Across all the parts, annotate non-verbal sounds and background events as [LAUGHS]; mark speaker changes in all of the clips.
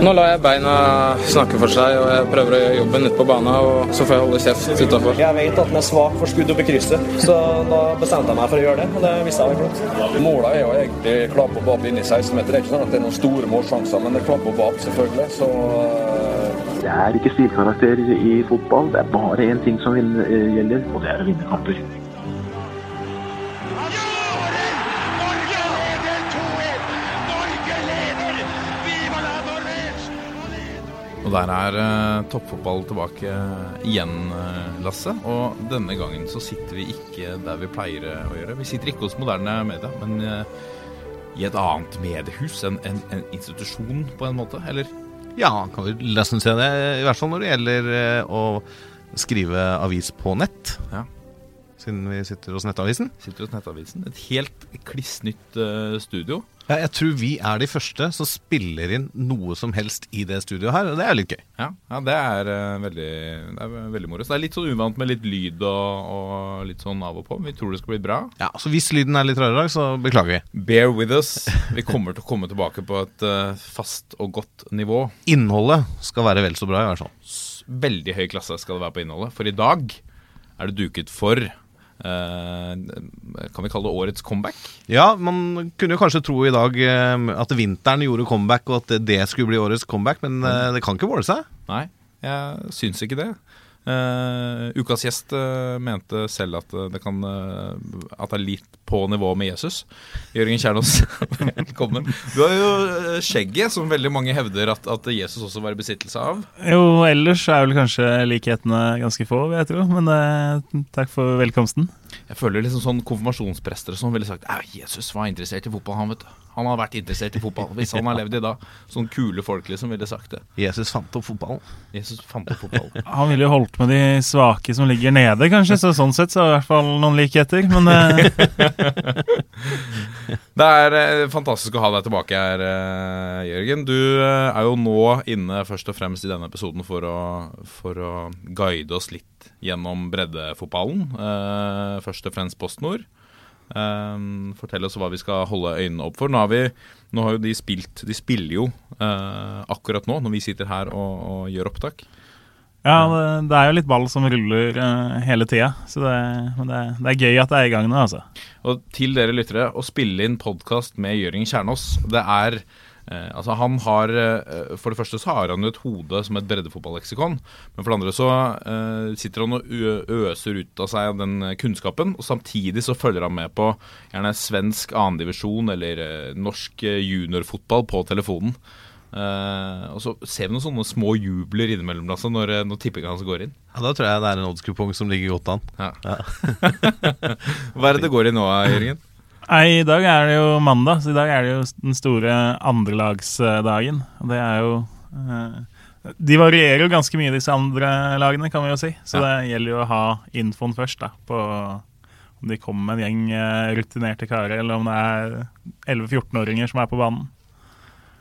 Speaker 1: Nå lar jeg beina snakke for seg, og jeg prøver å gjøre jobben ute på banen. Og så får jeg holde kjeft utafor.
Speaker 2: Jeg vet at den er svak for skudd oppe i krysset, så da bestemte jeg meg for å gjøre det. Og det visste jeg var flott.
Speaker 3: Målet er jo egentlig klapp og inn inni 16-meter. Det er ikke sånn at det er noen store målsjanser, men det er klapp og bap, selvfølgelig. Så
Speaker 4: Det er ikke stilkarakter i fotball. Det er bare én ting som eh, gjelder, og det er å vinne kamper.
Speaker 5: Og der er eh, toppfotball tilbake igjen, eh, Lasse. Og denne gangen så sitter vi ikke der vi pleier eh, å gjøre. Vi sitter ikke hos moderne media, men eh, i et annet mediehus. En, en, en institusjon, på en måte. Eller?
Speaker 6: Ja, kan vi nesten se det. I hvert fall når det gjelder eh, å skrive avis på nett.
Speaker 5: Ja.
Speaker 6: Siden vi sitter hos Nettavisen.
Speaker 5: Sitter hos Nettavisen. Et helt kliss nytt uh, studio.
Speaker 6: Ja, jeg tror vi er de første som spiller inn noe som helst i det studioet her, og det er litt gøy.
Speaker 5: Ja, ja det, er, uh, veldig, det er veldig moro. Så det er litt sånn uvant med litt lyd og, og litt sånn av og på. Vi tror det skal bli bra.
Speaker 6: Ja, Så hvis lyden er litt rar i dag, så beklager vi.
Speaker 5: Bear with us. Vi kommer til å komme tilbake på et uh, fast og godt nivå.
Speaker 6: Innholdet skal være vel så bra, i hvert fall.
Speaker 5: Veldig høy klasse skal det være på innholdet. For i dag er det duket for Kan vi kalle det årets comeback?
Speaker 6: Ja, man kunne jo kanskje tro i dag eh, at vinteren gjorde comeback, og at det skulle bli årets comeback, men eh, det kan ikke måle seg.
Speaker 5: Nei, jeg syns ikke det. Eh, ukas gjest uh, mente selv at eh, det kan uh, At det er litt på nivå med Jesus. Jørgen Kjernås, [LAUGHS] velkommen. Du har jo skjegget, som veldig mange hevder at, at Jesus også var i besittelse av.
Speaker 7: Jo, ellers er vel kanskje likhetene ganske få, vil jeg tro. Men takk for velkomsten.
Speaker 5: Jeg føler liksom sånn konfirmasjonsprester som ville sagt at Jesus var interessert i fotball. Han vet du. Han har vært interessert i fotball hvis han har levd i dag. Sånn kule folk liksom ville sagt det.
Speaker 6: Jesus fant opp fotballen.
Speaker 5: Jesus fant opp fotball. [LAUGHS]
Speaker 7: Han ville jo holdt med de svake som ligger nede, kanskje, så sånn sett så er det i hvert fall noen likheter. Men eh, [LAUGHS]
Speaker 5: Det er eh, fantastisk å ha deg tilbake her, eh, Jørgen. Du er jo nå inne først og fremst i denne episoden for å, for å guide oss litt gjennom breddefotballen. Eh, først og fremst PostNord. Eh, fortell oss hva vi skal holde øynene opp for. Nå har, vi, nå har jo de spilt De spiller jo eh, akkurat nå, når vi sitter her og, og gjør opptak.
Speaker 7: ja, det, det er jo litt ball som ruller uh, hele tida. Så det, men det, det er gøy at det er i gang nå, altså.
Speaker 5: Og til dere lyttere, å spille inn podkast med Jørgen Kjernås, det er eh, Altså, han har eh, For det første så har han jo et hode som et breddefotballeksikon. Men for det andre så eh, sitter han og øser ut av seg den kunnskapen. Og samtidig så følger han med på gjerne svensk annendivisjon eller eh, norsk eh, juniorfotball på telefonen. Eh, og så ser vi noen sånne små jubler innimellom altså, når, når tippinga hans går inn.
Speaker 6: Ja, Da tror jeg det er en oddskupong som ligger godt an.
Speaker 5: Ja. [LAUGHS] Hva er det det går i nå, Jørgen?
Speaker 7: Nei, I dag er det jo mandag, så i dag er det jo den store andrelagsdagen. Og det er jo eh, De varierer jo ganske mye, disse andre lagene, kan vi jo si. Så
Speaker 5: Ja.
Speaker 7: det gjelder jo å ha infoen først, da, på om de kommer med en gjeng eh, rutinerte karer, eller om det er 11-14-åringer som er på banen.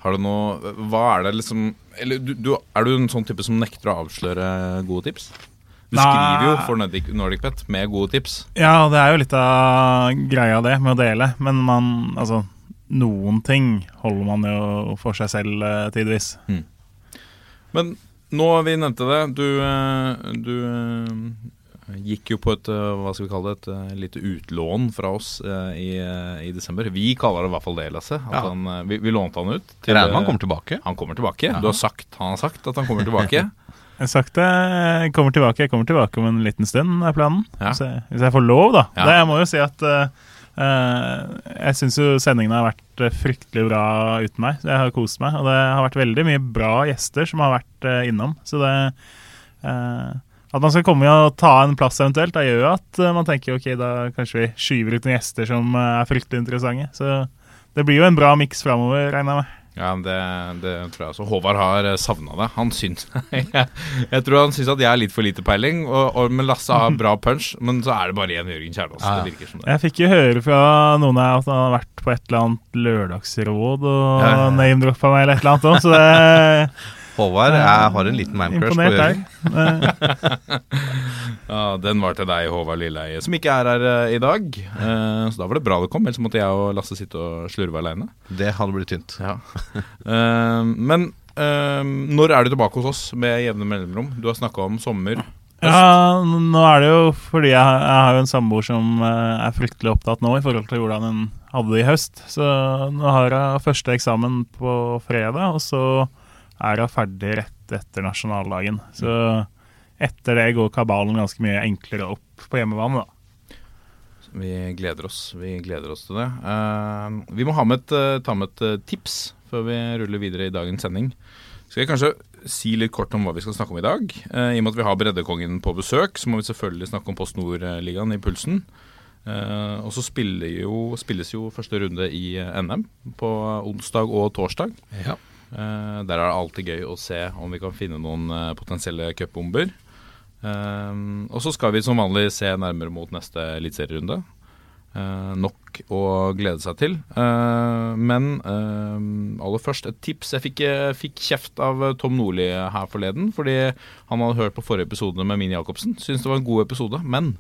Speaker 5: Har du noe Hva er det liksom Eller du, du, er du en sånn type som nekter å avsløre gode tips? Du
Speaker 7: Nei.
Speaker 5: skriver jo for Nordic, NordicBet med gode tips.
Speaker 7: Ja, det er jo litt av greia det, med å dele. Men man Altså, noen ting holder man jo for seg selv eh, tidvis.
Speaker 5: Men nå vi nevnte det. Du, eh, du eh, gikk jo på et hva skal vi kalle det, et lite utlån fra oss i, i desember. Vi kaller det i hvert fall det, Lasse. At
Speaker 6: Ja.
Speaker 5: han, vi, vi lånte han ut.
Speaker 6: Til, regner med han kommer tilbake.
Speaker 5: han kommer tilbake. Du har sagt, han har sagt at han kommer tilbake. [LAUGHS]
Speaker 7: Jeg det, jeg kommer tilbake Jeg kommer tilbake om en liten stund, er planen.
Speaker 5: Ja.
Speaker 7: Så, hvis jeg får lov, da.
Speaker 5: Ja.
Speaker 7: Det, jeg må jo si at eh, jeg syns jo sendingene har vært eh, fryktelig bra uten meg. Jeg har kost meg. Og det har vært veldig mye bra gjester som har vært innom. Så det uh, At man skal komme og ta en plass eventuelt, da gjør jo at man tenker ok, da kanskje vi skyver ut noen gjester som er fryktelig interessante. Så det blir jo en bra miks framover, regner jeg med.
Speaker 5: Ja, det, det tror jeg også. Håvard har savna det. Han syns [LAUGHS] jeg, jeg tror han syns at jeg er litt for lite peiling, og, og, men Lasse har bra punch. Men så er det bare én Jørgen Kjernås.
Speaker 6: Ja.
Speaker 5: Det virker som det.
Speaker 7: Jeg fikk jo høre fra noen her at han har vært på et eller annet lørdagsråd og
Speaker 5: Ja,
Speaker 7: name-droppa meg eller et eller annet òg, så det [LAUGHS]
Speaker 6: Håvard jeg har en liten mancrush på Jørgen.
Speaker 7: Eh, [LAUGHS]
Speaker 5: Ja, Den var til deg, Håvard Lilleheie, som ikke er her eh, i dag. Eh, så da var det bra det kom, ellers måtte jeg og Lasse sitte og slurve aleine.
Speaker 6: Det hadde blitt tynt.
Speaker 5: Ja. [LAUGHS] Eh, men eh, når er du tilbake hos oss med jevne mellomrom? Du har snakka om sommer.
Speaker 7: Ja, nå er det jo fordi jeg, jeg har jo en samboer som eh, er fryktelig opptatt nå i forhold til hvordan hun hadde det i høst. Så nå har hun første eksamen på fredag, og så er hun ferdig rett etter nasjonaldagen. Så etter det går kabalen ganske mye enklere opp på hjemmebane, da.
Speaker 5: Vi gleder oss. Vi gleder oss til det. Uh, vi må ha med et, eh, ta med et eh, tips før vi ruller videre i dagens sending. Skal jeg kanskje si litt kort om hva vi skal snakke om i dag? Uh, I og med at vi har Breddekongen på besøk, så må vi selvfølgelig snakke om Post Nord-ligaen i pulsen. Uh, og så spilles jo første runde i NM på onsdag og torsdag.
Speaker 6: Ja.
Speaker 5: Eh, der er det alltid gøy å se om vi kan finne noen eh, potensielle cupbomber. Eh, og så skal vi som vanlig se nærmere mot neste eliteserierunde. Nok å glede seg til. Men aller først et tips. Jeg fikk, fikk kjeft av Tom Nordli her forleden fordi han hadde hørt på forrige episode med Mini Jacobsen. Syns det var en god episode. Men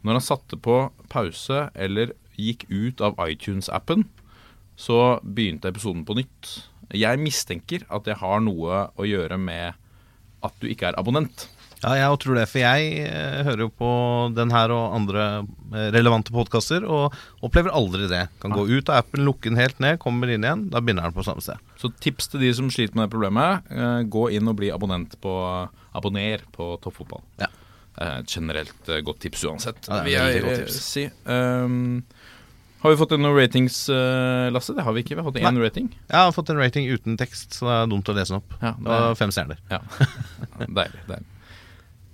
Speaker 5: når han satte på pause eller gikk ut av iTunes-appen, så begynte episoden på nytt. Jeg mistenker at det har noe å gjøre med at du ikke er abonnent.
Speaker 6: Ja, jeg tror det, for jeg eh, hører jo på den her og andre eh, relevante podkaster, og opplever aldri det. Kan gå ut av appen, lukke den helt ned, kommer inn igjen, da begynner den på samme sted.
Speaker 5: Så tips til de som sliter med det problemet, eh, gå inn og bli abonnent på Abonner på toppfotball.
Speaker 6: Ja.
Speaker 5: Er et generelt godt tips uansett.
Speaker 6: Ja, er
Speaker 5: vil jeg si. Um, har vi fått noen ratings, eh, Lasse? Det har vi ikke. Vi har fått én
Speaker 6: Nei.
Speaker 5: rating.
Speaker 6: Jeg har fått en rating uten tekst, så det er dumt å lese den opp.
Speaker 5: Ja,
Speaker 6: Det var fem stjerner.
Speaker 5: Ja. [LAUGHS] deilig, deilig.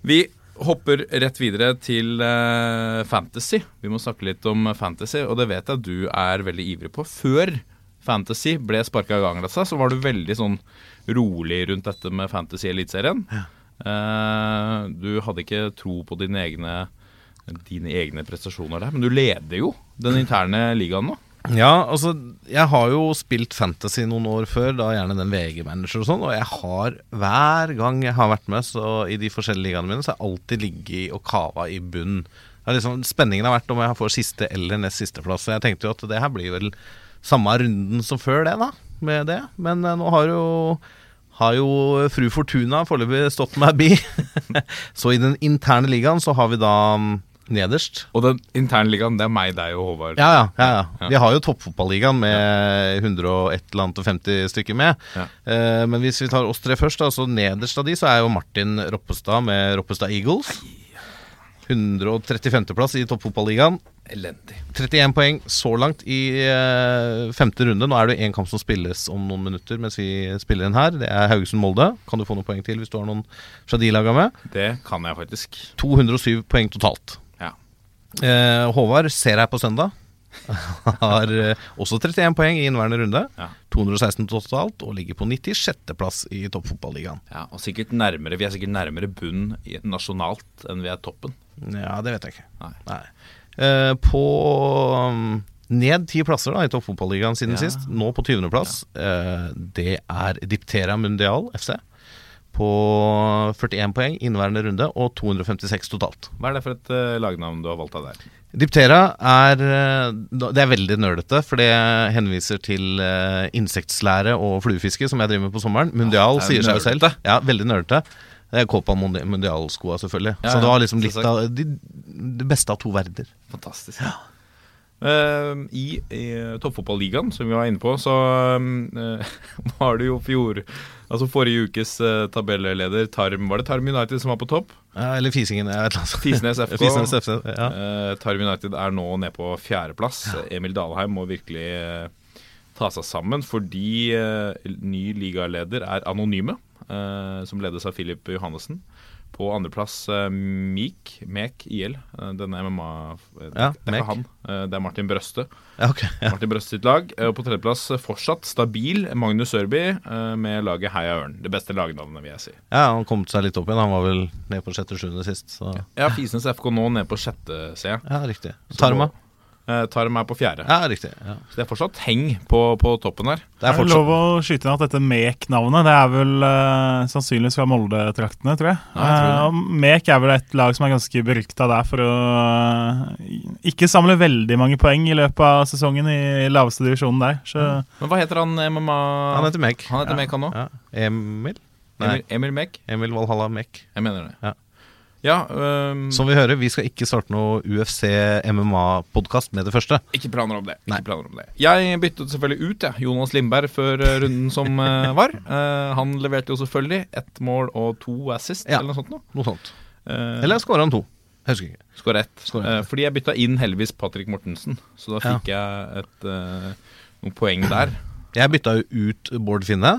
Speaker 5: Vi hopper rett videre til uh, fantasy. Vi må snakke litt om fantasy, og det vet jeg du er veldig ivrig på. Før fantasy ble sparka i gang, Lasse, så var du veldig sånn rolig rundt dette med Fantasy Eliteserien. Eh, du hadde ikke tro på dine egne, dine egne prestasjoner der, men du leder jo den interne ligaen nå.
Speaker 6: Ja, altså, jeg har jo spilt Fantasy noen år før, da gjerne den VG-manager og sånn, og jeg har hver gang jeg har vært med så i de forskjellige ligaene mine, så har jeg alltid ligget og kava i bunn. Liksom, spenningen har vært om jeg får siste eller nest siste plass. Så jeg tenkte jo at det her blir vel samme runden som før det, da, med det. Men eh, nå har jo har jo fru Fortuna foreløpig stått meg bi. [LAUGHS] så i den interne ligaen så har vi da mm, nederst
Speaker 5: Og den interne ligaen, det er meg, deg og Håvard.
Speaker 6: ja, ja, ja, ja.
Speaker 5: Ja.
Speaker 6: Vi har jo toppfotballigaen med 101 eller annet og 50 stykker med.
Speaker 5: Ja.
Speaker 6: Eh, men hvis vi tar oss tre først, da, så nederst av de så er jo Martin Roppestad med Roppestad Eagles. 135.-plass i toppfotballigaen.
Speaker 5: Elendig.
Speaker 6: 31 poeng så langt i eh, femte runde. Nå er det én kamp som spilles om noen minutter mens vi spiller den her. Det er Haugesund-Molde. Kan du få noen poeng til hvis du har noen fra de laga med?
Speaker 5: Det kan jeg faktisk.
Speaker 6: 207 poeng totalt. Eh, Håvard ser jeg på søndag. [LAUGHS] Har eh, også 31 poeng i inneværende runde.
Speaker 5: Ja.
Speaker 6: 216 totalt, og ligger på 96.-plass i toppfotballigaen.
Speaker 5: Ja, og sikkert nærmere, Vi er sikkert nærmere bunn nasjonalt enn vi er toppen.
Speaker 6: Ja, det vet jeg ikke.
Speaker 5: Nei.
Speaker 6: Eh, på um, ned ti plasser da i toppfotballigaen siden
Speaker 5: Ja.
Speaker 6: sist. Nå på 20.-plass. Ja. det er Diptera Mundial FC. På 41 poeng inneværende runde, og 256 totalt.
Speaker 5: Hva er det for et uh, lagnavn du har valgt av der?
Speaker 6: Diptera er eh, Det er veldig nerdete, for det henviser til uh, insektlære og fluefiske, som jeg driver med på sommeren. Mundial
Speaker 5: er
Speaker 6: sier seg jo selv. Ja, veldig nerdete. Det er Mundi- Mundial-skoa, selvfølgelig.
Speaker 5: Ja,
Speaker 6: Så det var liksom litt av de, det beste av to verder.
Speaker 5: Fantastisk. Eh, I, i toppfotballigaen, som vi var inne på, så uh, [LAUGHS] var det jo fjor Altså forrige ukes uh, tabelleder Tarm Var det Tarm United som var på topp?
Speaker 6: Ja, eller Fisingen. Jeg vet ikke.
Speaker 5: Fisnes [LAUGHS] FK.
Speaker 6: Fisnes FC, ja.
Speaker 5: Eh, Tarm United er nå nede på fjerdeplass. Emil Dalheim må virkelig eh, ta seg sammen, fordi eh, ny ligaleder er Anonyme, eh, som ledes av Filip Johannessen. På andreplass uh, Meek, Mek IL. eh, denne MMA Det,
Speaker 6: Ja,
Speaker 5: Det er
Speaker 6: Mek.
Speaker 5: ikke han, eh, det er Martin Brøste.
Speaker 6: Ja, ok. Ja.
Speaker 5: Martin Brøste sitt lag. Eh, Og på tredjeplass eh, fortsatt stabil Magnus Sørby eh, med laget Heia Ørn. Det beste lagnavnet, vil jeg si.
Speaker 6: ja, han kom seg litt opp igjen. Han var vel nede på sjette-sjuende sist. Så.
Speaker 5: Ja, Fisnes FK nå ned på sjette, ser jeg.
Speaker 6: Ja, riktig.
Speaker 5: Så
Speaker 6: Tarma.
Speaker 5: Eh, Tarm meg på fjerde.
Speaker 6: Ja, riktig. Ja.
Speaker 5: Så det er fortsatt heng på, på toppen her.
Speaker 6: Det er
Speaker 7: Er det lov å skyte inn at dette Mek-navnet Det er vel uh, sannsynligvis fra Molde-traktene, tror jeg.
Speaker 5: Ja, jeg tror.
Speaker 7: Eh, Mek er vel et lag som er ganske berykta der for å uh, ikke samle veldig mange poeng i løpet av sesongen i laveste divisjonen der. Så
Speaker 5: Men hva heter han MMA
Speaker 6: Han heter Mek.
Speaker 5: Han heter Mek, han òg?
Speaker 6: Ja. Emil? Nei,
Speaker 5: Emil, Emil Mek?
Speaker 6: Emil Valhalla Mek.
Speaker 5: Jeg mener det.
Speaker 6: Ja.
Speaker 5: Ja, um,
Speaker 6: Som vi hører, vi skal ikke starte noe UFC MMA-podkast med det første.
Speaker 5: Ikke planer om det.
Speaker 6: Nei.
Speaker 5: Ikke planer om det. Jeg byttet selvfølgelig ut ja, Jonas Lindberg før eh, runden som eh, [LAUGHS] var. Uh, han leverte jo selvfølgelig ett mål og to assist,
Speaker 6: Ja.
Speaker 5: eller noe sånt. Noe.
Speaker 6: Noe sånt.
Speaker 5: Uh,
Speaker 6: Eller skåra han to? Jeg husker ikke.
Speaker 5: Skåra ett. Eh, fordi jeg bytta inn heldigvis Patrick Mortensen, så da
Speaker 6: Ja.
Speaker 5: fikk jeg et, uh, noen poeng der.
Speaker 6: Jeg bytta jo ut Bård Finne.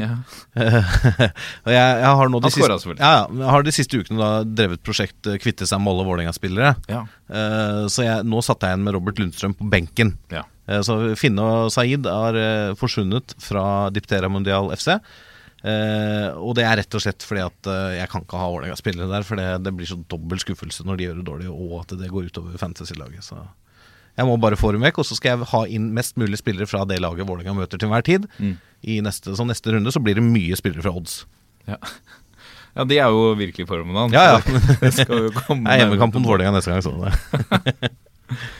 Speaker 5: Ja. [LAUGHS]
Speaker 6: og jeg, jeg har nå de siste, ja, ja, jeg har de siste ukene da drevet prosjekt eh, Kvitte seg med alle Vålerenga-spillere.
Speaker 5: Ja.
Speaker 6: Uh, så jeg, nå satte jeg igjen med Robert Lundstrøm på benken.
Speaker 5: Ja.
Speaker 6: Uh, så Finne og Saeed har uh, forsvunnet fra Diptera Mundial FC. Og det er rett og slett fordi at jeg kan ikke ha Vålerenga-spillere der. For det, det blir så dobbel skuffelse når de gjør det dårlig, og at det går utover fantasy-laget. Så jeg må bare få dem vekk, og så skal jeg ha inn mest mulig spillere fra det laget Vålerenga møter til enhver tid.
Speaker 5: Mm.
Speaker 6: I neste, så neste runde så blir det mye spillere fra odds.
Speaker 5: Ja. ja, de er jo virkelig formen hans.
Speaker 6: Ja, ja. [LAUGHS]
Speaker 5: Det skal jo komme
Speaker 6: Det er hjemmekamp mot Vålerenga neste gang. sånn det. [LAUGHS]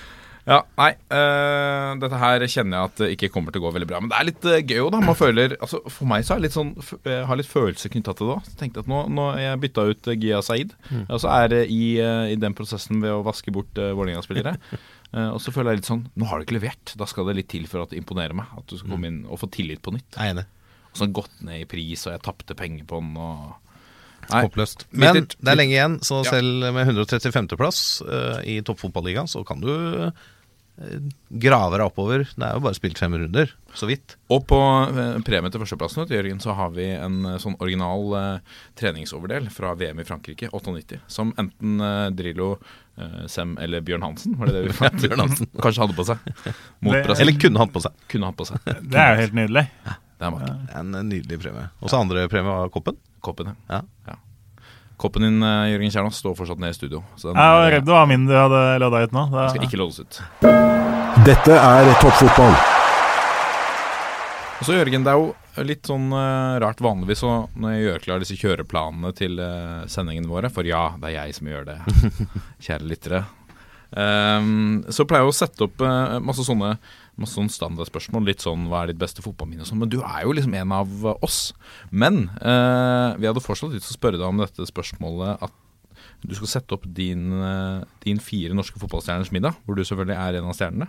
Speaker 5: Ja, nei, øh, dette her kjenner jeg at det ikke kommer til å gå veldig bra. Men det er litt øh, gøy òg, da. Man føler altså For meg så er det litt sånn Jeg har litt følelse knytta til det òg. Tenkte at nå, nå jeg bytta ut Gia Saeed. Og så er det i, i den prosessen ved å vaske bort uh, Vålerenga-spillere. [LAUGHS] Eh, og så føler jeg litt sånn Nå har du ikke levert. Da skal det litt til for at det imponerer meg. At du skal komme inn og få tillit på nytt.
Speaker 6: Jeg er enig.
Speaker 5: Og så har den gått ned i pris, og jeg tapte penger på den. Og Nei,
Speaker 6: Håpløst. Men det er lenge igjen, så selv med 135.-plass uh, i toppfotballigaen, så kan du eh, grave deg oppover. Det er jo bare spilt fem runder, så vidt.
Speaker 5: Og på eh, premie til førsteplassen du, Jørgen, så har vi en eh, sånn original eh, treningsoverdel fra VM i Frankrike, 98, som enten eh, Drillo, eh, Sem eller Bjørn Hansen, var det det vi [LAUGHS] fant?
Speaker 6: Bjørn Hansen. [LAUGHS]
Speaker 5: Kanskje hadde på seg. Mot
Speaker 7: Det-
Speaker 6: Eller kunne hatt på seg.
Speaker 5: Kunne hatt på seg. [LAUGHS]
Speaker 7: det er jo helt nydelig.
Speaker 5: Det er ja.
Speaker 6: En nydelig premie. Og så andre premie var koppen.
Speaker 5: Koppen,
Speaker 6: Ja.
Speaker 5: ja. Koppen din, eh, Jørgen Kjernås, står fortsatt nede i studio. Så den
Speaker 7: Jeg var redd det var min du hadde lodda ut nå. Det
Speaker 5: skal ikke loddes ut.
Speaker 8: Dette er toppfotball.
Speaker 5: Og så Jørgen, det er jo litt sånn eh, rart vanligvis så når jeg gjør klar disse kjøreplanene til eh, sendingene våre, for ja, det er jeg som gjør det, [LAUGHS] kjære lyttere, um, så pleier jeg å sette opp masse sånne Masse sånn standardspørsmål. Litt sånn 'hva er ditt beste fotballminne?' og sånn. Men du er jo liksom en av eh, oss. Men eh, vi hadde fortsatt lyst til å spørre deg om dette spørsmålet at du skal sette opp din, eh, din fire norske fotballstjerners middag, hvor du selvfølgelig er en av stjernene.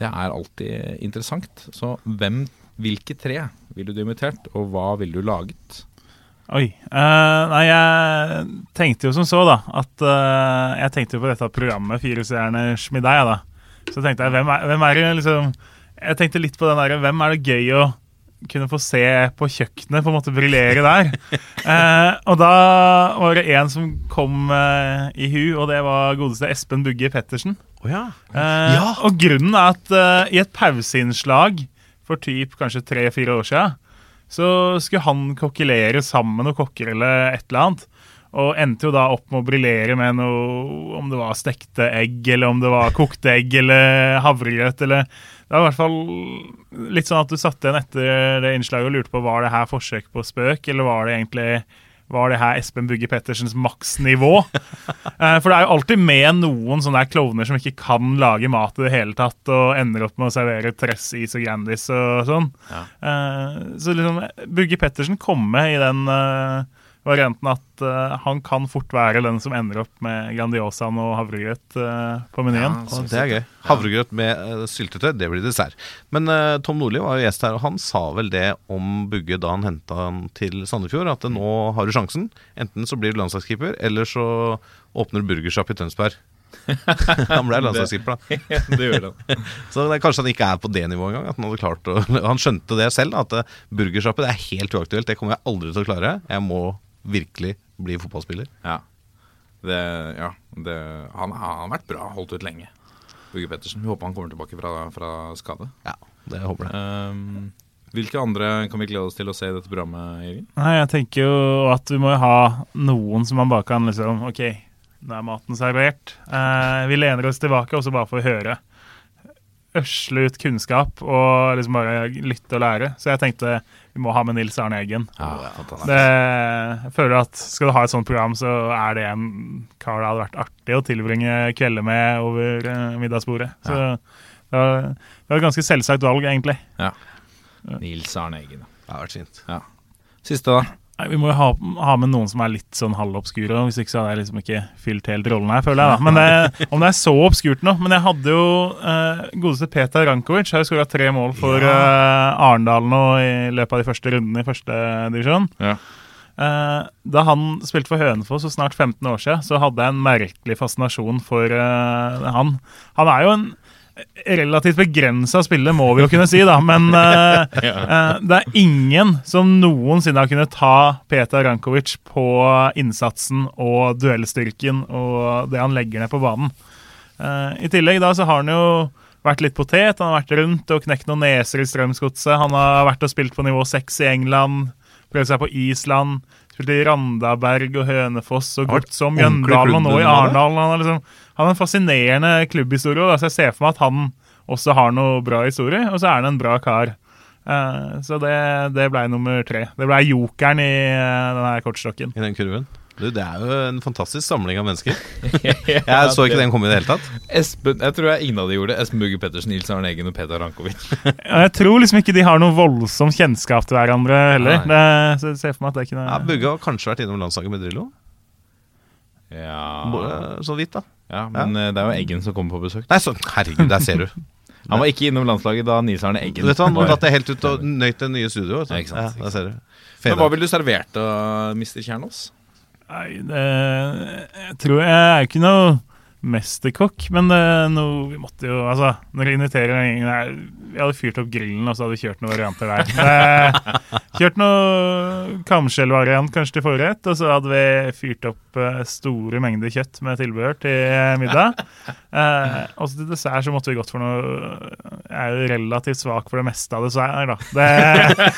Speaker 5: Det er alltid interessant. Så hvem, hvilke tre ville du invitert, og hva ville du laget?
Speaker 7: Oi. Uh, nei, jeg tenkte jo som så, da. At uh, Jeg tenkte jo på dette programmet Fire stjerners middag. jeg, da. Så tenkte jeg, hvem er, hvem er det liksom Jeg tenkte litt på den der Hvem er det gøy å kunne få se på kjøkkenet, på en måte briljere der? [LAUGHS] Eh, og da var det en som kom eh, i hu, og det var godeste Espen Bugge Pettersen.
Speaker 6: Oh ja.
Speaker 7: Eh,
Speaker 6: Ja.
Speaker 7: Og grunnen er at eh, i et pauseinnslag for typ kanskje tre-fire år siden, så skulle han kokkelere sammen og kokkerelle eller et eller annet. Og endte jo da opp med å briljere med noe Om det var stekte egg, eller om det var kokte egg, eller havregrøt, eller Det var i hvert fall litt sånn at du satt igjen etter det innslaget og lurte på var det her forsøk på spøk, eller var det egentlig var det her Espen Bugge Pettersens maksnivå? [LAUGHS] Eh, For det er jo alltid med noen sånne der klovner som ikke kan lage mat i det hele tatt, og ender opp med å servere Tress, is og Grandis og sånn. Ja. Så liksom Bugge Pettersen komme i den eh, varianten at uh, han kan fort være den som ender opp med Grandiosaen og havregrøt uh, på menyen.
Speaker 6: Ja, det er gøy. Havregrøt med uh, syltetøy, det blir dessert. Men Tom Nordli var jo gjest her, og han sa vel det om Bugge da han henta han til Sandefjord, at nå har du sjansen. Enten så blir du landslagskeeper, eller så åpner du burgersjapp i Tønsberg. [LAUGHS] han ble landslagskeeper, da.
Speaker 5: det [LAUGHS] gjør han. [LAUGHS]
Speaker 6: Så det er kanskje han ikke er på det nivået engang. At han hadde klart å Han skjønte det selv, at burgersjappe er helt uaktuelt. Det kommer jeg aldri til å klare. Jeg må virkelig bli fotballspiller.
Speaker 5: Ja. Det, ja det, han, han har vært bra, holdt ut lenge. Bugge Pettersen. Vi håper han kommer tilbake fra, fra skade.
Speaker 6: Ja, det håper jeg.
Speaker 5: Um, hvilke andre kan vi glede oss til å se i dette programmet, Jørgen?
Speaker 7: Nei, jeg tenker jo at vi må jo ha noen som man bare kan liksom OK, nå er maten servert. Uh, vi lener oss tilbake og så bare får vi høre. Øsle ut kunnskap og liksom bare lytte og lære. Så jeg tenkte vi må ha med Nils Arne Eggen.
Speaker 5: Ja.
Speaker 7: Det, jeg føler at Skal du ha et sånt program, så er det en kar det hadde vært artig å tilbringe kvelder med over eh, middagsbordet. Så det, var, det var et ganske selvsagt valg, egentlig.
Speaker 5: Ja. Nils Arne Eggen.
Speaker 6: Det har vært fint.
Speaker 5: Ja. Siste, da?
Speaker 7: Nei, Vi må jo ha, ha med noen som er litt sånn halvobskure. Hvis ikke så hadde jeg liksom ikke fylt helt rollen her, føler jeg. da Men det, Om det er så obskurt nå Men jeg hadde jo eh, godeste Peter Rankovic har jo skåra tre mål for eh, Arendal nå i løpet av de første rundene i første divisjon.
Speaker 5: Ja.
Speaker 7: Eh, da han spilte for Hønefoss for snart 15 år siden, så hadde jeg en merkelig fascinasjon for eh, han. Han er jo en relativt begrensa spillet, må vi jo kunne si, da. Men [LAUGHS] uh, det er ingen som noensinne har kunnet ta Peter Rankovic på innsatsen og duellstyrken og det han legger ned på banen. Uh, I tillegg da så har han jo vært litt potet. Han har vært rundt og knekt noen neser i Strømsgodset. Han har vært og spilt på nivå seks i England, prøvd seg på Island. Spilt i Randaberg og Hønefoss og
Speaker 6: Har som
Speaker 7: Godsom, Mjøndalen og nå i. Arendal. Han har liksom han har en fascinerende klubbhistorie, da, så jeg ser for meg at han også har noe bra historie, og så er han en bra kar. Uh, så det, det ble nummer tre. Det ble jokeren i uh, denne kortstokken.
Speaker 6: I den kurven. Du, det er jo en fantastisk samling av mennesker. [LAUGHS] Jeg så ikke den komme i det hele tatt.
Speaker 5: Espen, jeg tror jeg ingen av de gjorde det. Espen Bugge Pettersen, Nils Arne Eggen og Peter Rankovic. [LAUGHS]
Speaker 7: Jeg tror liksom ikke de har noe voldsom kjennskap til hverandre heller.
Speaker 5: Nei.
Speaker 7: Det, så jeg ser for meg at det kunne
Speaker 6: Ja, Bugge har kanskje vært innom landslaget med Drillo.
Speaker 5: Ja,
Speaker 6: Både Så vidt, da.
Speaker 5: Ja men eh, det er jo Eggen som kommer på besøk.
Speaker 6: Nei, så, herregud, der ser du. [LAUGHS]
Speaker 5: Han var ikke innom landslaget da Nils Arne Eggen
Speaker 6: Vet du hva, Nå
Speaker 5: var-
Speaker 6: datt jeg helt ut og nøyt det nye studioet.
Speaker 5: Ja, ikke sant,
Speaker 6: Ja, der ser du.
Speaker 5: Men hva ville du servert da, Mr. Kjernås?
Speaker 7: Nei, det, jeg tror jeg er ikke noe mesterkokk, men uh, no, noe vi måtte jo Altså, når vi inviterer den gjengen her Vi hadde fyrt opp grillen, og så hadde vi kjørt noen varianter der. [LAUGHS] Kjørt noe kamskjellvariant kanskje til forrett, og så hadde vi fyrt opp uh, store mengder kjøtt med tilbehør til middag. Uh, [LAUGHS] og så til dessert så måtte vi gått for noe Jeg er jo relativt svak for det meste av dessert, da. Det,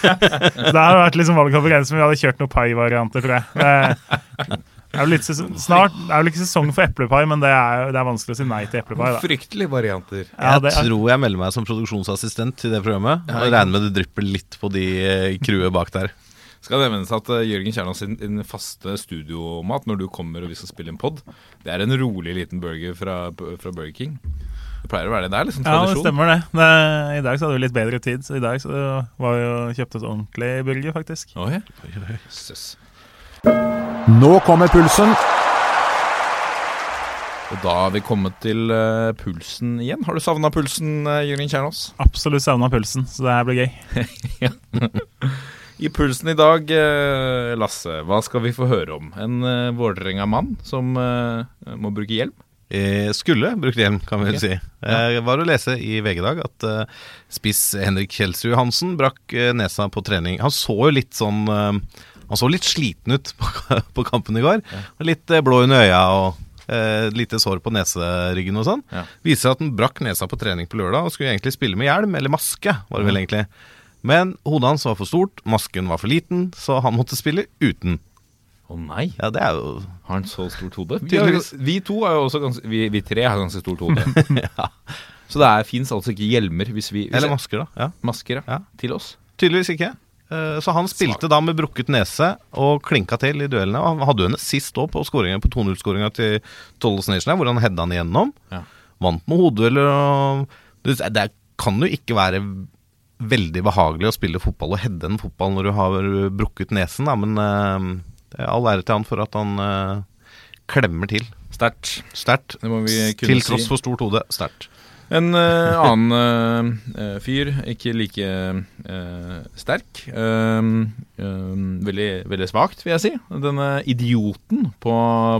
Speaker 7: [LAUGHS] det har vært liksom valgkamp på grensen, men vi hadde kjørt noen pai-varianter, tror jeg. Det, det er jo litt sesong, snart, det er vel ikke sesong for eplepai, men det er, det er vanskelig å si nei til eplepai. da.
Speaker 5: Fryktelige varianter.
Speaker 7: Ja,
Speaker 6: Jeg
Speaker 7: er,
Speaker 6: tror jeg melder meg som produksjonsassistent til det programmet. Og regner med det drypper litt på de eh, crewet bak der.
Speaker 5: Skal nevnes at eh, Jørgen Kjernås sin, sin faste studiomat når du kommer og vi skal spille en pod, det er en rolig liten burger fra, fra Burger King. Det pleier å være det. Det er liksom
Speaker 7: ja, det stemmer det. det. I dag så hadde vi litt bedre tid, så i dag så var vi og kjøpte oss ordentlig burger, faktisk.
Speaker 5: Oi. Søs.
Speaker 8: Nå kommer pulsen.
Speaker 5: Og da har vi kommet til uh, pulsen igjen. Har du savna pulsen, uh, Jørgen Kjernås?
Speaker 7: Absolutt savna pulsen, så det her blir gøy. [LAUGHS]
Speaker 5: I pulsen i dag, uh, Lasse, hva skal vi få høre om? En uh, Vålerenga-mann som må bruke hjelm?
Speaker 6: Eh, skulle brukt hjelm, kan vi vel si. Det var å lese i VG i dag at spiss Henrik Kjelsrud Hansen brakk nesa på trening. Han så jo litt sånn Han så litt sliten ut på, på kampen i går. Litt eh, blå under øya og eh, lite sår på neseryggen og sånn.
Speaker 5: Ja.
Speaker 6: Viser at han brakk nesa på trening på lørdag og skulle egentlig spille med hjelm, eller maske, var det vel egentlig. Men hodet hans var for stort, masken var for liten, så han måtte spille uten.
Speaker 5: Å nei,
Speaker 6: Ja, det er jo
Speaker 5: har han så stort hode? Vi, har, vi to er jo også ganske Vi, vi tre har ganske stort hode. [LAUGHS] Så det fins altså ikke hjelmer hvis vi hvis
Speaker 6: Eller masker, da. Ja.
Speaker 5: masker ja,
Speaker 6: Ja.
Speaker 5: til oss.
Speaker 6: Tydeligvis ikke. Eh, Så han spilte da med brukket nese og klinka til i duellene. Og han hadde jo en sist òg på, på 2-0-skåringa til Tollos Nation, hvor han hedda han igjennom.
Speaker 5: Ja.
Speaker 6: Vant med hodedueller og Det kan jo ikke være veldig behagelig å spille fotball og hedde en fotball når du har brukket nesen, da, men uh, all ære til han for at han uh, klemmer til.
Speaker 5: Sterkt.
Speaker 6: Til
Speaker 5: si.
Speaker 6: tross for stort hode. Sterkt.
Speaker 5: En uh, annen uh, fyr, ikke like uh, sterk. eh, um, veldig, veldig svakt, vil jeg si. Denne idioten på,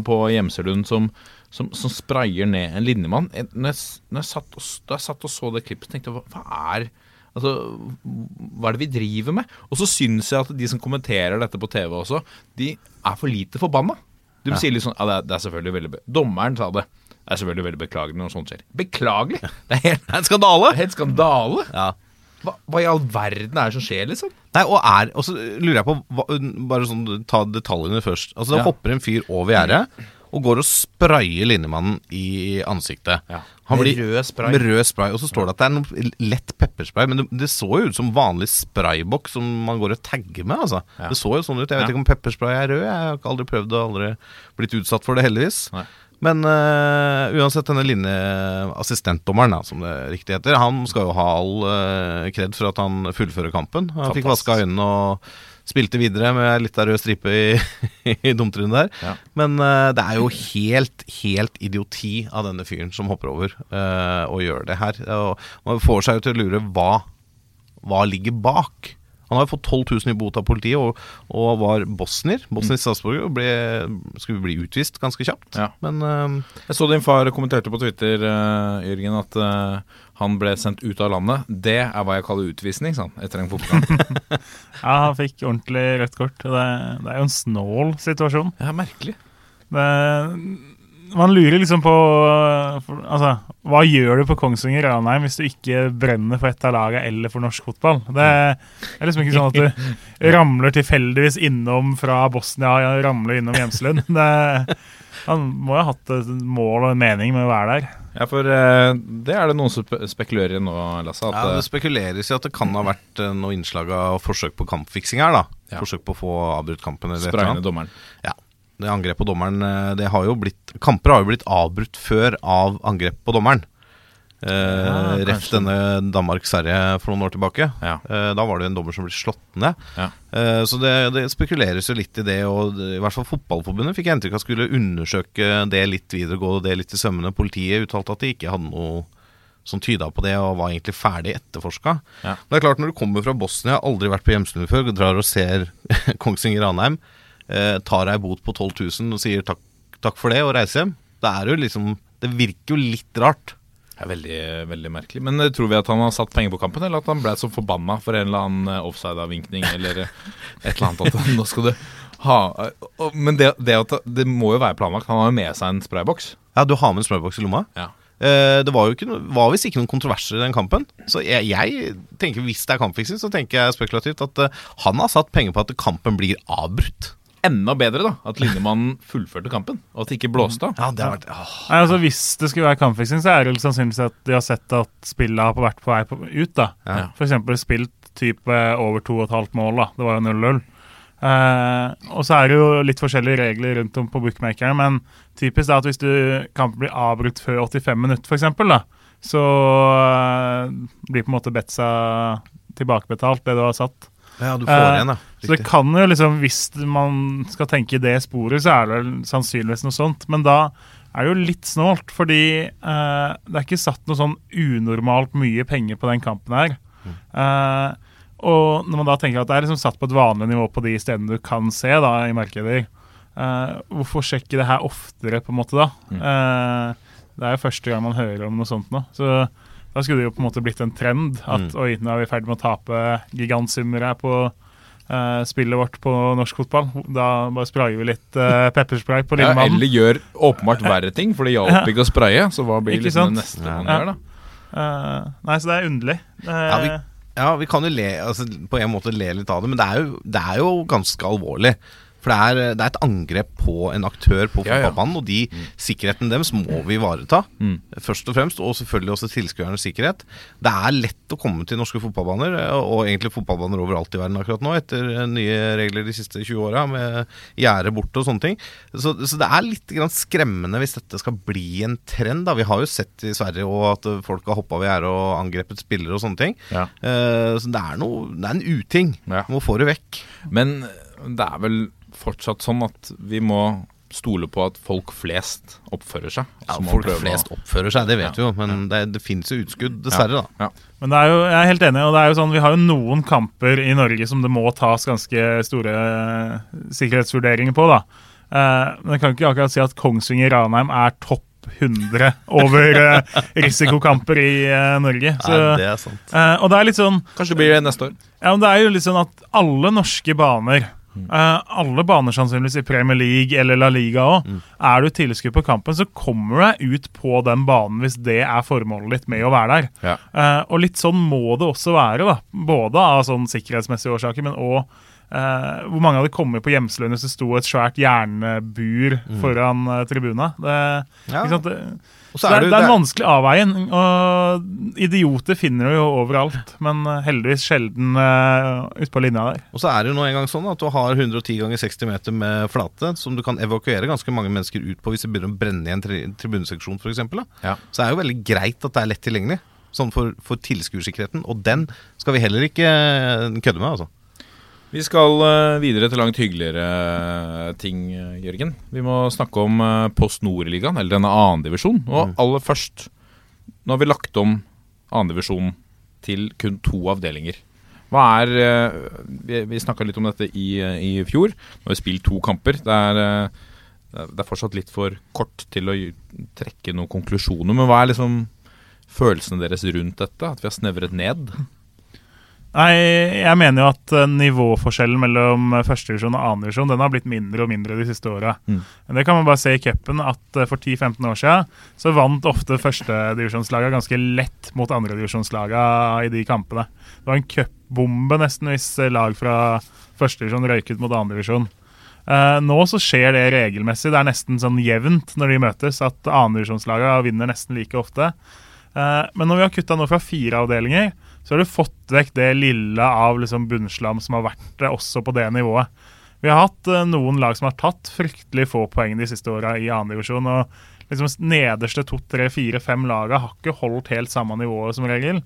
Speaker 5: på Gjemselund som, som, som sprayer ned en linjemann. Når jeg, når jeg, satt, og, da jeg satt og så det klippet, tenkte jeg hva, hva er Altså, Hva er det vi driver med? Og så syns jeg at de som kommenterer dette på TV også, de er for lite forbanna. De sier litt sånn ja, det, er, det er selvfølgelig veldig bra. Dommeren sa det. Det er selvfølgelig veldig beklagelig når sånt skjer. Beklagelig? Det er helt, [LAUGHS]
Speaker 6: En skandale!
Speaker 5: det er helt skandale.
Speaker 6: Ja.
Speaker 5: Hva, hva i all verden er det som skjer, liksom?
Speaker 6: Nei, og er Og så lurer jeg på hva, Bare sånn ta detaljene først. Altså Da
Speaker 5: Ja.
Speaker 6: hopper en fyr over gjerdet og går og sprayer linjemannen i ansiktet. Ja. Han
Speaker 5: Med rød spray.
Speaker 6: Med rød spray, Og så står det at det er noe lett pepperspray, men det, det så jo ut som vanlig sprayboks som man går og tagger med. altså.
Speaker 5: Ja.
Speaker 6: Det så jo sånn ut. Jeg vet
Speaker 5: Ja.
Speaker 6: ikke om pepperspray er rød, jeg har aldri prøvd det, aldri blitt utsatt for det, heldigvis.
Speaker 5: Nei.
Speaker 6: Men uh, uansett, denne linjeassistentdommeren, som det riktig heter, han skal jo ha all kred for at han fullfører kampen. Han fikk
Speaker 5: Fantastisk.
Speaker 6: vaska øynene og spilte videre med litt av rød stripe i, [LAUGHS] i dumtrynet der.
Speaker 5: Ja.
Speaker 6: Men uh, det er jo helt, helt idioti av denne fyren som hopper over uh, og gjør det her. Og man får seg jo til å lure hva, hva ligger bak. Han har fått 12 000 i bot av politiet og, og var bosnier. Bosnisk statsborger og ble, skulle bli utvist ganske kjapt.
Speaker 5: Ja.
Speaker 6: Men uh,
Speaker 5: Jeg så din far kommenterte på Twitter, uh, Jørgen, at uh, han ble sendt ut av landet. Det er hva jeg kaller utvisning, sa han, etter en fotballkamp. [LAUGHS]
Speaker 7: Ja, han fikk ordentlig rødt kort. Det, det er jo en snål situasjon.
Speaker 5: ja, merkelig.
Speaker 7: Det, man lurer liksom på Altså, hva gjør du på Kongsvinger Ranheim hvis du ikke brenner for ett av lagene eller for norsk fotball? Det er liksom ikke sånn at du [LAUGHS] ramler tilfeldigvis innom fra Bosnia og ramler innom Hjemslund. [LAUGHS] Det, han må jo ha hatt et mål og en mening med å være der.
Speaker 5: Ja, for eh, det er det noen som spekulerer i nå, Lasse. At,
Speaker 6: ja,
Speaker 5: eh,
Speaker 6: det spekuleres i at det kan ha vært noe innslag av forsøk på kampfiksing her. da
Speaker 5: Ja.
Speaker 6: Forsøk på å få avbrutt kampen. eller
Speaker 5: Sprayende dommeren.
Speaker 6: Ja, det angrep på dommeren eh, det har jo blitt, Kamper har jo blitt avbrutt før av angrep på dommeren. Eh, rett
Speaker 5: kanskje.
Speaker 6: denne Danmark-Sverige for noen år tilbake.
Speaker 5: Ja.
Speaker 6: Eh, da var det en dommer som ble slått ned.
Speaker 5: Ja.
Speaker 6: Eh, så det, det spekuleres jo litt i det, og i hvert fall Fotballforbundet fikk jeg inntrykk av skulle undersøke det litt videre, gå det litt i sømmene. Politiet uttalte at de ikke hadde noe som tyda på det, og var egentlig ferdig etterforska.
Speaker 5: Ja.
Speaker 6: Men det er klart, når du kommer fra Bosnia, aldri vært på hjemstund før, drar og ser [LAUGHS] Kongsvinger Ranheim, eh, tar ei bot på 12 000 og sier takk, takk for det, og reiser hjem. Det er liksom Det virker jo litt rart.
Speaker 5: Det er veldig, veldig merkelig. Men eh, tror vi at han har satt penger på kampen, eller at han ble så forbanna for en eller annen eh, offside-avvinkning, eller eh, et eller annet at nå skal du ha eh, Men det, det, at, det må jo være planlagt. Han har jo med seg en sprayboks.
Speaker 6: Ja, du har med en sprayboks i lomma?
Speaker 5: Ja.
Speaker 6: Eh, det var jo ikke var visst ikke noen kontroverser i den kampen. Så jeg, jeg tenker hvis det er kampfiksing, så tenker jeg spekulativt at eh, han har satt penger på at kampen blir avbrutt.
Speaker 5: Enda bedre da, at linjemannen fullførte kampen, og at det ikke blåste av.
Speaker 6: Ja, det har vært åh.
Speaker 7: Nei, altså Hvis det skulle være kampfiksing, så er det sannsynligvis at de har sett at spillet har vært på vei på, ut. da.
Speaker 6: Ja.
Speaker 7: For eksempel spilt type over to og et halvt mål. da. Det var jo 0-0. Eh, og så er det jo litt forskjellige regler rundt om på bookmakerne, men typisk er at hvis du kampen blir avbrutt før 85 minutter, f.eks., da, så eh, blir på en måte betsa tilbakebetalt, det du har satt.
Speaker 6: Ja, du får
Speaker 7: Eh,
Speaker 6: igjen, ja.
Speaker 7: Så det kan jo liksom, hvis man skal tenke i det sporet, så er det sannsynligvis noe sånt. Men da er det jo litt snålt, fordi eh, det er ikke satt noe sånn unormalt mye penger på den kampen her. Eh, og når man da tenker at det er liksom satt på et vanlig nivå på de stedene du kan se da i markeder, eh, hvorfor sjekke det her oftere, på en måte, da? Eh, det er jo første gang man hører om noe sånt nå. Så da skulle det jo på en måte blitt en trend at
Speaker 6: Mm.
Speaker 7: oi, nå er vi i ferd med å tape gigantsummer her på eh, spillet vårt på norsk fotball. Da bare sprayer vi litt uh, pepperspray på
Speaker 5: Ja,
Speaker 7: linjemannen.
Speaker 5: eller gjør åpenbart verre ting, for det hjalp ikke å spraye. Så hva blir liksom det neste man
Speaker 7: Ja.
Speaker 5: gjør, da?
Speaker 7: Uh, nei, så det er underlig. Eh,
Speaker 6: Ja, vi, ja, vi kan jo le, altså, på en måte le litt av det, men det er jo, det er jo ganske alvorlig. For det er, det er et angrep på en aktør på
Speaker 5: Ja, ja.
Speaker 6: fotballbanen, og de sikkerheten deres må vi ivareta.
Speaker 5: Mm.
Speaker 6: Først og fremst, og selvfølgelig også tilskuernes sikkerhet. Det er lett å komme til norske fotballbaner, og egentlig fotballbaner overalt i verden akkurat nå, etter nye regler de siste 20 åra, med gjerde borte og sånne ting. Så, så det er litt grann skremmende hvis dette skal bli en trend. Da. Vi har jo sett i Sverige også at folk har hoppa ved gjerdet og angrepet spillere og sånne ting.
Speaker 5: Ja.
Speaker 6: Eh, så det er, noe, det er en uting.
Speaker 5: Ja.
Speaker 6: Må få det vekk.
Speaker 5: Men det er vel fortsatt sånn at vi må stole på at folk flest oppfører seg.
Speaker 6: Ja, folk
Speaker 5: flest å-
Speaker 6: oppfører seg, det vet vi jo, men det, det fins jo utskudd, dessverre. da
Speaker 5: Ja.
Speaker 7: Men det er jo, jeg er helt enig, og det er jo sånn, vi har jo noen kamper i Norge som det må tas ganske store eh, sikkerhetsvurderinger på. da. Eh, men jeg kan ikke akkurat si at Kongsvinger Ranheim er topp 100 over eh, [LAUGHS] risikokamper i eh, Norge. Så,
Speaker 6: Nei, det er sant.
Speaker 7: eh, og det er litt sånn
Speaker 5: Kanskje det blir det neste år.
Speaker 7: Ja, men det er jo litt sånn at alle norske baner eh, alle baner sannsynligvis i Premier League eller La Liga òg. Er du tilskuer på kampen, så kommer du deg ut på den banen hvis det er formålet ditt med å være der.
Speaker 5: Ja.
Speaker 7: Uh, og litt sånn må det også være, da. Både av sånn sikkerhetsmessige årsaker, men òg uh, hvor mange hadde kommet på Gjemselund hvis det sto et svært jernbur foran uh, tribuna. Det,
Speaker 6: Ja.
Speaker 7: ikke sant? Det, det,
Speaker 6: er
Speaker 7: er,
Speaker 6: det-
Speaker 7: det er en vanskelig avveining. Og idioter finner du jo overalt, men eh, heldigvis sjelden uh, utpå linja der.
Speaker 6: Og så er det jo nå en gang sånn at du har 110 ganger 60 meter med flate som du kan evakuere ganske mange mennesker ut på hvis det begynner å brenne i en tri tribuneseksjon f.eks.
Speaker 5: Ja.
Speaker 6: Så det er jo veldig greit at det er lett tilgjengelig. Sånn for, for tilskuersikkerheten. Og den skal vi heller ikke eh, kødde med, altså.
Speaker 5: Vi skal eh, videre til langt hyggeligere eh, ting, eh, Jørgen. Vi må snakke om Post Nord-ligaen, eller denne annendivisjonen. Og aller først, nå har vi lagt om annendivisjonen til kun to avdelinger. Hva er Vi, vi snakka litt om dette i, i fjor. Nå har vi spilt to kamper. Det er, det er fortsatt litt for kort til å trekke noen konklusjoner. Men hva er liksom følelsene deres rundt dette? At vi har snevret ned?
Speaker 7: Nei, jeg mener jo at eh, nivåforskjellen mellom eh, førstedivisjon og annendivisjon den har blitt mindre og mindre de siste åra.
Speaker 5: Mm.
Speaker 7: Det kan man bare se i cupen at eh, for 10-15 år siden så vant ofte førstedivisjonslaga ganske lett mot andredivisjonslaga i de kampene. Det var en cupbombe nesten hvis lag fra førstedivisjon røyket mot annendivisjon. Uh, nå så skjer det regelmessig. Det er nesten sånn jevnt når de møtes, at annendivisjonslaga vinner nesten like ofte. Uh, men når vi har kutta nå fra fire avdelinger, så har du fått vekk det lille av liksom bunnslam som har vært det også på det nivået. Vi har hatt eh, noen lag som har tatt fryktelig få poeng de siste åra i annendivisjon. Og liksom nederste to, tre, fire, fem laga har ikke holdt helt samme nivået som regel.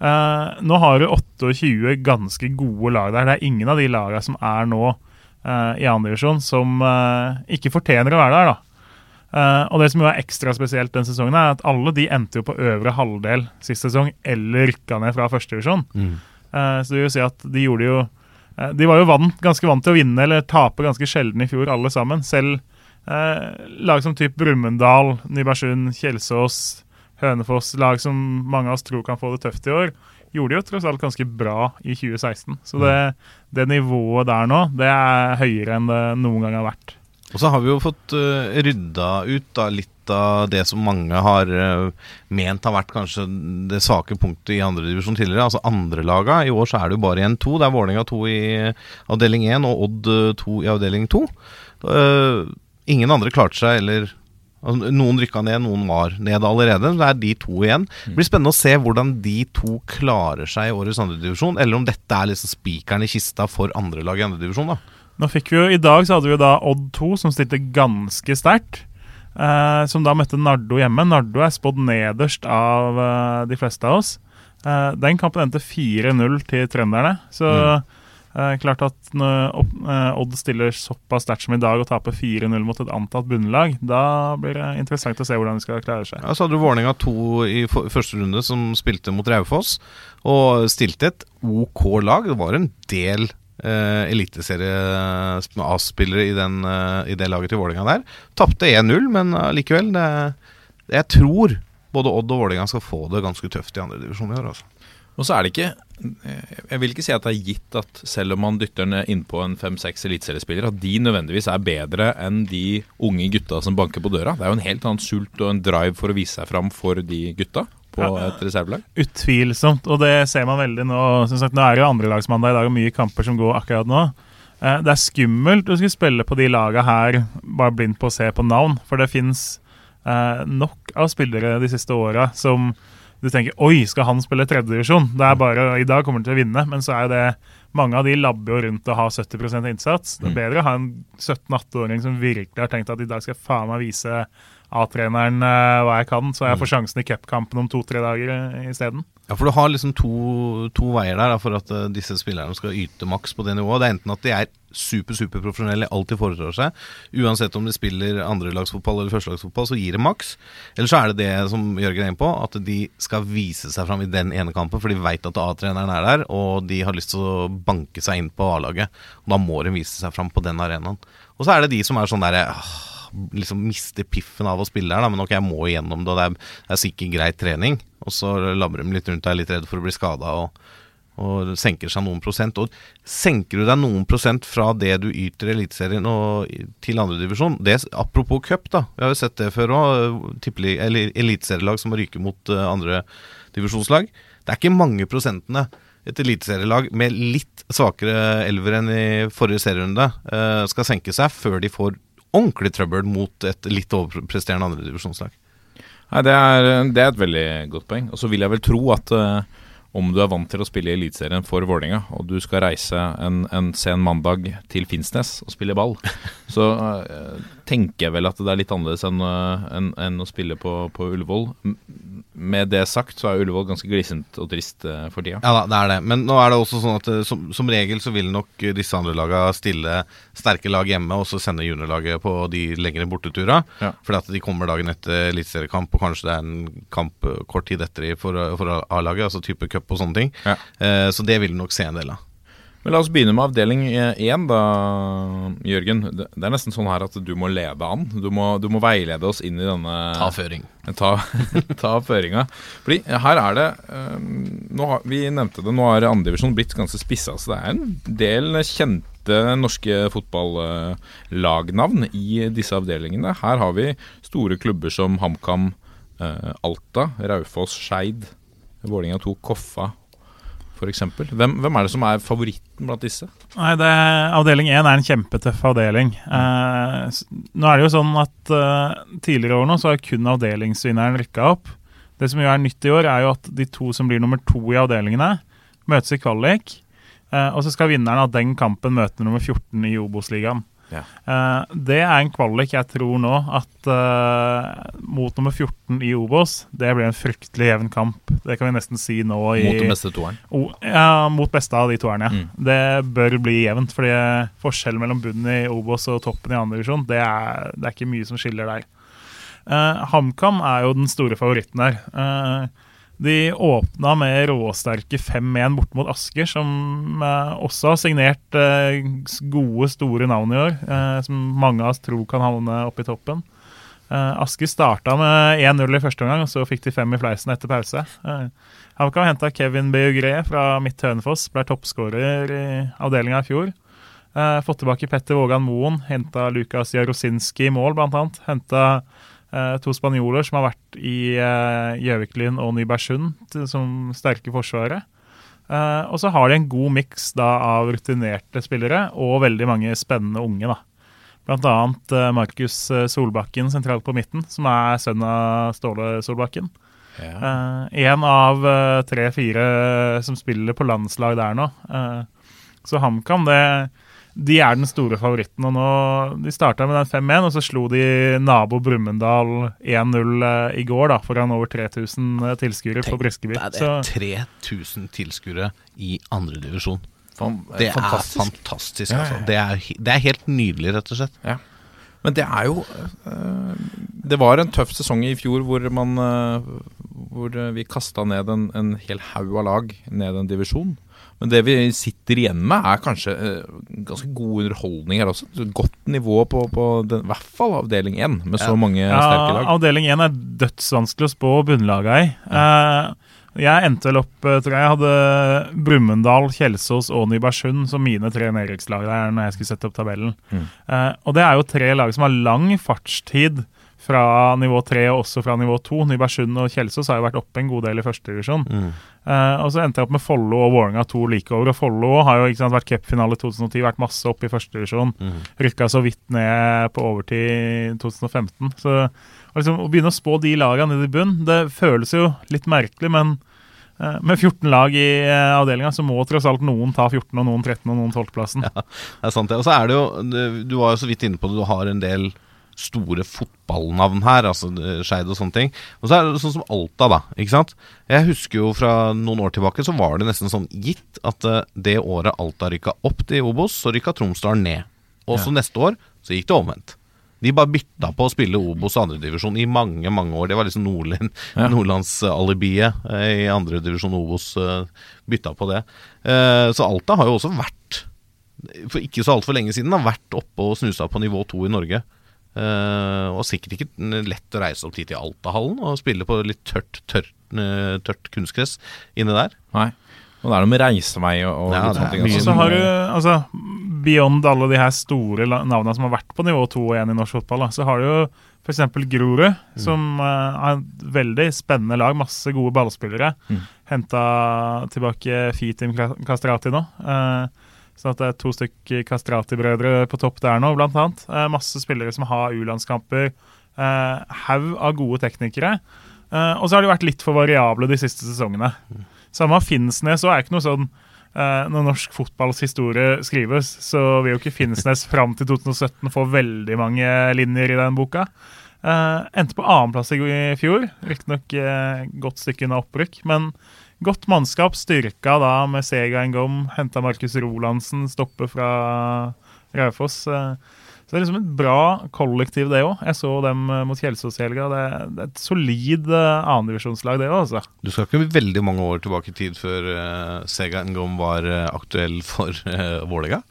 Speaker 7: Uh, nå har du 28 ganske gode lag der. Det er ingen av de laga som er nå uh, i andredivisjon som uh, ikke fortjener å være der. da. Eh, og det som jo er ekstra spesielt den sesongen, er at alle de endte jo på øvre halvdel sist sesong, eller rykka ned fra førstedivisjon.
Speaker 6: Mm.
Speaker 7: Uh, så det vil si at de gjorde jo uh, De var jo vant, ganske vant til å vinne eller tape ganske sjelden i fjor, alle sammen. Selv lag som typ Brumunddal, Nybergsund, Kjelsås, Hønefoss, lag som mange av oss tror kan få det tøft i år, gjorde jo tross alt ganske bra i 2016. Så det, det nivået der nå, det er høyere enn det noen gang har vært.
Speaker 6: Og så har vi jo fått uh, rydda ut da, litt av det som mange har uh, ment har vært kanskje det svake punktet i andredivisjon tidligere. Altså andrelaga. I år så er det jo bare igjen to. Det er Vålerenga to i avdeling én og Odd eh, to i avdeling to. Uh, ingen andre klarte seg, eller altså, Noen rykka ned, noen var ned allerede. Det er de to igjen. Det blir spennende å se hvordan de to klarer seg i årets andredivisjon, eller om dette er liksom spikeren i kista for andre lag i andredivisjon.
Speaker 7: Nå fikk vi jo, I dag så hadde vi jo da Odd 2, som stilte ganske sterkt. Eh, som da møtte Nardo hjemme. Nardo er spådd nederst av eh, de fleste av oss. Eh, den kampen endte 4-0 til trønderne. Så eh, klart at når eh, Odd stiller såpass sterkt som i dag og taper 4-0 mot et antatt bunnlag, da blir det interessant å se hvordan de skal klare seg.
Speaker 6: Ja, så hadde du Vålerenga 2 i første runde, som spilte mot Raufoss. Og stilte et OK lag. Det var en del eh, eliteserie A-spillere i, eh, i det laget til Vålerenga der. Tapte 1-0, men allikevel Jeg tror både Odd og Vålerenga skal få det ganske tøft i andredivisjon i år. Altså.
Speaker 5: Og så er det ikke Jeg vil ikke si at det er gitt at selv om man dytter ned innpå en fem-seks eliteseriespillere, at de nødvendigvis er bedre enn de unge gutta som banker på døra. Det er jo en helt annen sult og en drive for å vise seg fram for de gutta på et reservelag.
Speaker 7: Utvilsomt, og det ser man veldig nå. Sagt, nå er det jo andrelagsmandag i dag og mye kamper som går akkurat nå. Eh, Det er skummelt å skulle spille på de laga her bare blindt på å se på navn, for det fins eh, nok av spillere de siste åra som du tenker Oi, skal han spille tredjedivisjon? Det er bare, I dag kommer han til å vinne, men så er det mange av de labber jo rundt og har 70% innsats. Det er bedre å ha en 17-18-åring som virkelig har tenkt at i dag skal faen meg vise A-treneren eh, hva jeg kan, så jeg får sjansen i cupkampen om to-tre dager uh, isteden.
Speaker 6: Ja, for du har liksom to, to veier der da, for at eh, disse spillerne skal yte maks på det nivået. Det er enten at de er super, super profesjonelle, alltid foretar seg. Uansett om de spiller andrelagsfotball eller førstelagsfotball, så gir det maks. Eller så er det det som Jørgen er inne på, at de skal vise seg fram i den ene kampen, for de veit at A-treneren er der, og de har lyst til å banke seg inn på A-laget. Og da må de vise seg fram på den arenaen. Og så er det de som er sånn derre liksom mister piffen av å spille her, da, men ok, jeg må igjennom det, og det er, er sikkert greit trening. Og så labrer de litt rundt er litt redd for å bli skada og, og senker seg noen prosent. Og senker du deg noen prosent fra det du yter i Eliteserien og til andredivisjon Apropos cup, da. Vi har jo sett det før òg. Eliteserielag som ryker mot uh, andre divisjonslag. Det er ikke mange prosentene et eliteserielag med litt svakere elver enn i forrige serierunde eh, skal senke seg før de får ordentlig trøbbel mot et litt overpresterende andredivisjonslag.
Speaker 5: Nei, det er, det er et veldig godt poeng. Og så vil jeg vel tro at uh, om du er vant til å spille i Eliteserien for Vålerenga, og du skal reise en, en sen mandag til Finnsnes og spille ball, [LAUGHS] så eh, tenker jeg vel at det er litt annerledes enn eh, enn- enn å spille på, på Ullevål. Med det sagt så er Ullevål ganske glissent og trist eh, for tida.
Speaker 6: Ja da, det er det. Men nå er det også sånn at eh, som, som regel så vil nok disse andre laga stille sterke lag hjemme, og så sende juniorlaget på de lengre borteturene.
Speaker 5: Ja.
Speaker 6: Fordi at de kommer dagen etter eliteseriekamp, og kanskje det er en kamp kort tid etter i for, for A-laget, altså type cup og sånne ting.
Speaker 5: Ja.
Speaker 6: Eh, så det vil du nok se en del av.
Speaker 5: Men la oss begynne med avdeling én, da, Jørgen. Det er nesten sånn her at du må lede an. Du må, du må veilede oss inn i denne
Speaker 6: Ta føring.
Speaker 5: Ta, [LAUGHS] ta føringa. Fordi her er det nå har, Vi nevnte det, nå har andredivisjon blitt ganske spissa. Så det er en del kjente norske fotballagnavn i disse avdelingene. Her har vi store klubber som HamKam, eh, Alta, Raufoss, Skeid, Vålinga 2, Koffa f.eks. Hvem, hvem er det som er favoritten blant disse?
Speaker 7: Nei, det, Avdeling 1 er en kjempetøff avdeling. Eh, nå er det jo sånn at eh, Tidligere år nå så har kun avdelingsvinneren rykka opp. Det som jo er nytt i år, er jo at de to som blir nummer to i avdelingene, møtes i kvalik. Eh, og så skal vinneren av den kampen møte nummer 14 i Obos-ligaen.
Speaker 5: Ja.
Speaker 7: Eh, det er en kvalik jeg tror nå at uh, mot nummer 14 i Obos, det blir en fryktelig jevn kamp. Det kan vi nesten si nå i
Speaker 5: Mot den beste toeren?
Speaker 7: O, ja, mot beste av de toerne.
Speaker 5: Mm.
Speaker 7: Det bør bli jevnt, fordi forskjellen mellom bunnen i Obos og toppen i andre divisjon, det er, det er ikke mye som skiller der. Uh, HamKam er jo den store favoritten her. Eh, de åpna med råsterke 5-1 bort mot Asker, som eh, også har signert eh, gode, store navn i år, eh, som mange av oss tror kan havne oppe i toppen. Eh, Asker starta med 1-0 i første omgang, og så fikk de fem i fleisen etter pause. HamKam henta Kevin Beugre fra Midt Hønefoss, ble toppskårer i avdelinga i fjor. Eh, fått tilbake Petter Vågan Moen, henta Lukas Jarosinski i mål, blant annet. Henta eh, to spanjoler som har vært i uh, Gjøviklyn og Nybergsund som sterke forsvarere. Eh, og så har de en god miks av rutinerte spillere og veldig mange spennende unge. da. Blant annet eh, Markus eh, Solbakken sentralt på midten, som er sønn av Ståle Solbakken. Ja. en av eh, tre-fire som spiller på landslag der nå. Eh, så HamKam, det de er den store favoritten. og nå, De starta med den 5-1, og så slo de nabo Brumunddal 1-0 eh, i går da, foran over 3000 tilskuere på Briskeby.
Speaker 6: Det
Speaker 7: Så
Speaker 6: er 3000 tilskuere i andredivisjon. Det er
Speaker 5: fantastisk.
Speaker 6: fantastisk.
Speaker 5: Ja, ja,
Speaker 6: Altså.
Speaker 5: ja.
Speaker 6: Det, er, det er helt nydelig, rett og slett.
Speaker 5: Men det er jo øh, Det var en tøff sesong i fjor hvor man Hvor vi kasta ned en, en hel haug av lag ned en divisjon. Men det vi sitter igjen med, er kanskje øh, ganske god underholdning her også. Godt nivå på, på den, i hvert fall avdeling 1, med så
Speaker 6: Ja.
Speaker 5: mange sterke lag.
Speaker 7: Avdeling 1 er dødsvanskelig å spå bunnlaga i. Eh, jeg endte vel opp, eh, tror jeg, jeg hadde Brumunddal, Kjelsås og Nybergsund som mine tre nedrykkslag der når jeg skulle sette opp tabellen.
Speaker 5: Mm.
Speaker 7: Eh, og det er jo tre lag som har lang fartstid fra nivå 3 og også fra nivå 2. Nybergsund og Kjelsås har jo vært oppe en god del i første divisjon. Uh, og så endte jeg opp med Follo og Vålerenga to like over. Og Follo har jo ikke sant, vært cupfinale 2010, vært masse oppe i første divisjon. Rykka så vidt ned på overtid 2015. Så liksom, å begynne å spå de lagene nede i bunn, det føles jo litt merkelig, men eh, med 14 lag i uh, avdelinga, så må tross alt noen ta 14, og noen 13 og noen 12.-plassen.
Speaker 6: Ja, Det er sant det. Og så er det jo Du var jo så vidt inne på det, du har en del store fotballnavn her, altså eh, Skeid og sånne ting. Og så er det sånn som Alta, da. ikke sant? Jeg husker jo fra noen år tilbake så var det nesten sånn gitt at eh, det året Alta rykka opp til Obos, så rykka Tromsdalen ned. Og så neste år så gikk det omvendt. De bare bytta på å spille Obos andredivisjon i mange mange år. Det var liksom Nordland,
Speaker 5: Ja.
Speaker 6: Nordlandsalibiet eh, i andredivisjon Obos. Bytta på det. Så Alta har jo også vært for ikke så altfor lenge siden har vært oppe og snusa på nivå to i Norge. Eh, og sikkert ikke lett å reise opp dit i Altahallen og spille på litt tørt, tørt, eh, tørt kunstgress inne der.
Speaker 5: Nei. Og det er noe med reisevei og, og
Speaker 6: Ja,
Speaker 5: litt sånne ting. altså.
Speaker 7: Og så har du, altså, beyond alle de her store navnene som har vært på nivå 2 og 1 i norsk fotball, da, så har du jo f.eks. Grorud, som eh, er et veldig spennende lag, masse gode ballspillere.
Speaker 5: Mm.
Speaker 7: henta tilbake Fitim Kastrati nå. Eh, så at det er to stykker Kastrati-brødre på topp der nå, blant annet. Masse spillere som har U-landskamper. Eh, Haug av gode teknikere. Eh, og så har de vært litt for variable de siste sesongene. Samme Finnsnes òg er ikke noe sånn eh, Når norsk fotballs historie skrives, så vil jo ikke Finnsnes fram til 2017 få veldig mange linjer i den boka. Endte på annenplass i fjor, riktignok uh, godt stykke unna opprykk. Men godt mannskap, styrka da med Sega Ngom, henta Markus Rolandsen, stoppe fra Raufoss. Eh, så det er liksom et bra kollektiv, det òg. Jeg så dem eh, mot Kjelsås i helga. Det, det er et solid eh, annendivisjonslag, det òg, altså.
Speaker 6: Du skal ikke veldig mange år tilbake i tid før uh, Sega Ngom var uh, aktuell for uh, Vålerenga.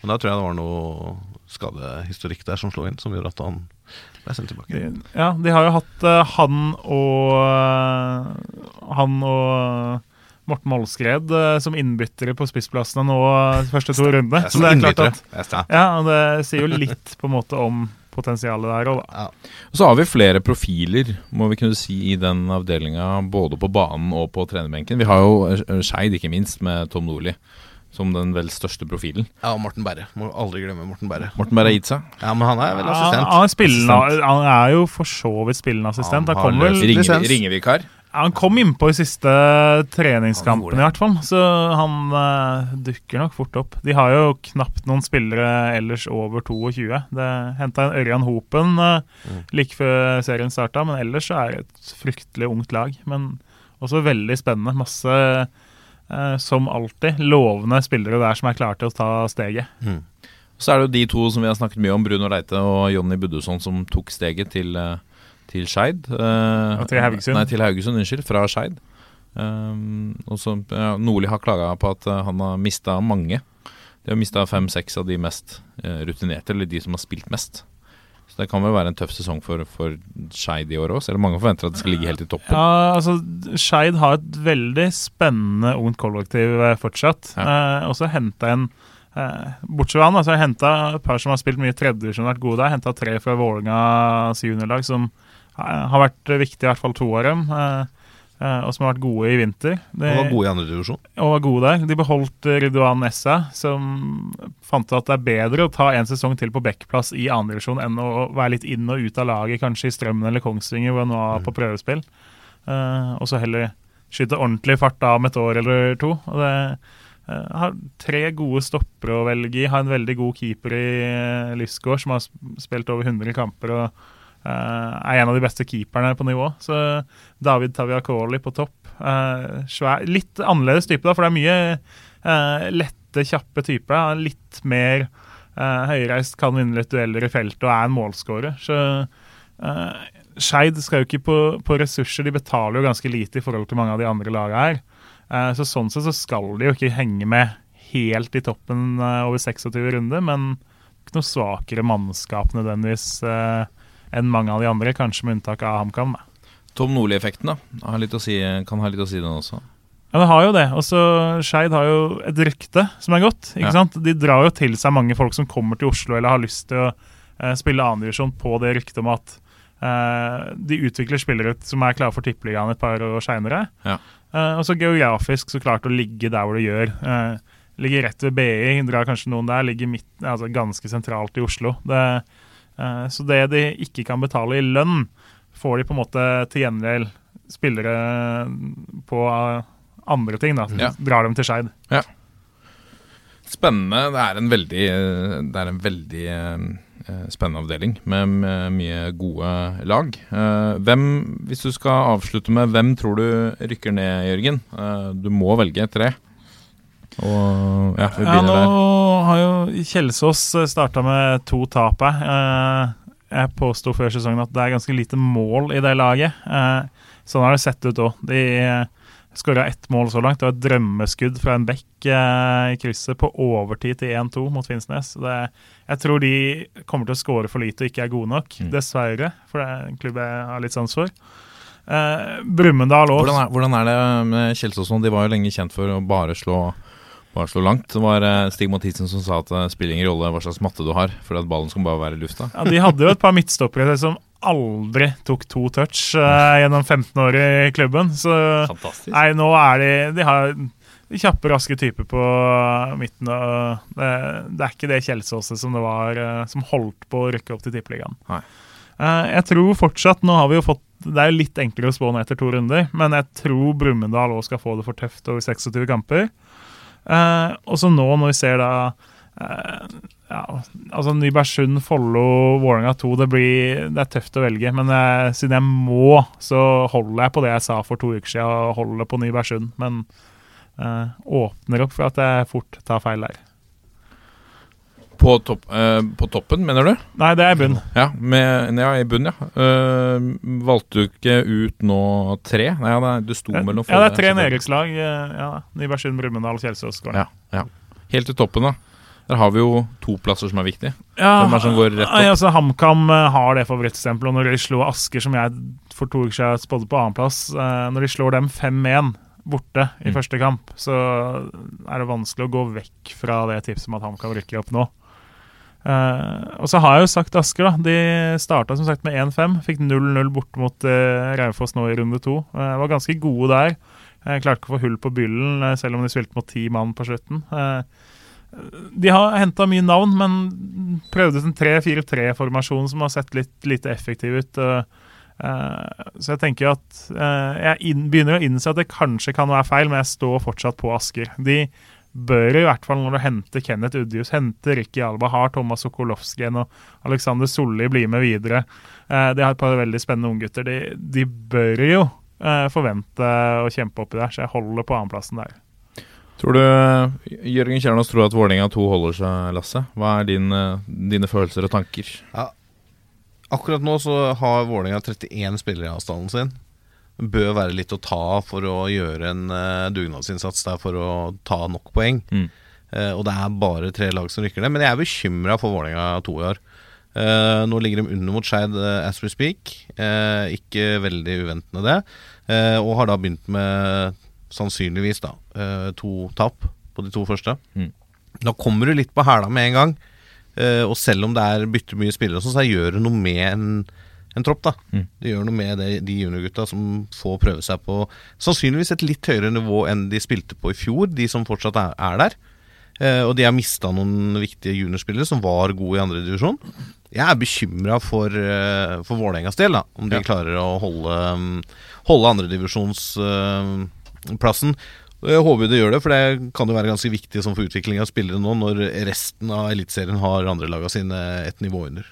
Speaker 6: Men da tror jeg det var noe skadehistorikk der som slo inn, som gjorde at han ble sendt tilbake.
Speaker 7: De, ja, de har jo hatt uh, han og eh, Han og Morten Målskred eh, som innbyttere på spissplassene nå de første to rundene.
Speaker 6: Jeg er som innbyttere. Er-
Speaker 7: ja, det sier jo litt på en måte om potensialet der òg, da.
Speaker 5: Og så har vi flere profiler, må vi kunne si, i den avdelinga. Både på banen og på trenerbenken. Vi har jo Skeid, ikke minst, med Tom Nordli som den vel største profilen.
Speaker 6: Ja, og Morten Berre. Må aldri glemme Morten Berre.
Speaker 5: Morten Berre har gitt seg.
Speaker 6: Ja, men han er vel
Speaker 7: assistent.
Speaker 6: assistent.
Speaker 7: han, er spillende,
Speaker 5: Assistent.
Speaker 7: han er jo for så vidt spillende assistent.
Speaker 6: Han
Speaker 7: Han,
Speaker 6: har
Speaker 7: vel,
Speaker 5: Ringe,
Speaker 6: lisens.
Speaker 5: ringevikar.
Speaker 7: Ja, han kom innpå i siste treningskampen, i hvert fall. Så han uh, dukker nok fort opp. De har jo knapt noen spillere ellers over 22. Det henta en Ørjan Hopen eh, like før serien starta, men ellers så er det et fryktelig ungt lag. Men også veldig spennende. Masse, som alltid, lovende spillere der som er klare til å ta steget.
Speaker 5: Så er det jo de to som vi har snakket mye om, Bruno Reite og Jonny Buddusson, som tok steget til, eh, til Skeid. eh,
Speaker 7: til Haugesund.
Speaker 5: Nei, til Haugesund, unnskyld. Fra Skeid. Um, ja, Nordli har klaga på at eh, han har mista mange. De har mista fem-seks av de mest eh, rutinerte, eller de som har spilt mest. Så det kan vel være en tøff sesong for, for Skeid i år òg, selv om mange forventer at det skal ligge helt i toppen.
Speaker 7: Ja, altså Skeid har et veldig spennende ungt kollektiv fortsatt. fortsatt. Eh, og så henta en eh, Bortsett fra han, altså jeg henta et par som har spilt mye tredjedivisjon og vært gode der. Henta tre fra Vålerengas juniorlag som eh, har vært viktige, i hvert fall to av dem. Eh, eh, og som har vært gode i vinter. De,
Speaker 6: og var gode i andre divisjon.
Speaker 7: og var gode der. De beholdt eh, Ridwan Nessa, som fant ut at det er bedre å ta en sesong til på backplass i andredivisjon enn å være litt inn og ut av laget, kanskje i Strømmen eller Kongsvinger, hvor han var er på prøvespill. Uh, og så heller skyte ordentlig fart av om et år eller to. Og det uh, har tre gode stoppere å velge i. Har en veldig god keeper i uh, Lysgård, som har spilt over 100 kamper. og eh, er en av de beste keeperne på nivå. Så David Taviakoli på topp. Eh, svær, litt annerledes type, da, for det er mye eh, lette, kjappe typer. Er Litt mer eh, høyreist, kan vinne litt dueller i feltet og er en målskårer. Så uh, Skeid skal jo ikke på, på ressurser, de betaler jo ganske lite i forhold til mange av de andre lagene her. Uh, så sånn sett så skal de jo ikke henge med helt i toppen uh, over 26 runder, men ikke noe svakere mannskap nødvendigvis eh, enn mange av de andre, kanskje med unntak av HamKam.
Speaker 5: Tom Nordli-effekten da har litt å si, kan ha litt å si, den også.
Speaker 7: Ja, det har jo det. Og så Skeid har jo et rykte som er godt. ikke
Speaker 5: Ja.
Speaker 7: sant? De drar jo til seg mange folk som kommer til Oslo eller har lyst til å eh, spille annendivisjon på det ryktet om at eh, de utvikler spillere som er klare for tippeligaen et par år seinere.
Speaker 5: Ja.
Speaker 7: Eh, og så geografisk så klart å ligge der hvor det gjør. Eh, ligger rett ved BI, drar kanskje noen der. Ligger midt, altså ganske sentralt i Oslo. Det, eh, så det de ikke kan betale i lønn, får de på en måte til gjengjeld spillere på eh, andre ting. da,
Speaker 5: Ja.
Speaker 7: Drar dem til Skeid.
Speaker 5: Ja. Spennende. Det er en veldig, det er en veldig eh, spennende avdeling med, med mye gode lag. Eh, hvem, hvis du skal avslutte med hvem tror du rykker ned, Jørgen? Eh, du må velge tre. Og ja, vi
Speaker 7: Ja, nå
Speaker 5: der.
Speaker 7: har jo Kjelsås starta med to tap her. Eh, jeg påsto før sesongen at det er ganske lite mål i det laget. Eh, sånn har det sett ut òg. De skåra ett mål så langt. Det var et drømmeskudd fra en bekk eh, i krysset på overtid til 1-2 mot Finnsnes. Det, jeg tror de kommer til å skåre for lite og ikke er gode nok,
Speaker 5: Mm.
Speaker 7: dessverre. For det er en klubb jeg har litt sans for. Eh, Brumunddal òg.
Speaker 5: Hvordan hvordan er det med Kjelsås nå? De var jo lenge kjent for å bare slå, bare slå langt. Det var eh, Stig Mathisen som sa at det spiller ingen rolle hva slags matte du har, for at ballen skal bare være i lufta.
Speaker 7: Ja, De hadde jo et par midtstoppere som aldri tok to touch uh, gjennom 15 år i klubben. Så
Speaker 5: Fantastisk.
Speaker 7: nei, nå er de De har kjappe, raske typer på midten. Og det, det er ikke det Kjelsåset som det var uh, som holdt på å rykke opp til Tippeligaen. Eh, jeg tror fortsatt Nå har vi jo fått Det er litt enklere å spå nå etter to runder, men jeg tror Brumunddal òg skal få det for tøft over 26 kamper. Eh, og så nå, når vi ser da eh, ja, altså Nybergsund, Follo, Vålerenga 2 det, blir, det er tøft å velge. Men jeg, siden jeg må, så holder jeg på det jeg sa for to uker siden, og holder på Nybergsund. Men eh, åpner opp for at jeg fort tar feil der.
Speaker 5: På, topp, uh, på toppen, mener du?
Speaker 7: Nei, det er i bunn.
Speaker 5: Ja, med, ja i bunn, ja. Uh, valgte du ikke ut nå tre? Nei, ja, det- sto sto mellom
Speaker 7: Ja, det er tre nedrykkslag. eh, Ja, Nybergsund, Brumunddal, Kjelsås.
Speaker 5: Ja, ja. Helt til toppen, da. Der har vi jo to plasser som er viktige.
Speaker 7: Ja,
Speaker 5: er
Speaker 7: altså HamKam har det favorittstempelet. Når de slår Asker, som jeg for to uker siden spådde på annenplass Når de slår dem 5-1 borte i
Speaker 5: Mm.
Speaker 7: første kamp, så er det vanskelig å gå vekk fra det tipset om at HamKam rykker opp nå. Eh, og så har jeg jo sagt Asker, da. De starta som sagt med 1-5. Fikk 0-0 borte mot uh, Raufoss nå i runde to. Uh, var ganske gode der. Uh, klarte ikke å få hull på byllen, uh, selv om de spilte mot ti mann på slutten. De har henta mye navn, men prøvde en 3-4-3-formasjon som har sett litt lite effektiv ut. så jeg tenker at Jeg begynner å innse at det kanskje kan være feil, men jeg står fortsatt på Asker. De bør i hvert fall, når du henter Kenneth Udjus, henter Ricky Alba, har Thomas Sokolowskien og Alexander Solli bli med videre. Eh, de har et par veldig spennende unggutter. De, de bør jo eh, forvente å kjempe oppi der, så jeg holder på annenplassen der.
Speaker 5: Tror du Jørgen Kjernås tror at Vålerenga 2 holder seg, Lasse? Hva er din, eh, dine følelser og tanker?
Speaker 6: Akkurat nå så har Vålerenga 31 spillere i avstanden sin. Bør være litt å ta av for å gjøre en uh, dugnadsinnsats der for å ta nok poeng.
Speaker 5: Mm.
Speaker 6: Uh, og det er bare tre lag som rykker ned. Men jeg er bekymra for Vålerenga to i år. Uh, nå ligger de under mot Skeid as we speak. Ikke veldig uventende det. Og har da begynt med sannsynligvis da to tap på de to første.
Speaker 5: Mm.
Speaker 6: Da kommer du litt på hæla med en gang. Og selv om det er bytter mye spillere, sånn, så gjør det noe med en, en tropp. da
Speaker 5: Mm.
Speaker 6: Det gjør noe med det, de juniorgutta som får prøve seg på sannsynligvis et litt høyere nivå enn de spilte på i fjor, de som fortsatt er, er der. Eh, og de har mista noen viktige juniorspillere som var gode i andredivisjon. Jeg er bekymra for, uh, for Vålerengas del, da om de
Speaker 5: Ja.
Speaker 6: klarer å holde, um, holde andredivisjonsplassen. Jeg håper det gjør det, for det kan jo være ganske viktig for utvikling av spillere nå, når resten av Eliteserien har andrelaga sine et nivå under.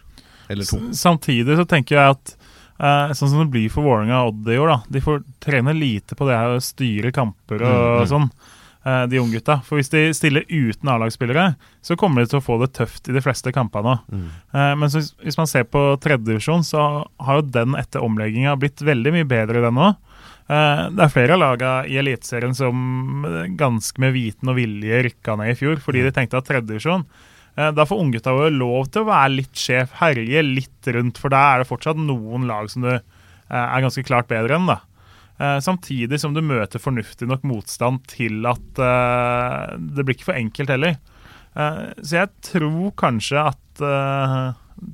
Speaker 6: Eller to.
Speaker 7: Samtidig så tenker jeg at eh, sånn som det blir for Vålerenga og Odd i år, da. De får trene lite på det her å styre kamper og
Speaker 5: Mm, mm.
Speaker 7: sånn, eh, de unggutta. For hvis de stiller uten A-lagsspillere, så kommer de til å få det tøft i de fleste kampene.
Speaker 6: Mm.
Speaker 7: Eh, men så, hvis man ser på tredjedivisjon, så har jo den etter omlegginga blitt veldig mye bedre, den òg. det er flere av lagene i Eliteserien som eh, ganske med viten og vilje rykka ned i fjor, fordi de tenkte at tredjedivisjon Eh, Da får unggutta våre lov til å være litt sjef, herje litt rundt, for da er det fortsatt noen lag som du eh, er ganske klart bedre enn. da. Eh, Samtidig som du møter fornuftig nok motstand til at eh, det blir ikke for enkelt heller. Eh, Så jeg tror kanskje at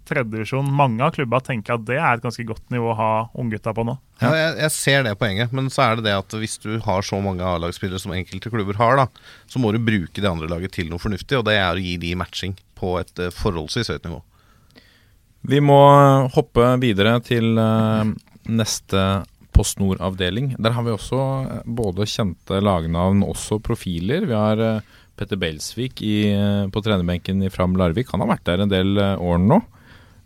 Speaker 7: tredjedivisjon, mange av klubba tenker at det er et ganske godt nivå å ha unggutta på nå.
Speaker 6: Ja, jeg, jeg ser det poenget, men så er det det at hvis du har så mange A-lagsspillere som enkelte klubber har, da, så må du bruke det andre laget til noe fornuftig, og det er å gi de matching på et eh, forholdsvis høyt nivå.
Speaker 5: Vi må hoppe videre til eh, neste Post Nord-avdeling. Der har vi også eh, både kjente lagnavn, også profiler. Vi har Petter Belsvik i, eh, på trenerbenken i Fram Larvik. Han har vært der en del eh, år nå.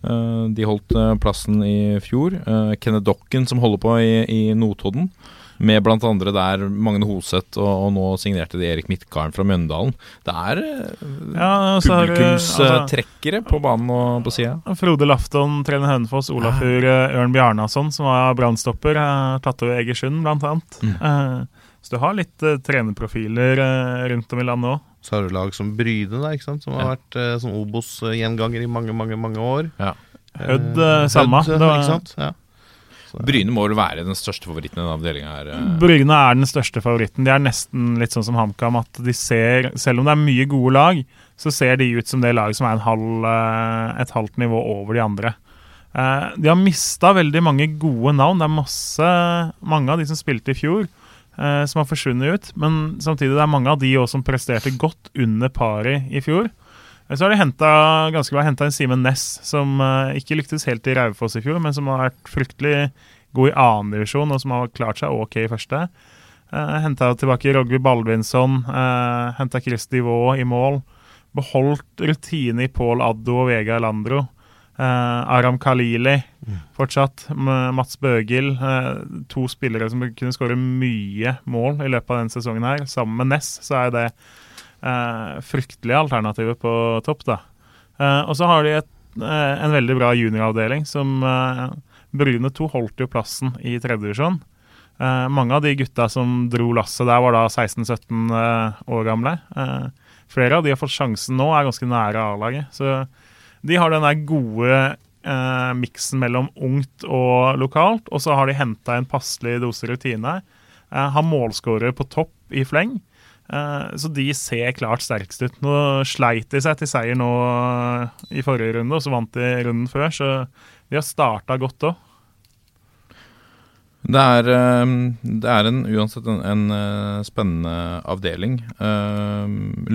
Speaker 5: Eh, de holdt plassen i fjor. Kenneth Dokken som holder på i, i Notodden. Med andre der Magne Hoseth, og, og nå signerte de Erik Midtgarden fra Mjøndalen. Det er
Speaker 7: Ja, så altså-
Speaker 5: publikumstrekkere på banen og på sida.
Speaker 7: Frode Lafton, trener Hønefoss, Olafur Ørn Bjarnason, som var brannstopper, tatt over Egersund, annet.
Speaker 5: Mm.
Speaker 7: Eh, så du har litt uh, trenerprofiler uh, rundt om i landet òg.
Speaker 6: Så har du lag som Bryne, da, ikke sant? som har
Speaker 5: Ja.
Speaker 6: vært uh, sånn Obos-gjenganger i mange, mange mange år.
Speaker 5: Ja.
Speaker 7: Hødd, eh, samme.
Speaker 6: Hødd,
Speaker 7: var-
Speaker 6: ikke sant? Ja. Så-
Speaker 5: Bryne må vel være den største favoritten i den avdelinga her. eh.
Speaker 7: Bryne er den største favoritten. De er nesten litt sånn som HamKam, at de ser Selv om det er mye gode lag, så ser de ut som det laget som er en halv, eh, et halvt nivå over de andre. Eh, de har mista veldig mange gode navn. Det er masse, mange av de som spilte i fjor, eh, som har forsvunnet ut. Men samtidig det er mange av de også som presterte godt under paret i fjor. Eh, Så har de henta en Simen Næss, som eh, ikke lyktes helt i Raufoss i fjor, men som har vært fryktelig god i annen divisjon, og som har klart seg ok i første. Eh, henta tilbake Rogge Baldvinsson, eh, henta Christy Vaa i mål. Beholdt rutine i Pål Addo og Vega Elandro. Eh, Aram Khalili fortsatt. Mats Bøgil. eh, to spillere som kunne skåre mye mål i løpet av denne sesongen. her Sammen med Ness så er det eh, fryktelige alternativer på topp. da Eh, Og så har de et, eh, en veldig bra junioravdeling som eh, Bryne 2 holdt jo plassen i tredjedivisjon. Uh, mange av de gutta som dro lasset der, var da 16-17 eh, år gamle. Flere av de har fått sjansen nå, er ganske nære A-laget. Så de har den der gode eh, miksen mellom ungt og lokalt, og så har de henta en passelig dose rutine. Eh, har målskårer på topp i fleng. Eh, så de ser klart sterkest ut. Nå sleit de seg til seier nå eh, i forrige runde, og så vant de runden før, så de har starta godt òg.
Speaker 5: Det er, eh, det er en, uansett en, en eh, spennende avdeling. Eh,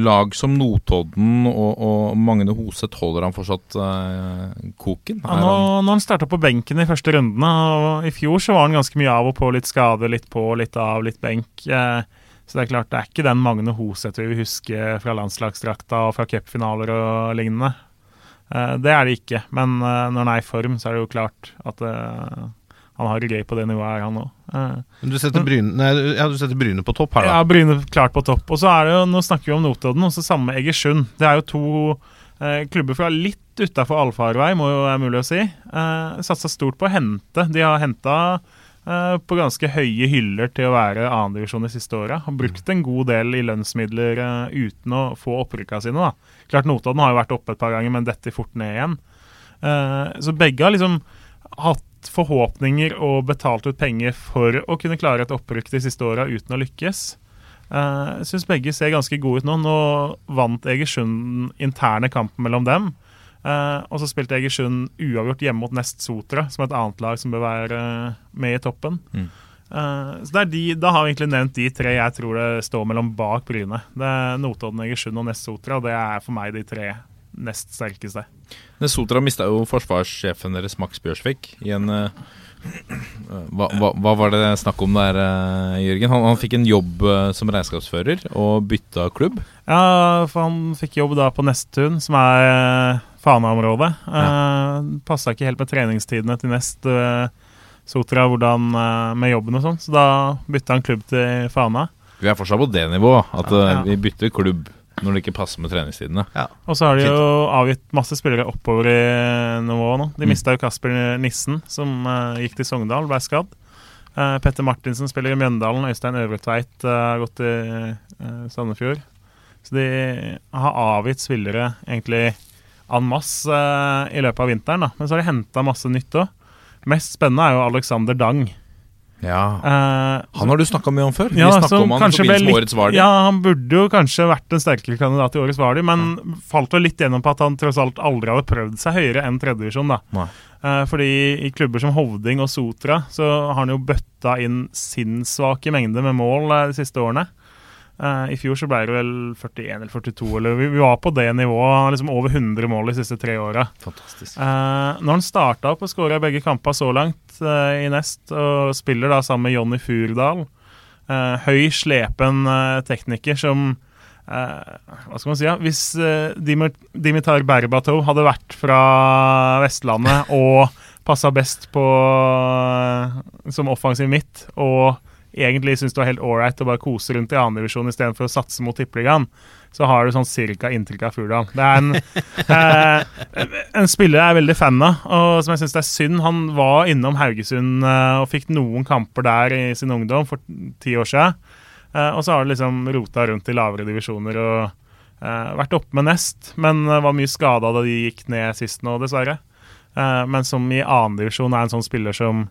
Speaker 5: lag som Notodden og, og Magne Hoseth holder han fortsatt eh, koken?
Speaker 7: Ja, nå,
Speaker 5: han-
Speaker 7: når han starta på benken i første rundene, og i fjor så var han ganske mye av og på, litt skade, litt på, litt av, litt benk. Eh, så det er klart, det er ikke den Magne Hoseth vi vil huske fra landslagsdrakta og fra cupfinaler og lignende. Det er det ikke, men når han er i form, så er det jo klart at eh, han har det gøy på det nivået her, han òg.
Speaker 6: Men Du setter Bryne, på topp her, da.
Speaker 7: Ja, Bryne klart på topp. Og så er det jo, Nå snakker vi om Notodden, og så samme Egersund. Det er jo to eh, klubber fra litt utafor allfarvei, må jo være mulig å si. Eh, Satsa stort på å hente. De har henta eh, på ganske høye hyller til å være annendivisjon de siste åra. Har brukt en god del i lønnsmidler eh, uten å få opprykka sine. da. Klart Notodden har jo vært oppe et par ganger, men detter fort ned igjen. Eh, så begge har liksom hatt forhåpninger og betalt ut penger for å kunne klare et opprykk de siste åra uten å lykkes. Eh, Jeg syns begge ser ganske gode ut nå. Nå vant Egersund interne kampen mellom dem. Eh, og så spilte Egersund uavgjort hjemme mot Nest Sotra, som er et annet lag som bør være eh, med i toppen.
Speaker 5: Mm.
Speaker 7: Så er de, Da har vi egentlig nevnt de tre jeg tror det står mellom bak Bryne. Det er Notodden, Egersund og Nest Sotra, og det er for meg de tre nest sterkeste.
Speaker 5: Nesotra mista jo forsvarssjefen deres, Max Bjørsvik, i en uh, hva, hva, hva var det snakk om der, uh, Jørgen? Han, han fikk en jobb uh, som regnskapsfører og bytta klubb.
Speaker 7: Ja, for han fikk jobb da på Nesttun, som er Fana-området. Ja. Passa ikke helt med treningstidene til Nest Sotra hvordan, med jobben og sånn, så da bytta han klubb til Fana.
Speaker 5: Vi er fortsatt på det nivået, at
Speaker 7: Ja, ja.
Speaker 5: vi bytter klubb når det ikke passer med treningstidene.
Speaker 7: Og så har de jo avgitt masse spillere oppover i nivået nå. De
Speaker 5: Mm.
Speaker 7: mista jo Kasper Nissen, som uh, gikk til Sogndal, ble skadd. Uh, Petter Martinsen spiller i Mjøndalen. Øystein Øvretveit har uh, gått til eh, Sandefjord. Så de har avgitt spillere egentlig en masse eh, i løpet av vinteren. da Men så har de henta masse nytt òg. Mest spennende er jo Alexander Dang.
Speaker 5: Ja.
Speaker 7: Uh,
Speaker 5: Han har du snakka mye om før.
Speaker 7: ja,
Speaker 5: vi om han i forbindelse med årets Vardy.
Speaker 7: Ja, han burde jo kanskje vært en sterkere kandidat i årets Vardi, men falt jo litt gjennom på at han tross alt aldri hadde prøvd seg høyere enn tredjedivisjon. da. Eh, fordi i klubber som Hovding og Sotra så har han jo bøtta inn sinnssvake mengder med mål eh, de siste årene. Eh, I fjor så ble det vel 41 eller 42, eller vi, vi var på det nivået. Liksom over 100 mål de siste tre åra.
Speaker 5: Fantastisk.
Speaker 7: Eh, når han starta opp og skåra begge kamper så langt uh, i Nest, og spiller da sammen med Jonny Furdal, høy, slepen tekniker som Hva skal man si? Ja? Hvis Dimit Dimitar Berbatov hadde vært fra Vestlandet og passa best på som offensiv midt, og egentlig syns det var helt ålreit å bare kose rundt i annendivisjon istedenfor å satse mot tippeligaen, så har du sånn cirka inntrykk av Furdal. Det er en, [LAUGHS] eh, en spiller jeg er veldig fan av, og som jeg syns det er synd. Han var innom Haugesund eh, og fikk noen kamper der i sin ungdom for ti år siden. Eh, og så har det liksom rota rundt i lavere divisjoner og eh, vært oppe med nest, men var mye skada da de gikk ned sist nå, dessverre. Eh, men som i annendivisjon er en sånn spiller som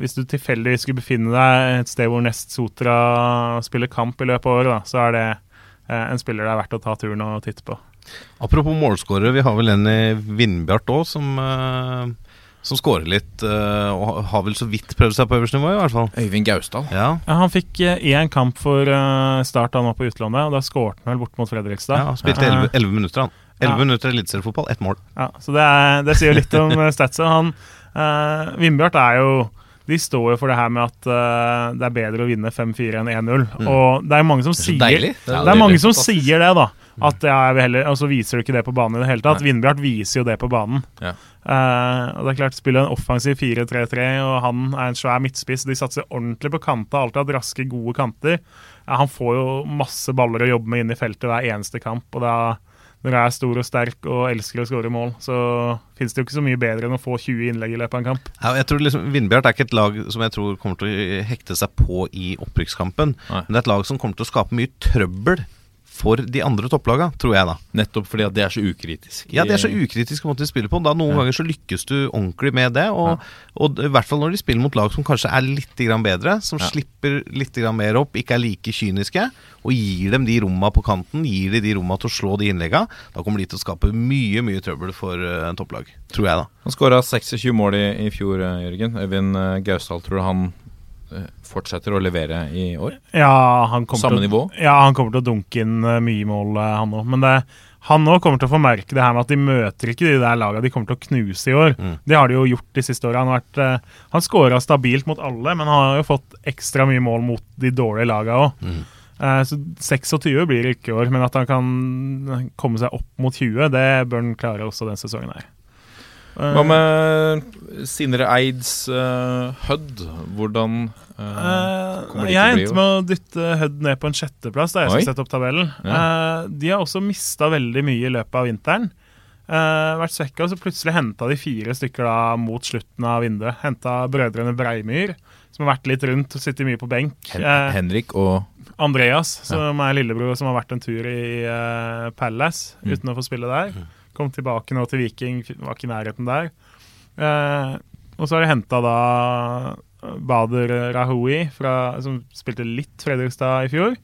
Speaker 7: Hvis du tilfeldigvis skulle befinne deg et sted hvor Nest Sotra spiller kamp i løpet av året, da, så er det eh, en spiller det er verdt å ta turen og titte på.
Speaker 6: Apropos målskårere, vi har vel en i Vindbjart òg, som, eh, som skårer litt, eh, og har vel så vidt prøvd seg på øverste nivå, i hvert fall.
Speaker 5: Øyvind Gausdal.
Speaker 6: Ja,
Speaker 7: Ja, han fikk én kamp for eh, Start da han var på utlandet, og da skårte han vel bort mot Fredrikstad.
Speaker 6: ja Spilte
Speaker 7: elleve
Speaker 6: 11, 11 minutter, han. 11
Speaker 7: Ja.
Speaker 6: minutter eliteseriefotball, ett mål.
Speaker 7: Ja, så det, er, det sier jo litt om eh, statsa. Han uh, Vindbjart er jo De står jo for det her med at uh, det er bedre å vinne 5-4 enn 1-0. Og det er mange som
Speaker 5: Mm. Det er
Speaker 7: sier
Speaker 5: deilig.
Speaker 7: Det er,
Speaker 5: Det er
Speaker 7: mange som sier det, da. At ja, jeg vil heller, Og så viser du ikke det på banen i det hele tatt. Vindbjart viser jo det på banen.
Speaker 5: Ja.
Speaker 7: Uh, og det er klart Spiller en offensiv 4-3-3, og han er en svær midtspiss. De satser ordentlig på kanta, alltid hatt raske, gode kanter. Ja, han får jo masse baller å jobbe med inn i feltet hver eneste kamp. Og da, når jeg er stor og sterk og elsker å skåre mål, så finnes det jo ikke så mye bedre enn å få 20 innlegg i løpet av en kamp.
Speaker 6: Ja, jeg tror liksom Vindbjart er ikke et lag som jeg tror kommer til å hekte seg på i opprykkskampen. Men det er et lag som kommer til å skape mye trøbbel for de andre topplaga, tror jeg, da.
Speaker 5: Nettopp fordi at det er så ukritisk.
Speaker 6: Ja, det er så ukritisk måte de spiller på. Da Noen
Speaker 5: Ja.
Speaker 6: ganger så lykkes du ordentlig med det. Og, og i hvert fall når de spiller mot lag som kanskje er litt grann bedre, som
Speaker 5: Ja.
Speaker 6: slipper litt grann mer opp, ikke er like kyniske, og gir dem de romma på kanten, gir de de romma til å slå de innlegga, da kommer de til å skape mye mye trøbbel for eh, en topplag. Tror jeg, da.
Speaker 5: Han skåra 26 mål i, i fjor, eh, Jørgen. Øyvind eh, Gausdal, tror du han eh, fortsetter å levere i år?
Speaker 7: Ja, han
Speaker 5: Samme
Speaker 7: til,
Speaker 5: nivå?
Speaker 7: Ja, han kommer til å dunke inn eh, mye mål, eh, han òg. Men det, han òg kommer til å få merke det her med at de møter ikke de der lagene de kommer til å knuse i år.
Speaker 6: Mm.
Speaker 7: Det har de jo gjort de siste åra. Han, har vært, eh, han scora stabilt mot alle, men han har jo fått ekstra mye mål mot de dårlige laga òg.
Speaker 6: Mm.
Speaker 7: så 26 blir det ikke i år, men at han kan komme seg opp mot 20, det bør han klare også denne sesongen her. Eh,
Speaker 5: Hva med Sindre Eids uh, Hødd? Hvordan uh,
Speaker 7: Eh,
Speaker 5: kommer de
Speaker 7: jeg endte med å dytte Hødd ned på en sjetteplass da jeg
Speaker 5: Oi.
Speaker 7: skulle sette opp tabellen. Eh, de har også mista veldig mye i løpet av vinteren. Uh, vært svekka, og så plutselig henta de fire stykker da mot slutten av vinduet. Henta brødrene Breimyr, som har vært litt rundt og sittet mye på benk.
Speaker 5: Hen
Speaker 7: Eh,
Speaker 5: Henrik og
Speaker 7: Andreas, som er lillebror som har vært en tur i eh, Palace
Speaker 5: Mm.
Speaker 7: uten å få spille der. Kom tilbake nå til Viking, var ikke i nærheten der. Eh, og så har de henta da Bader Rahoui, fra, som spilte litt Fredrikstad i fjor.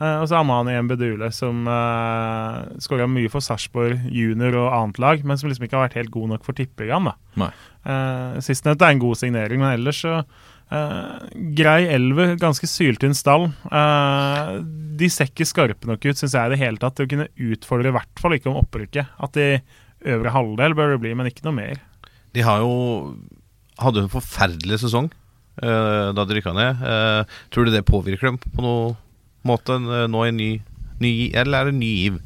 Speaker 7: Eh, og så Amani Mbedule, som eh, skåra mye for Sarpsborg junior og annet lag, men som liksom ikke har vært helt god nok for tippeligaen. Eh, Sistnevnte er en god signering, men ellers så eh, Grei elver, ganske syltynn stall. Uh, de ser ikke skarpe nok ut, syns jeg, i det hele tatt til å kunne utfordre, i hvert fall ikke om opprykket. At i øvre halvdel bør det bli, men ikke noe mer.
Speaker 6: De har jo hadde en forferdelig sesong uh, da de rykka ned. Tror du det påvirker dem på noen måte nå i ny, ny Eller er det ny giv?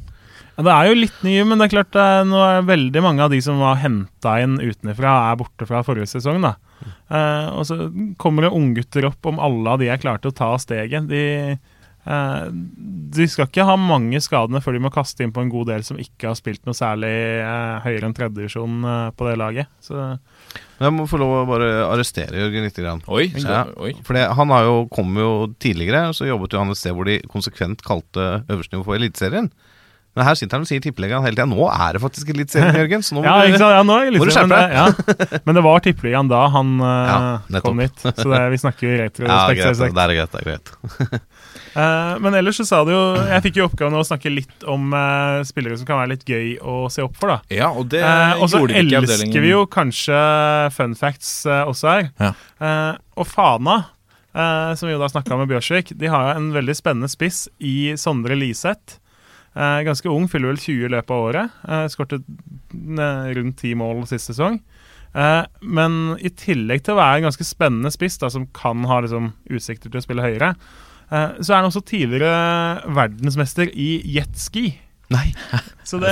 Speaker 7: Ja, det er jo litt nye, men det er klart eh, nå er veldig mange av de som var henta inn utenfra, er borte fra forrige sesong. da. Eh, og så kommer det unggutter opp om alle av de er klare til å ta steget. De, eh, de skal ikke ha mange skadene før de må kaste inn på en god del som ikke har spilt noe særlig eh, høyere enn tredjedivisjon uh, på det laget. Så
Speaker 6: Jeg må få lov å bare arrestere Jørgen litt. Grann.
Speaker 5: Oi,
Speaker 6: Ja,
Speaker 5: oi.
Speaker 6: for han har jo, kom jo tidligere, så jobbet jo han et sted hvor de konsekvent kalte øverste nivå for Eliteserien. Men her sitter han og sier tippeligaen hele tida. Nå er det faktisk Eliteserien, Jørgen. Så nå [LAUGHS] må
Speaker 7: ja,
Speaker 6: du-
Speaker 7: Ja, nå er jeg litt [LAUGHS]
Speaker 6: må du
Speaker 7: men,
Speaker 6: deg.
Speaker 7: det, ja. men det var tippeligaen da han uh, [LAUGHS]
Speaker 6: Ja,
Speaker 7: kom hit. Så det, vi snakker jo
Speaker 6: Ja, greit. Det er greit. Det er greit.
Speaker 7: uh, men ellers så sa du jo Jeg fikk jo oppgaven å snakke litt om uh, spillere som kan være litt gøy å se opp for. da
Speaker 5: Ja, og det
Speaker 7: Og så
Speaker 5: gjorde de ikke i
Speaker 7: elsker vi jo kanskje fun facts også her.
Speaker 5: Ja.
Speaker 7: Eh, og Fana, eh, som vi jo da snakka med Bjørsvik, de har en veldig spennende spiss i Sondre Liseth. Eh, ganske ung, fyller vel 20 i løpet av året. Eh, Skårte eh, rundt 10 mål sist sesong. Eh, men i tillegg til å være en ganske spennende spiss, da, som kan ha liksom, utsikter til å spille høyere, eh, så er han også tidligere verdensmester i jetski.
Speaker 6: Nei. [LAUGHS]
Speaker 7: Så det,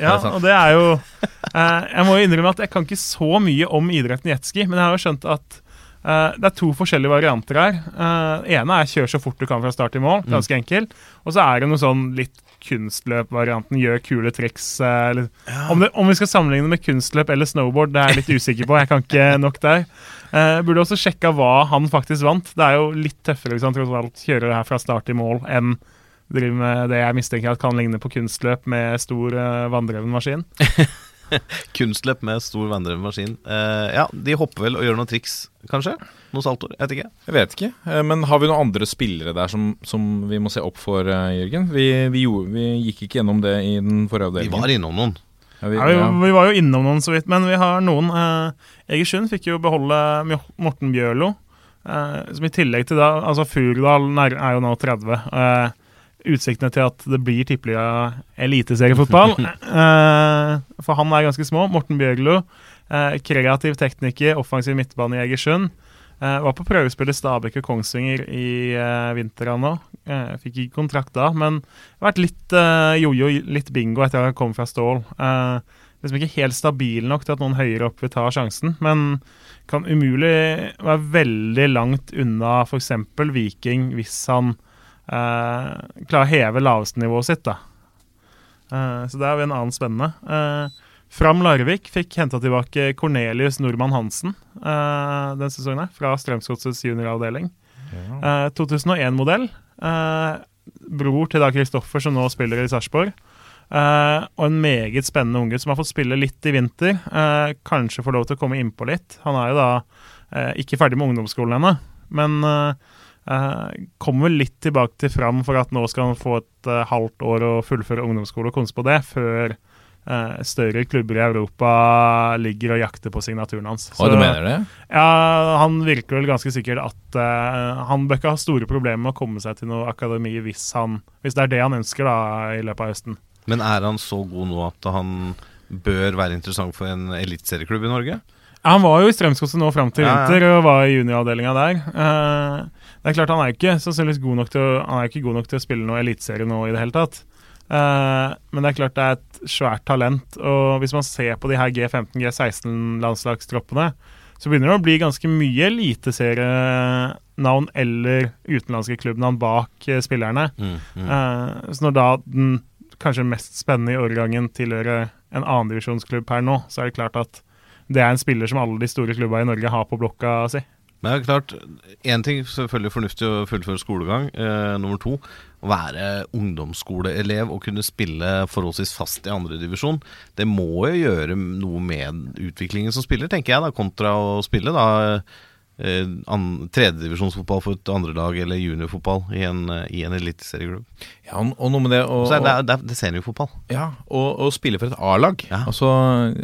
Speaker 7: ja, og det er jo eh, Jeg må jo innrømme at jeg kan ikke så mye om idretten jetski, men jeg har jo skjønt at Uh, det er to forskjellige varianter her. Uh, ene er kjør så fort du kan fra start til mål. Ganske enkelt. Og så er det noe sånn litt kunstløp-varianten. Gjør kule triks. eh, ja. om, det, om vi skal sammenligne med kunstløp eller snowboard, det er jeg litt usikker på. Jeg kan ikke nok der. Eh, burde også sjekka hva han faktisk vant. Det er jo litt tøffere liksom, tross alt kjøre det her fra start til mål enn drive med det jeg mistenker at kan ligne på kunstløp med stor uh, vanndreven maskin. [LAUGHS]
Speaker 6: Kunstløp med stor vanndreven maskin. Eh, ja, de hopper vel og gjør noen triks, kanskje? Noen saltoer? Jeg vet ikke.
Speaker 5: Jeg vet ikke. Eh, Men har vi noen andre spillere der som, som vi må se opp for, eh, Jørgen? Vi, vi, gjorde, vi gikk ikke gjennom det i den forrige
Speaker 6: Vi var innom noen.
Speaker 5: Ja, vi,
Speaker 7: Ja, vi,
Speaker 5: ja.
Speaker 7: vi var jo innom noen så vidt, men vi har noen. Eh, Egersund fikk jo beholde Morten Bjørlo. Eh, som i tillegg til da Altså, Furdal er jo nå 30. Eh, utsiktene til at det blir tippeliga eliteseriefotball. [LAUGHS] eh, for han er ganske små. Morten Bjørlo. Eh, kreativ tekniker, offensiv midtbane i Egersund. Eh, var på prøvespill i Stabæk og Kongsvinger i uh, vinter nå. Eh, fikk ikke kontrakt da, men det har vært litt jojo, litt bingo etter at jeg kom fra Stål. Liksom ikke helt stabil nok til at noen høyere opp vil ta sjansen, men kan umulig være veldig langt unna f.eks. Viking hvis han klarer å heve lavestnivået sitt. da. Så det er en annen spennende. Eh, Fram Larvik fikk henta tilbake Cornelius Nordmann Hansen uh, den sesongen, her, fra Strømsgodsets junioravdeling. Eh, 2001-modell. Uh, bror til da Kristoffer, som nå spiller i Sarpsborg. Eh, og en meget spennende unge som har fått spille litt i vinter. Eh, kanskje får lov til å komme innpå litt. Han er jo da ikke ferdig med ungdomsskolen ennå, men kommer litt tilbake til Fram for at nå skal han få et halvt år å fullføre ungdomsskole og konse på det, før større klubber i Europa ligger og jakter på signaturen hans.
Speaker 5: Så, du mener det?
Speaker 7: Ja, han virker vel ganske sikkert at uh, han bør ikke ha store problemer med å komme seg til noe akademi hvis, han, hvis det er det han ønsker da i løpet av høsten.
Speaker 6: Men er han så god nå at han bør være interessant for en eliteserieklubb i Norge?
Speaker 7: Ja, Han var jo i Strømsgodset nå fram til
Speaker 6: Ja, ja.
Speaker 7: og var i junioravdelinga der. Uh, det er klart Han er ikke sannsynligvis god nok til å, han er ikke god nok til å spille noe eliteserie nå i det hele tatt. Eh, men det er klart det er et svært talent. Og hvis man ser på de her G15, G16-landslagstroppene, så begynner det å bli ganske mye eliteserienavn eller utenlandske klubbnavn bak eh, spillerne.
Speaker 6: Mm, mm.
Speaker 7: Eh, så når da den kanskje mest spennende i årgangen tilhører en annendivisjonsklubb per nå, så er det klart at det er en spiller som alle de store klubba i Norge har på blokka si.
Speaker 6: Men det er klart, én ting selvfølgelig fornuftig å fullføre skolegang. Eh, nummer to, å være ungdomsskoleelev og kunne spille forholdsvis fast i andredivisjon. Det må jo gjøre noe med utviklingen som spiller, tenker jeg, da, kontra å spille da eh, tredjedivisjonsfotball for et andrelag eller juniorfotball i en, i en eliteserieklubb.
Speaker 5: Ja, og, og noe med det å
Speaker 6: Så er det, det, er- det er seniorfotball.
Speaker 5: Ja, og, og spille for et A-lag.
Speaker 6: Ja.
Speaker 5: Altså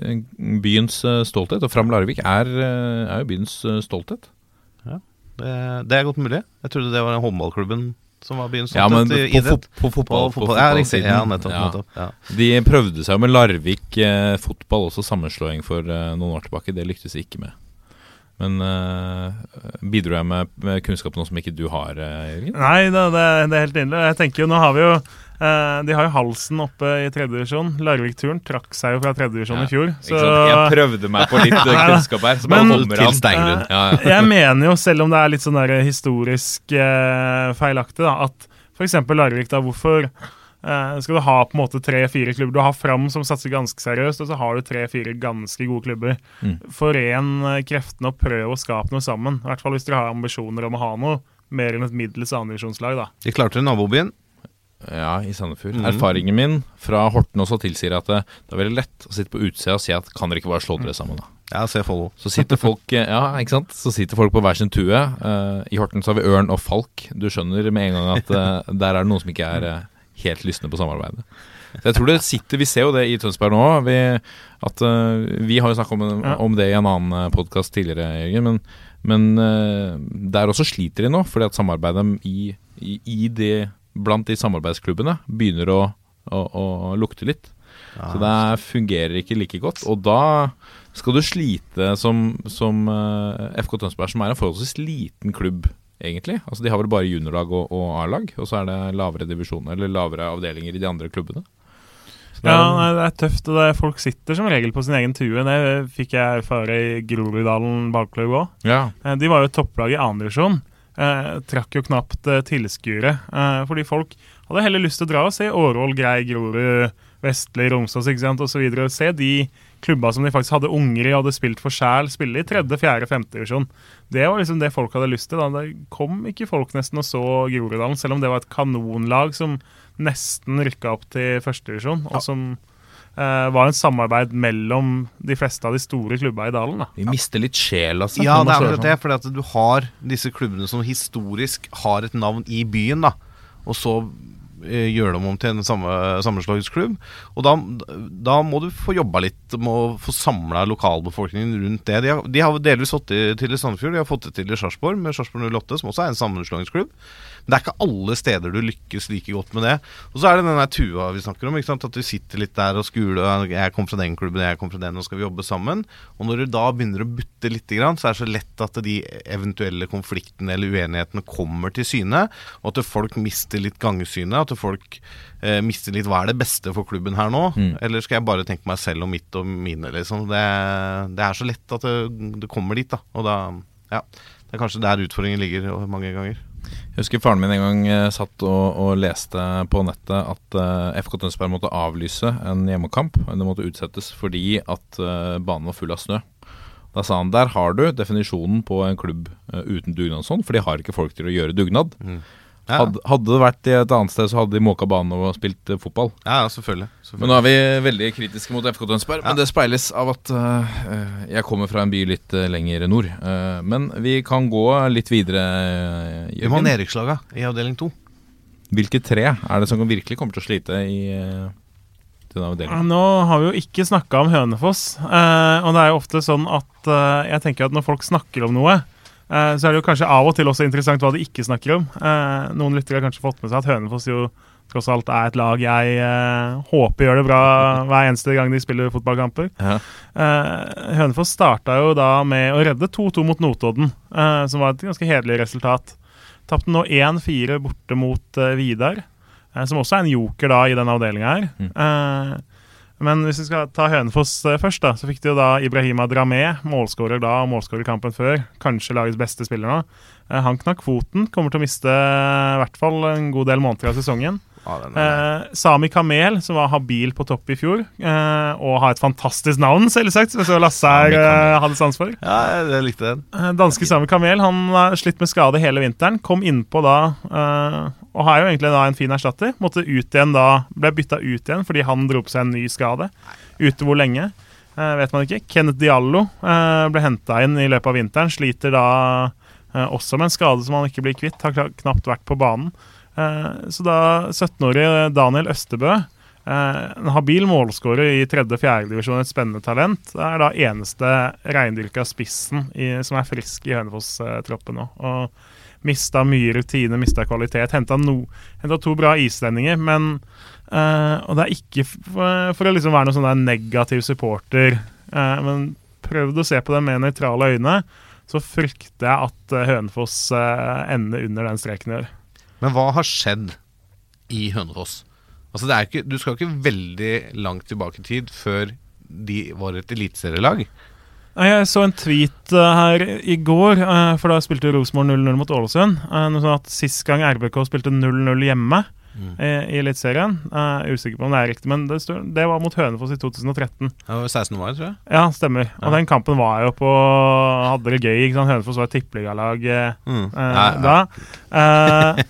Speaker 5: eh, byens eh, stolthet. Og Fram Larvik er, eh, er jo byens stolthet.
Speaker 6: Det, det er godt mulig. Jeg trodde det var den håndballklubben som var byens
Speaker 5: Ja, men på,
Speaker 6: idrett.
Speaker 5: på fotball,
Speaker 6: På
Speaker 5: på
Speaker 6: fotball. Ja,
Speaker 5: fotballsiden.
Speaker 6: Ja, nettopp,
Speaker 5: Ja.
Speaker 6: nettopp, ja.
Speaker 5: De prøvde seg jo med Larvik eh, fotball, også sammenslåing for eh, noen år tilbake. Det lyktes de ikke med. Men eh, bidro jeg med, med kunnskap nå som ikke du har, eh, Jørgen?
Speaker 7: Nei, det, det, det er helt nydelig. Jeg tenker jo, nå har vi jo eh, De har jo halsen oppe i tredjedivisjon. Larvik-turen trakk seg jo fra tredjedivisjon
Speaker 5: Ja,
Speaker 7: i fjor.
Speaker 5: Så... Jeg prøvde meg på litt eh, [LAUGHS] kunnskap her. Så
Speaker 7: Men-
Speaker 5: kommer
Speaker 6: Til. Steingrunn.
Speaker 5: Ja, ja.
Speaker 7: Jeg mener jo, selv om det er litt sånn der historisk eh, feilaktig, da, at f.eks. Larvik, da, hvorfor eh, skal du ha på en måte tre-fire klubber? Du har Fram som satser ganske seriøst, og så har du tre-fire ganske gode klubber.
Speaker 5: Mm.
Speaker 7: Foren eh, kreftene og prøv å skape noe sammen. I hvert fall hvis dere har ambisjoner om å ha noe mer enn et middels annendivisjonslag, da.
Speaker 6: De klarte nabobyen.
Speaker 5: Ja, i Sandefjord.
Speaker 6: Mm.
Speaker 5: Erfaringen min fra Horten også tilsier at det, det er veldig lett å sitte på utsida og si at kan dere ikke bare slå dere sammen, da?
Speaker 6: Ja, se Follo.
Speaker 5: Så sitter folk eh, Ja, ikke sant? Så sitter folk på hver sin tue. Uh, I Horten så har vi ørn og falk. Du skjønner med en gang at uh, der er det noen som ikke er uh, helt lystne på samarbeidet. Så jeg tror det sitter Vi ser jo det i Tønsberg nå. Vi, at, eh, vi har jo snakket om, om det i en annen podkast tidligere, Jørgen. Men, men eh, der også sliter de nå, fordi at samarbeidet i, i, i de, blant de samarbeidsklubbene begynner å, å, å lukte litt. Så det fungerer ikke like godt. Og da skal du slite som, som eh, FK Tønsberg, som er en forholdsvis liten klubb, egentlig. Altså De har vel bare juniorlag og, og A-lag, og så er det lavere divisjoner, eller lavere avdelinger i de andre klubbene.
Speaker 7: Ja, nei, det er tøft. og det er, Folk sitter som regel på sin egen tue. Det fikk jeg erfare i Groruddalen ballklubb òg.
Speaker 5: ja.
Speaker 7: Eh, De var jo topplag i andredivisjon. Eh, trakk jo knapt eh, tilskuere. Eh, fordi folk hadde heller lyst til å dra og se Årvoll, Grei, Grorud, Vestli, Romsås osv. Se de klubba som de faktisk hadde unger i og hadde spilt for sjæl, spille i tredje, fjerde, femte divisjon. Det var liksom det folk hadde lyst til. da. Det kom ikke folk nesten og så Groruddalen, selv om det var et kanonlag som nesten rykka opp til førstedivisjon, og som eh, var en samarbeid mellom de fleste av de store klubba i dalen. da.
Speaker 5: Vi mister litt sjela altså,
Speaker 6: Ja, det er
Speaker 5: slår
Speaker 6: det. Fordi at du har disse klubbene som historisk har et navn i byen, da. Og så eh, gjøre dem om til en samme, sammenslåingsklubb. Og da, da må du få jobba litt med å få samla lokalbefolkningen rundt det. De har, de har delvis fått det til i Sandefjord, de har fått det til i Sarpsborg med Sarpsborg 08, som også er en sammenslåingsklubb. Men det er ikke alle steder du lykkes like godt med det. Og så er det den der tua vi snakker om. At du sitter litt der og skuler. Jeg kom fra den klubben, jeg kom fra den, nå skal vi jobbe sammen. Og når du da begynner å butte lite grann, så er det så lett at de eventuelle konfliktene eller uenighetene kommer til syne, og at folk mister litt gangsynet. At folk eh, mister litt hva er det beste for klubben her nå?
Speaker 5: Mm.
Speaker 6: Eller skal jeg bare tenke meg selv og mitt og mine, liksom. Det, det er så lett at det, det kommer dit, da. Og da Ja. Det er kanskje der utfordringen ligger mange ganger.
Speaker 5: Jeg husker faren min en gang eh, satt og, og leste på nettet at uh, FK Tønsberg måtte avlyse en hjemmekamp. Det måtte utsettes fordi at uh, banen var full av snø. Da sa han der har du definisjonen på en klubb uh, uten dugnadsånd, for de har ikke folk til å gjøre dugnad.
Speaker 6: Ja.
Speaker 5: Hadde, hadde det vært i et annet sted, så hadde de måka banen og spilt uh, fotball.
Speaker 6: Ja, ja, selvfølgelig. selvfølgelig.
Speaker 5: Men nå er vi veldig kritiske mot FK Tønsberg. Men det speiles av at uh, jeg kommer fra en by litt uh, lenger nord. Men vi kan gå litt videre, uh,
Speaker 6: Vi må ha nedrykkslaga i avdeling to.
Speaker 5: Hvilke tre er det som virkelig kommer til å slite i uh, denne avdelingen?
Speaker 7: Nå har vi jo ikke snakka om Hønefoss. eh, og det er jo ofte sånn at jeg tenker at når folk snakker om noe, så er det jo kanskje av og til også interessant hva de ikke snakker om. Eh, noen lyttere har kanskje fått med seg at Hønefoss jo tross alt er et lag jeg eh, håper gjør det bra hver eneste gang de spiller fotballkamper.
Speaker 5: Ja.
Speaker 7: Eh, Hønefoss starta jo da med å redde 2-2 mot Notodden, eh, som var et ganske hederlig resultat. Tapte nå 1-4 borte mot eh, Vidar, eh, som også er en joker da i denne avdelinga her. Eh, men hvis vi skal ta Hønefoss eh, først, da, så fikk de jo da Ibrahima Dramé, målskårer da og målskårer kampen før. Kanskje lagets beste spiller nå. Eh, han knakk kvoten, kommer til å miste eh, i hvert fall en god del måneder av sesongen.
Speaker 6: Ja,
Speaker 7: Eh, Sami Kamel, som var habil på topp i fjor, eh, og har et fantastisk navn, selvsagt, som så Lasse her eh, hadde sans for.
Speaker 6: ja, jeg likte den.
Speaker 7: Danske Sami Kamel han har slitt med skade hele vinteren. Kom innpå da, eh, og har jo egentlig da en fin erstatter. Måtte ut igjen da, ble bytta ut igjen fordi han dro på seg en ny skade. Ute hvor lenge, eh, vet man ikke. Kenneth Diallo eh, ble henta inn i løpet av vinteren. Sliter da eh, også med en skade som han ikke blir kvitt. Har knapt vært på banen. Eh, så da 17-årige Daniel Østebø Eh, en habil målskårer i tredje-fjerde divisjon, et spennende talent. Er da eneste reindyrka spissen i, som er frisk i Hønefoss-troppen nå. Og mista mye rutine, mista kvalitet. Henta no, to bra islendinger, men uh, Og det er ikke for, for å liksom være noen sånn negativ supporter, uh, men prøvd å se på det med nøytrale øyne, så frykter jeg at eh, Hønefoss uh, ender under den streken i år.
Speaker 6: Men hva har skjedd i Hønefoss? Altså ikke, du skal ikke veldig langt tilbake i tid før de var et eliteserielag.
Speaker 7: Jeg så en tweet eh, her i går, eh, for da spilte Rosenborg 0-0 mot Ålesund. Noe sånn at Sist gang RBK spilte 0-0 hjemme mm. i Eliteserien Usikker på om det er riktig, men det, stod, det var mot Hønefoss i 2013.
Speaker 6: Det var 16. år, tror jeg.
Speaker 7: Ja, stemmer. Og den kampen var jo på Hadde det gøy. ikke sant? Hønefoss var et tippeligalag eh,
Speaker 6: Mm.
Speaker 7: eh,
Speaker 6: Ja, ja.
Speaker 7: da. Eh,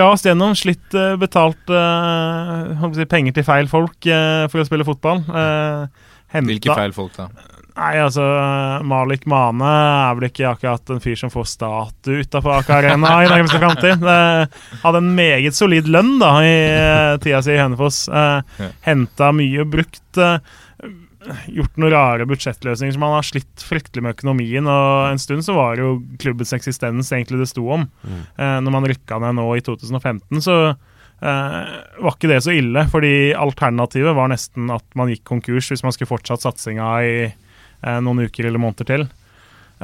Speaker 7: rast gjennom, slitt, eh, betalt eh, si, penger til feil folk eh, for å spille fotball. Eh, henta-
Speaker 5: Hvilke feil folk, da?
Speaker 7: Nei, altså Malik Mane er vel ikke akkurat en fyr som får statue utafor Aker Arena i nærmeste framtid. Hadde en meget solid lønn da i eh, tida si i Hønefoss. Eh, Henta mye, brukt eh, Gjort noen rare budsjettløsninger som han har slitt fryktelig med økonomien. Og en stund så var jo klubbens eksistens egentlig det sto om. Eh, når man rykka ned nå i 2015, så Uh, var ikke det så ille. Fordi alternativet var nesten at man gikk konkurs hvis man skulle fortsatt satsinga i noen uker eller måneder til.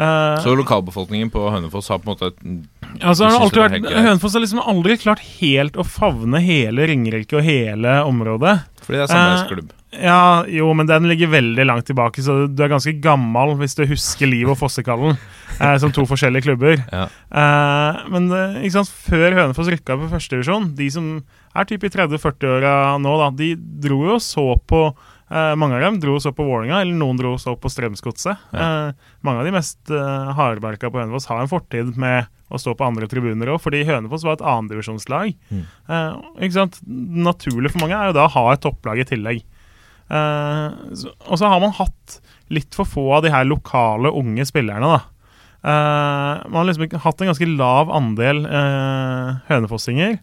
Speaker 7: Eh,
Speaker 5: Så lokalbefolkningen på Hønefoss har på en måte et
Speaker 7: altså, har alltid vært. Hønefoss har liksom aldri klart helt å favne hele Ringerike og hele området.
Speaker 5: Fordi det er
Speaker 7: Eh,
Speaker 5: samarbeidsklubb.
Speaker 7: Ja, jo, men den ligger veldig langt tilbake, så du er ganske gammel hvis du husker Liv og Fossekallen [LAUGHS] eh, som to forskjellige klubber.
Speaker 5: Ja.
Speaker 7: Eh, men eh, ikke sant, før Hønefoss rykka på førstedivisjon, de som er typ i 30-40-åra nå, da, de dro jo og så på eh, Mange av dem dro så på Vålinga, eller noen dro så på Strømsgodset. Eh, mange av de mest uh, hardbarka på Hønefoss har en fortid med å stå på andre tribuner òg, fordi Hønefoss var et annendivisjonslag.
Speaker 5: Mm.
Speaker 7: Eh. Naturlig for mange er jo da å ha et topplag i tillegg. Eh, så, og så har man hatt litt for få av de her lokale unge spillerne, da. Man har liksom hatt en ganske lav andel uh, hønefossinger.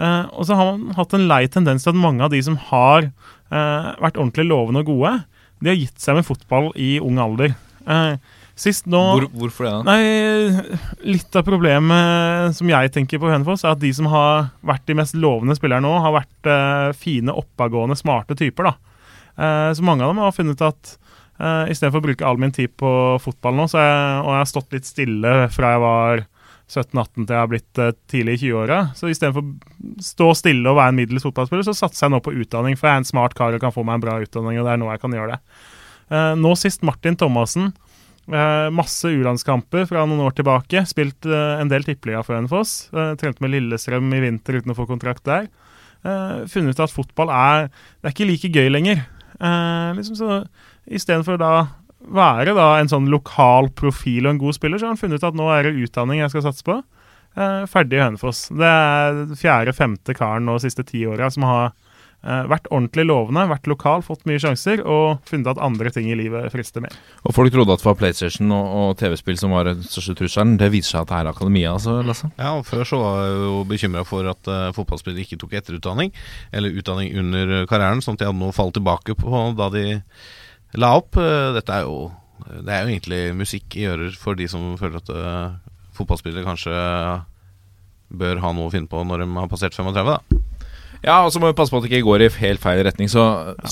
Speaker 7: Eh, og så har man hatt en lei tendens til at mange av de som har eh, vært ordentlig lovende og gode, de har gitt seg med fotball i ung alder. Eh, sist nå
Speaker 5: Hvor, hvorfor det? da?
Speaker 7: Nei, litt av problemet som jeg tenker på Hønefoss, er at de som har vært de mest lovende spillerne nå, har vært fine, oppadgående, smarte typer. da. Så mange av dem har funnet at uh, istedenfor å bruke all min tid på fotball nå, jeg, og jeg har stått litt stille fra jeg var 17-18 til jeg har blitt uh, tidlig i 20-åra, så istedenfor å stå stille og være en middels fotballspiller, så satser jeg nå på utdanning, for jeg er en smart kar og kan få meg en bra utdanning, og det er nå jeg kan gjøre det. Uh, nå sist Martin Thomassen. Uh, masse U-landskamper fra noen år tilbake. Spilt en del tippeliga for Hønefoss. Trente med Lillestrøm i vinter uten å få kontrakt der. Funnet ut at fotball er Det er ikke like gøy lenger. Uh, liksom så Istedenfor da være da en sånn lokal profil og en god spiller, så har han funnet ut at nå er det utdanning jeg skal satse på. Eh, ferdig i Hønefoss. Det er fjerde-femte karen nå de siste ti åra som har eh, vært ordentlig lovende, vært lokal, fått mye sjanser og funnet at andre ting i livet frister mer.
Speaker 5: Og folk trodde at det var PlayStation og, og TV-spill som var den største trusselen. Det viser seg at det er akademia, altså, Lasse.
Speaker 6: Ja, og Før så var jeg jo bekymra for at uh, fotballspillere ikke tok etterutdanning, eller utdanning under karrieren, sånn at de hadde noe å falle tilbake på da de la opp. Uh, dette er jo Det er jo egentlig musikk i ører for de som føler at uh, fotballspillere kanskje bør ha noe å finne på når de har passert 35. da
Speaker 5: Ja, og så må vi passe på at det ikke går i helt feil retning. Så,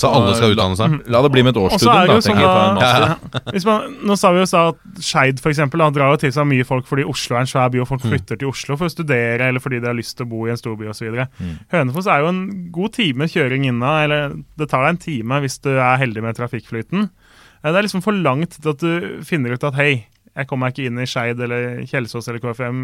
Speaker 6: Så alle skal utdanne seg?
Speaker 5: La, la det bli med et årsstudium, da.
Speaker 7: sånn da- [LAUGHS] Hvis man, nå sa vi jo sa at Skeid f.eks. drar jo til seg mye folk fordi Oslo er en svær by, og folk flytter til Oslo for å studere eller fordi de har lyst til å bo i en storby osv.
Speaker 5: Mm.
Speaker 7: Hønefoss er jo en god time kjøring inna, eller det tar deg en time hvis du er heldig med trafikkflyten. Eh, Det er liksom for langt til at du finner ut at hei, jeg kommer meg ikke inn i Skeid eller Kjelsås eller KFM,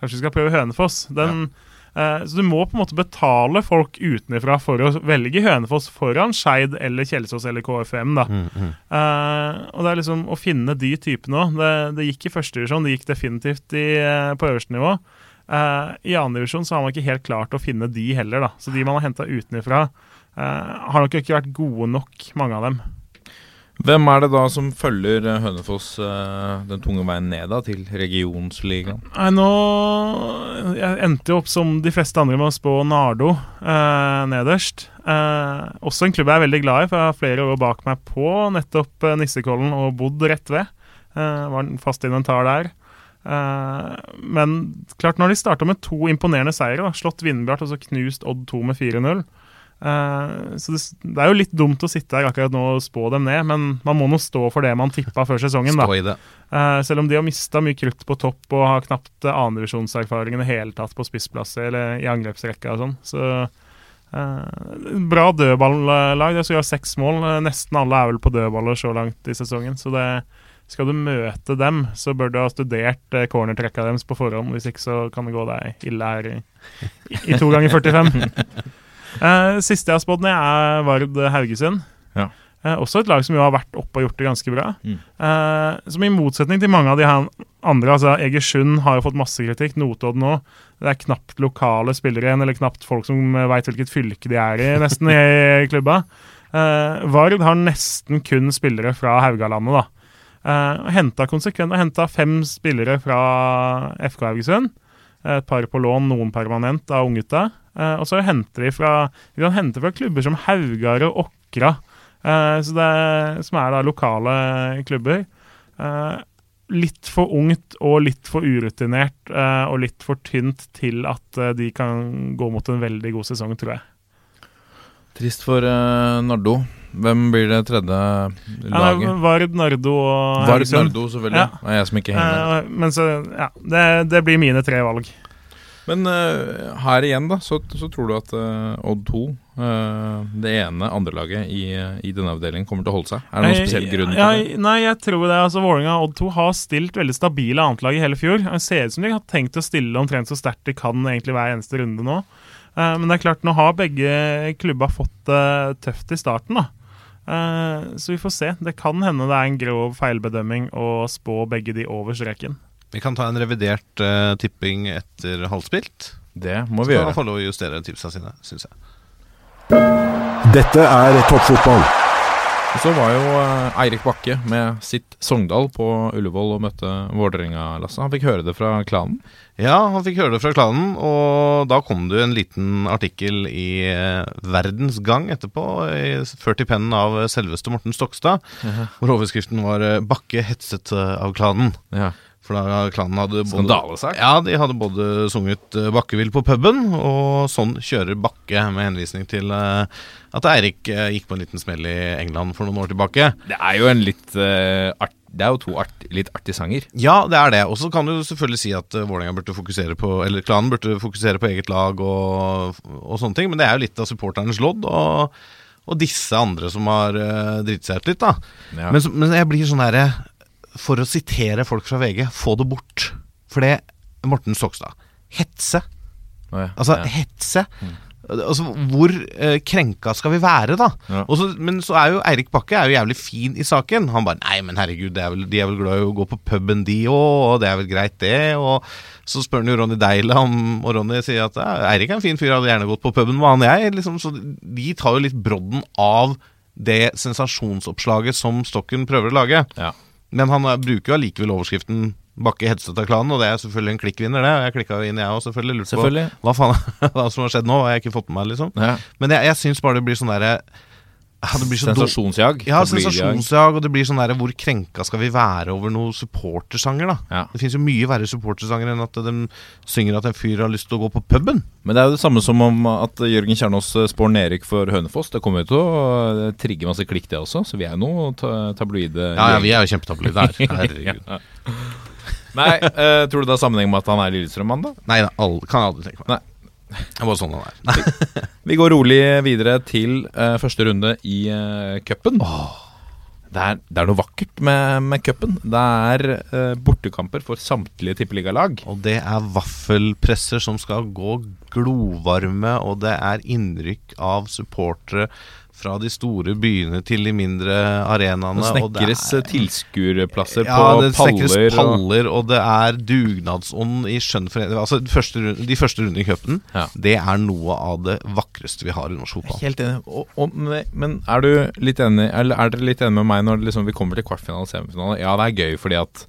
Speaker 7: kanskje vi skal prøve Hønefoss. Den, eh, så du må på en måte betale folk utenfra for å velge Hønefoss foran Skeid eller Kjelsås eller KFM. da. Eh, og det er liksom å finne de typene òg. Det, det gikk i første divisjon, det gikk definitivt i, eh, på øverste nivå. Uh, I andre divisjon så har man ikke helt klart å finne de heller, da. Så de man har henta utenfra, uh, har nok ikke vært gode nok, mange av dem.
Speaker 5: Hvem er det da som følger eh, Hønefoss eh, den tunge veien ned da, til regionsligaen?
Speaker 7: Nei, nå Jeg endte jo opp som de fleste andre med å spå Nardo eh, nederst. Eh, også en klubb jeg er veldig glad i, for jeg har flere år bak meg på nettopp eh, Nissekollen og bodd rett ved. Eh, var fast inventar der. Men klart, når de starta med to imponerende seire, da, slått Vindbjart og så knust Odd 2 med 4-0 eh, Så det, det er jo litt dumt å sitte her akkurat nå og spå dem ned, men man må nå stå for det man tippa før sesongen. da. Eh, selv om de har mista mye krutt på topp og har knapt uh, annendivisjonserfaring i det hele tatt på spissplasser eller i angrepsrekka og sånn. Så eh, bra dødballag. De skal ha seks mål. Nesten alle er vel på dødballer så langt i sesongen. Så det, skal du møte dem, så bør du ha studert uh, cornertrekka deres på forhånd. Hvis ikke så kan det gå deg ille her i, i to ganger 45. [LAUGHS] Eh, siste jeg har spådd ned, er Vard Haugesund.
Speaker 5: Ja.
Speaker 7: Eh, også et lag som jo har vært oppe og gjort det ganske bra.
Speaker 5: Mm.
Speaker 7: Eh, som i motsetning til mange av de her andre, altså Egersund har jo fått masse kritikk, Notodden nå. Det er knapt lokale spillere igjen, eller knapt folk som veit hvilket fylke de er i, nesten, i klubba. Eh, Vard har nesten kun spillere fra Haugalandet, da. Uh, henta konsekvent og henta fem spillere fra FK Haugesund. Et par på lån, noen permanent av unggutta. Eh, og så henter de fra De kan hente fra klubber som Haugar og Åkra, eh, som er da lokale klubber. Eh, litt for ungt og litt for urutinert uh, og litt for tynt til at uh, de kan gå mot en veldig god sesong, tror jeg.
Speaker 5: Trist for eh, Nardo. Hvem blir det tredje
Speaker 7: Ja,
Speaker 5: laget?
Speaker 7: Vard, Nardo og
Speaker 5: Vard. Nardo, selvfølgelig.
Speaker 7: Ja.
Speaker 5: Det er jeg som ikke henger med.
Speaker 7: Eh, men så, ja, det, det blir mine tre valg.
Speaker 5: Men uh, her igjen, da, så, så tror du at uh, Odd 2, uh, det ene andrelaget i, i denne avdelingen, kommer til å holde seg? Er det noen spesiell grunn til det?
Speaker 7: Nei, jeg tror det. altså Vålerenga og Odd 2 har stilt veldig stabile annetlag i hele fjor. Det ser ut som de har tenkt å stille omtrent så sterkt de kan egentlig hver eneste runde nå. Men det er klart, nå har begge klubba fått det tøft i starten, da. Eh, så vi får se. Det kan hende det er en grov feilbedømming å spå begge de over streken.
Speaker 6: Vi kan ta en revidert uh, tipping etter halvspilt.
Speaker 5: Det må
Speaker 6: Så
Speaker 5: vi
Speaker 6: kan
Speaker 5: gjøre.
Speaker 6: man få lov å justere tipsa sine, syns jeg.
Speaker 8: Dette er toppfotball.
Speaker 5: Så var jo eh, Eirik Bakke med sitt Sogndal på Ullevål og møtte Vålerenga, Lasse. Han fikk høre det fra klanen.
Speaker 6: Ja, han fikk høre det fra klanen, og da kom det jo en liten artikkel i eh, Verdens Gang etterpå, ført i pennen av selveste Morten Stokstad, hvor overskriften var eh, 'Bakke hetset av klanen'.
Speaker 5: Ja.
Speaker 6: For da klanen hadde både,
Speaker 5: Skandalesak.
Speaker 6: Ja, de hadde både sunget 'Bakkevill på puben' og 'Sånn kjører Bakke', med henvisning til eh, at Eirik eh, gikk på en liten smell i England for noen år tilbake.
Speaker 5: Det er jo en litt uh, art, Det er jo to art, litt artige sanger.
Speaker 6: Ja, det er det. Og så kan du selvfølgelig si at Vålerenga burde fokusere på Eller klanen burde fokusere på eget lag og, og sånne ting, men det er jo litt av supporternes lodd. Og, og disse andre som har uh, dritt seg ut litt, da.
Speaker 5: Ja.
Speaker 6: Men, men jeg blir sånn herre For å sitere folk fra VG, få det bort. For det Morten Stokstad. Hetse.
Speaker 5: Oh ja,
Speaker 6: Altså,
Speaker 5: ja.
Speaker 6: hetse. Altså, Hvor eh, krenka skal vi være, da?
Speaker 5: Ja.
Speaker 6: Og så, men så er jo Eirik Bakke er jo jævlig fin i saken. Han bare Nei, men herregud, det er vel, de er vel glad i å gå på puben, de òg, og det er vel greit, det. Og så spør han jo Ronny Deila om Og Ronny sier at Eirik er en fin fyr, hadde gjerne gått på puben med han jeg. Liksom, så de tar jo litt brodden av det sensasjonsoppslaget som Stokken prøver å lage.
Speaker 5: Ja.
Speaker 6: Men han bruker jo allikevel overskriften Bakke hetset av klanen, og det er selvfølgelig en klikkvinner, det. Jeg klikka jo inn, jeg òg, selvfølgelig. Lurte på hva faen [LAUGHS] hva som har skjedd nå, har jeg ikke fått med meg, liksom.
Speaker 5: Ja.
Speaker 6: Men jeg, jeg syns bare det blir sånn derre ja, det blir så
Speaker 5: Sensasjonsjag.
Speaker 6: Ja, sensasjonsjag, og det blir sånn der, Hvor krenka skal vi være over noen supportersanger, da?
Speaker 5: Ja.
Speaker 6: Det fins jo mye verre supportersanger enn at de synger at en fyr har lyst til å gå på puben.
Speaker 5: Men det er jo det samme som om at Jørgen Kjernås eh, spår Nerik for Hønefoss. Det kommer jo til å eh, trigge masse klikk, det også. Så vi er jo noe ta tabloide.
Speaker 6: Ja, ja, vi er jo kjempetabloide her. [LAUGHS] Herregud.
Speaker 5: Ja. Nei, uh, tror du det har sammenheng med at han er Lillestrøm-mann, da?
Speaker 6: Nei da, kan jeg aldri tenke meg.
Speaker 5: Nei.
Speaker 6: Det var sånn han er. [LAUGHS]
Speaker 5: Vi går rolig videre til uh, første runde i uh, cupen. Det, er, det er noe vakkert med, med cupen. Det er uh, bortekamper for samtlige tippeligalag.
Speaker 6: Og det er vaffelpresser som skal gå glovarme, og det er innrykk av supportere fra de store byene til de mindre arenaene.
Speaker 5: Det
Speaker 6: og det
Speaker 5: snekres eh, tilskuerplasser
Speaker 6: ja,
Speaker 5: på
Speaker 6: det
Speaker 5: paller. og-
Speaker 6: paller, og det er dugnadsånd i skjønnforening. Altså, de første, de første rundene i cupen,
Speaker 5: Ja.
Speaker 6: det er noe av det vakreste vi har i norsk fotball.
Speaker 5: Helt enig. Og, og, men- er du litt enig Eller er dere litt enig med meg når liksom vi kommer til kvartfinale og semifinale? Ja, det er gøy fordi at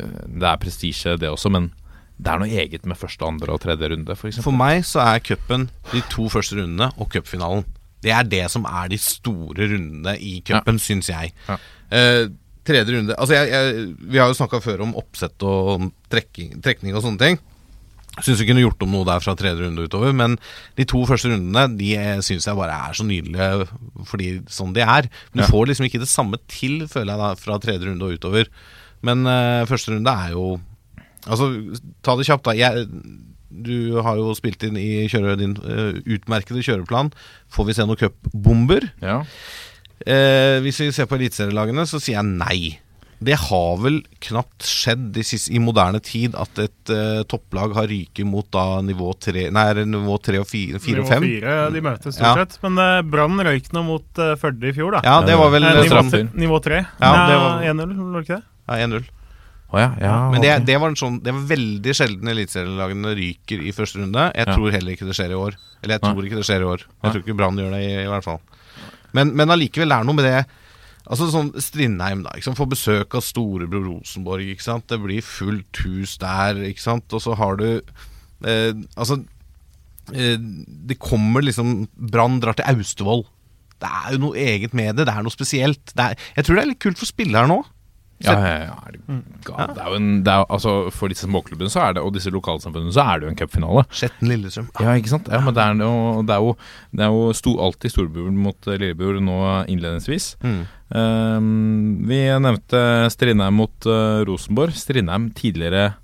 Speaker 5: øh, det er prestisje, det også, men det er noe eget med første, andre og tredje runde, f.eks.
Speaker 6: For meg så er cupen de to første rundene og cupfinalen. Det er det som er de store rundene i cupen, syns jeg.
Speaker 5: Ja.
Speaker 6: Eh, tredje runde Altså, jeg, jeg, vi har jo snakka før om oppsett og trekking, trekning og sånne ting. Syns vi kunne gjort om noe der fra tredje runde utover, men de to første rundene De syns jeg bare er så nydelige fordi sånn de er. Men du
Speaker 5: Ja.
Speaker 6: får liksom ikke det samme til, føler jeg, da fra tredje runde og utover. Men eh, første runde er jo Altså, ta det kjapt, da. Jeg, du har jo spilt inn i kjøre, din uh, utmerkede kjøreplan. Får vi se noen cupbomber?
Speaker 5: Ja.
Speaker 6: Uh, hvis vi ser på eliteserielagene, så sier jeg nei. Det har vel knapt skjedd i, siste, i moderne tid at et uh, topplag har ryket mot da nivå 3 Nei, nivå 3 og 4, 4 og
Speaker 7: Nivå
Speaker 6: 5.
Speaker 7: fire, de møtes
Speaker 6: Ja.
Speaker 7: stort sett. Men uh, Brann røyk nå mot uh, Førde i fjor, da.
Speaker 6: Ja, det var vel
Speaker 7: Eh, nivå, nivå tre.
Speaker 6: Ja,
Speaker 7: Ja, 1-0, var det ikke det?
Speaker 6: ja, 1-0.
Speaker 5: Å ja, ja,
Speaker 6: Men det,
Speaker 5: okay.
Speaker 6: det var en sånn Det var veldig sjelden eliteserielagene ryker i første runde. Jeg
Speaker 5: Ja.
Speaker 6: tror heller ikke det skjer i år. Eller jeg tror ikke det skjer i år. Jeg tror ikke Brann gjør det, i, i hvert fall. Men, men allikevel, det er noe med det Altså sånn Strindheim, da. Ikke sant? Får besøk av storebror Rosenborg. Ikke sant? Det blir fullt hus der, ikke sant. Og så har du eh, Altså eh, Det kommer liksom Brann drar til Austevoll. Det er jo noe eget med det. Det er noe spesielt. Det er, jeg tror det er litt kult for spilleren òg.
Speaker 5: Ja, ja, ja, er det, gal? det er jo en det er, jo- altså, For disse småklubbene så er det, og disse lokalsamfunnene så er det jo en cupfinale.
Speaker 6: Skjetten Lillestrøm.
Speaker 5: Ja, ikke sant? Ja, men det er, jo, det er jo, det er jo sto, alltid storebror mot eh, lillebror nå innledningsvis.
Speaker 6: Mm.
Speaker 5: Ehm, vi nevnte Strindheim mot eh, Rosenborg. Strindheim tidligere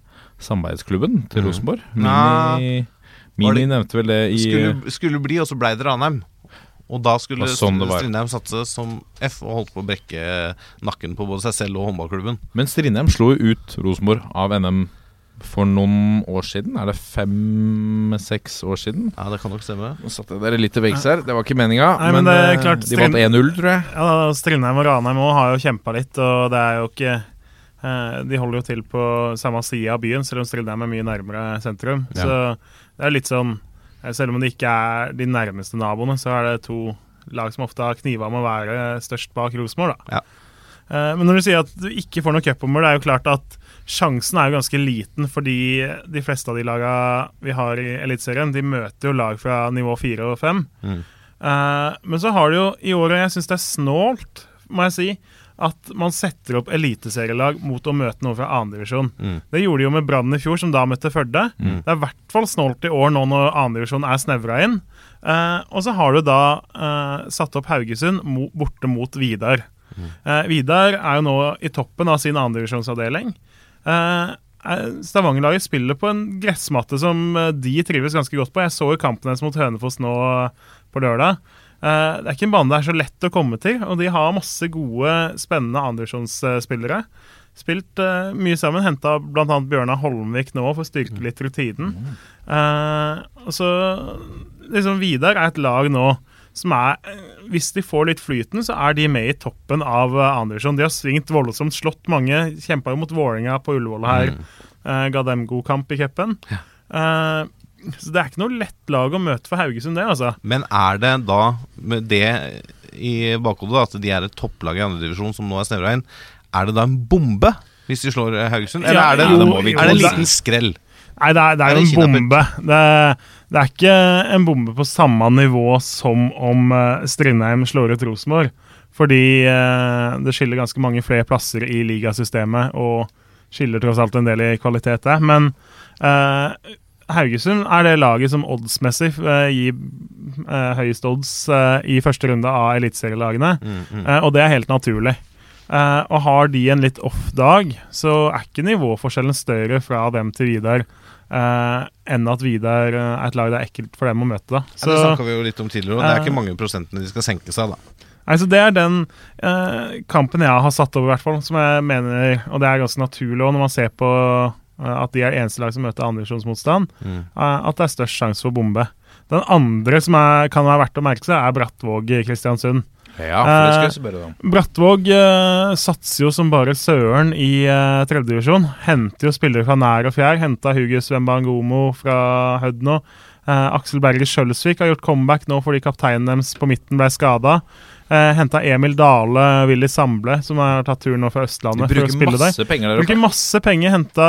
Speaker 5: samarbeidsklubben til
Speaker 6: Mm.
Speaker 5: Rosenborg.
Speaker 6: Nei.
Speaker 5: Mini,
Speaker 6: Var
Speaker 5: Mini
Speaker 6: det-
Speaker 5: nevnte vel det i
Speaker 6: skulle, skulle bli, og så blei det Ranheim. Og da skulle
Speaker 5: sånn.
Speaker 6: Strindheim satse som F og holdt på å brekke nakken på både seg selv og håndballklubben.
Speaker 5: Men Strindheim slo jo ut Rosenborg av NM for noen år siden. Er det fem-seks år siden?
Speaker 6: Ja, det kan nok stemme.
Speaker 5: Nå satte dere litt til veggs her. Det var ikke meninga,
Speaker 7: Nei,
Speaker 5: men,
Speaker 7: men det er
Speaker 5: eh,
Speaker 7: klart,
Speaker 5: de vant 1-0, tror jeg.
Speaker 7: Ja, da, Strindheim og Ranheim også har jo kjempa litt, og det er jo ikke eh, De holder jo til på samme side av byen, selv om Strindheim er mye nærmere sentrum.
Speaker 5: Ja.
Speaker 7: Så det er litt sånn Selv om det ikke er de nærmeste naboene, så er det to lag som ofte har kniva med å være størst bak Rosenborg.
Speaker 6: Ja.
Speaker 7: Eh, Men når du sier at du ikke får noe cupommer, det er jo klart at sjansen er jo ganske liten, fordi de fleste av de laga vi har i Eliteserien, de møter jo lag fra nivå fire og fem.
Speaker 6: Mm.
Speaker 7: Eh, Men så har du jo i året, jeg syns det er snålt, må jeg si, at man setter opp eliteserielag mot å møte noe fra annendivisjon.
Speaker 6: Mm.
Speaker 7: Det gjorde de jo med Brann i fjor, som da møtte Førde.
Speaker 6: Mm.
Speaker 7: Det er i hvert fall snålt i år nå når annendivisjon er snevra inn. Eh, og så har du da eh, satt opp Haugesund mo borte mot Vidar. Eh, Vidar er jo nå i toppen av sin annendivisjonsavdeling. Eh, eh, Stavanger-laget spiller på en gressmatte som eh, de trives ganske godt på. Jeg så jo kampen deres mot Hønefoss nå eh, på lørdag. Eh, det er ikke en bane det er så lett å komme til, og de har masse gode, spennende andredivisjonsspillere. Spilt uh, mye sammen. Henta bl.a. Bjørnar Holmvik nå for å styrke litt rutinen. Uh, så liksom Vidar er et lag nå som er Hvis de får litt flyten, så er de med i toppen av Andersson. De har svingt voldsomt, slått mange. Kjempa jo mot Vålerenga på Ullevål her. Uh, ga dem god kamp i cupen. Eh, så det er ikke noe lett lag å møte for Haugesund, det, altså.
Speaker 6: Men er det da, med det i bakhodet, at de er et topplag i andredivisjon som nå er snevra inn, er det da en bombe hvis de slår eh, Haugesund? Eller
Speaker 7: Ja,
Speaker 6: er det,
Speaker 7: jo,
Speaker 6: en-
Speaker 7: jo,
Speaker 6: er det en liten skrell?
Speaker 7: Nei, det er, det er
Speaker 6: Er det
Speaker 7: en bombe. Det, det er ikke en bombe på samme nivå som om uh, Strindheim slår ut Rosenborg. Fordi eh, det skiller ganske mange flere plasser i ligasystemet, og skiller tross alt en del i kvalitet der. Men eh, Haugesund er det laget som oddsmessig eh, gir eh, høyest odds eh, i første runde av eliteserielagene,
Speaker 6: Mm, mm.
Speaker 7: Og det er helt naturlig. Eh, og har de en litt off-dag, så er ikke nivåforskjellen større fra dem til Vidar Uh, enn at Vidar er et lag det er ekkelt for dem å møte. da.
Speaker 6: Ja, det snakka vi jo litt om tidligere, og det er ikke mange prosentene de skal senke seg, da.
Speaker 7: Altså, det er den uh, kampen jeg har satt over, hvert fall, som jeg mener Og det er ganske naturlig Og når man ser på at de er eneste lag som møter andredivisjonsmotstand,
Speaker 6: Mm.
Speaker 7: eh, at det er størst sjanse for bombe. Den andre som er, kan være verdt å merke seg, er Brattvåg i Kristiansund.
Speaker 5: Ja, for det skal
Speaker 7: Eh,
Speaker 5: jeg spørre om.
Speaker 7: Brattvåg eh, satser jo som bare søren i uh, tredjedivisjon. Henter jo spillere fra nær og fjær. Henta Hugus Wembangomo fra Hødd nå. Eh, Aksel Berger Skjølsvik har gjort comeback nå fordi kapteinen deres på midten ble skada. Uh, Henta Emil Dale, Willy Samble, som har tatt turen nå fra
Speaker 5: De
Speaker 7: Østlandet for å spille der.
Speaker 5: der
Speaker 7: Bruker masse penger. Henta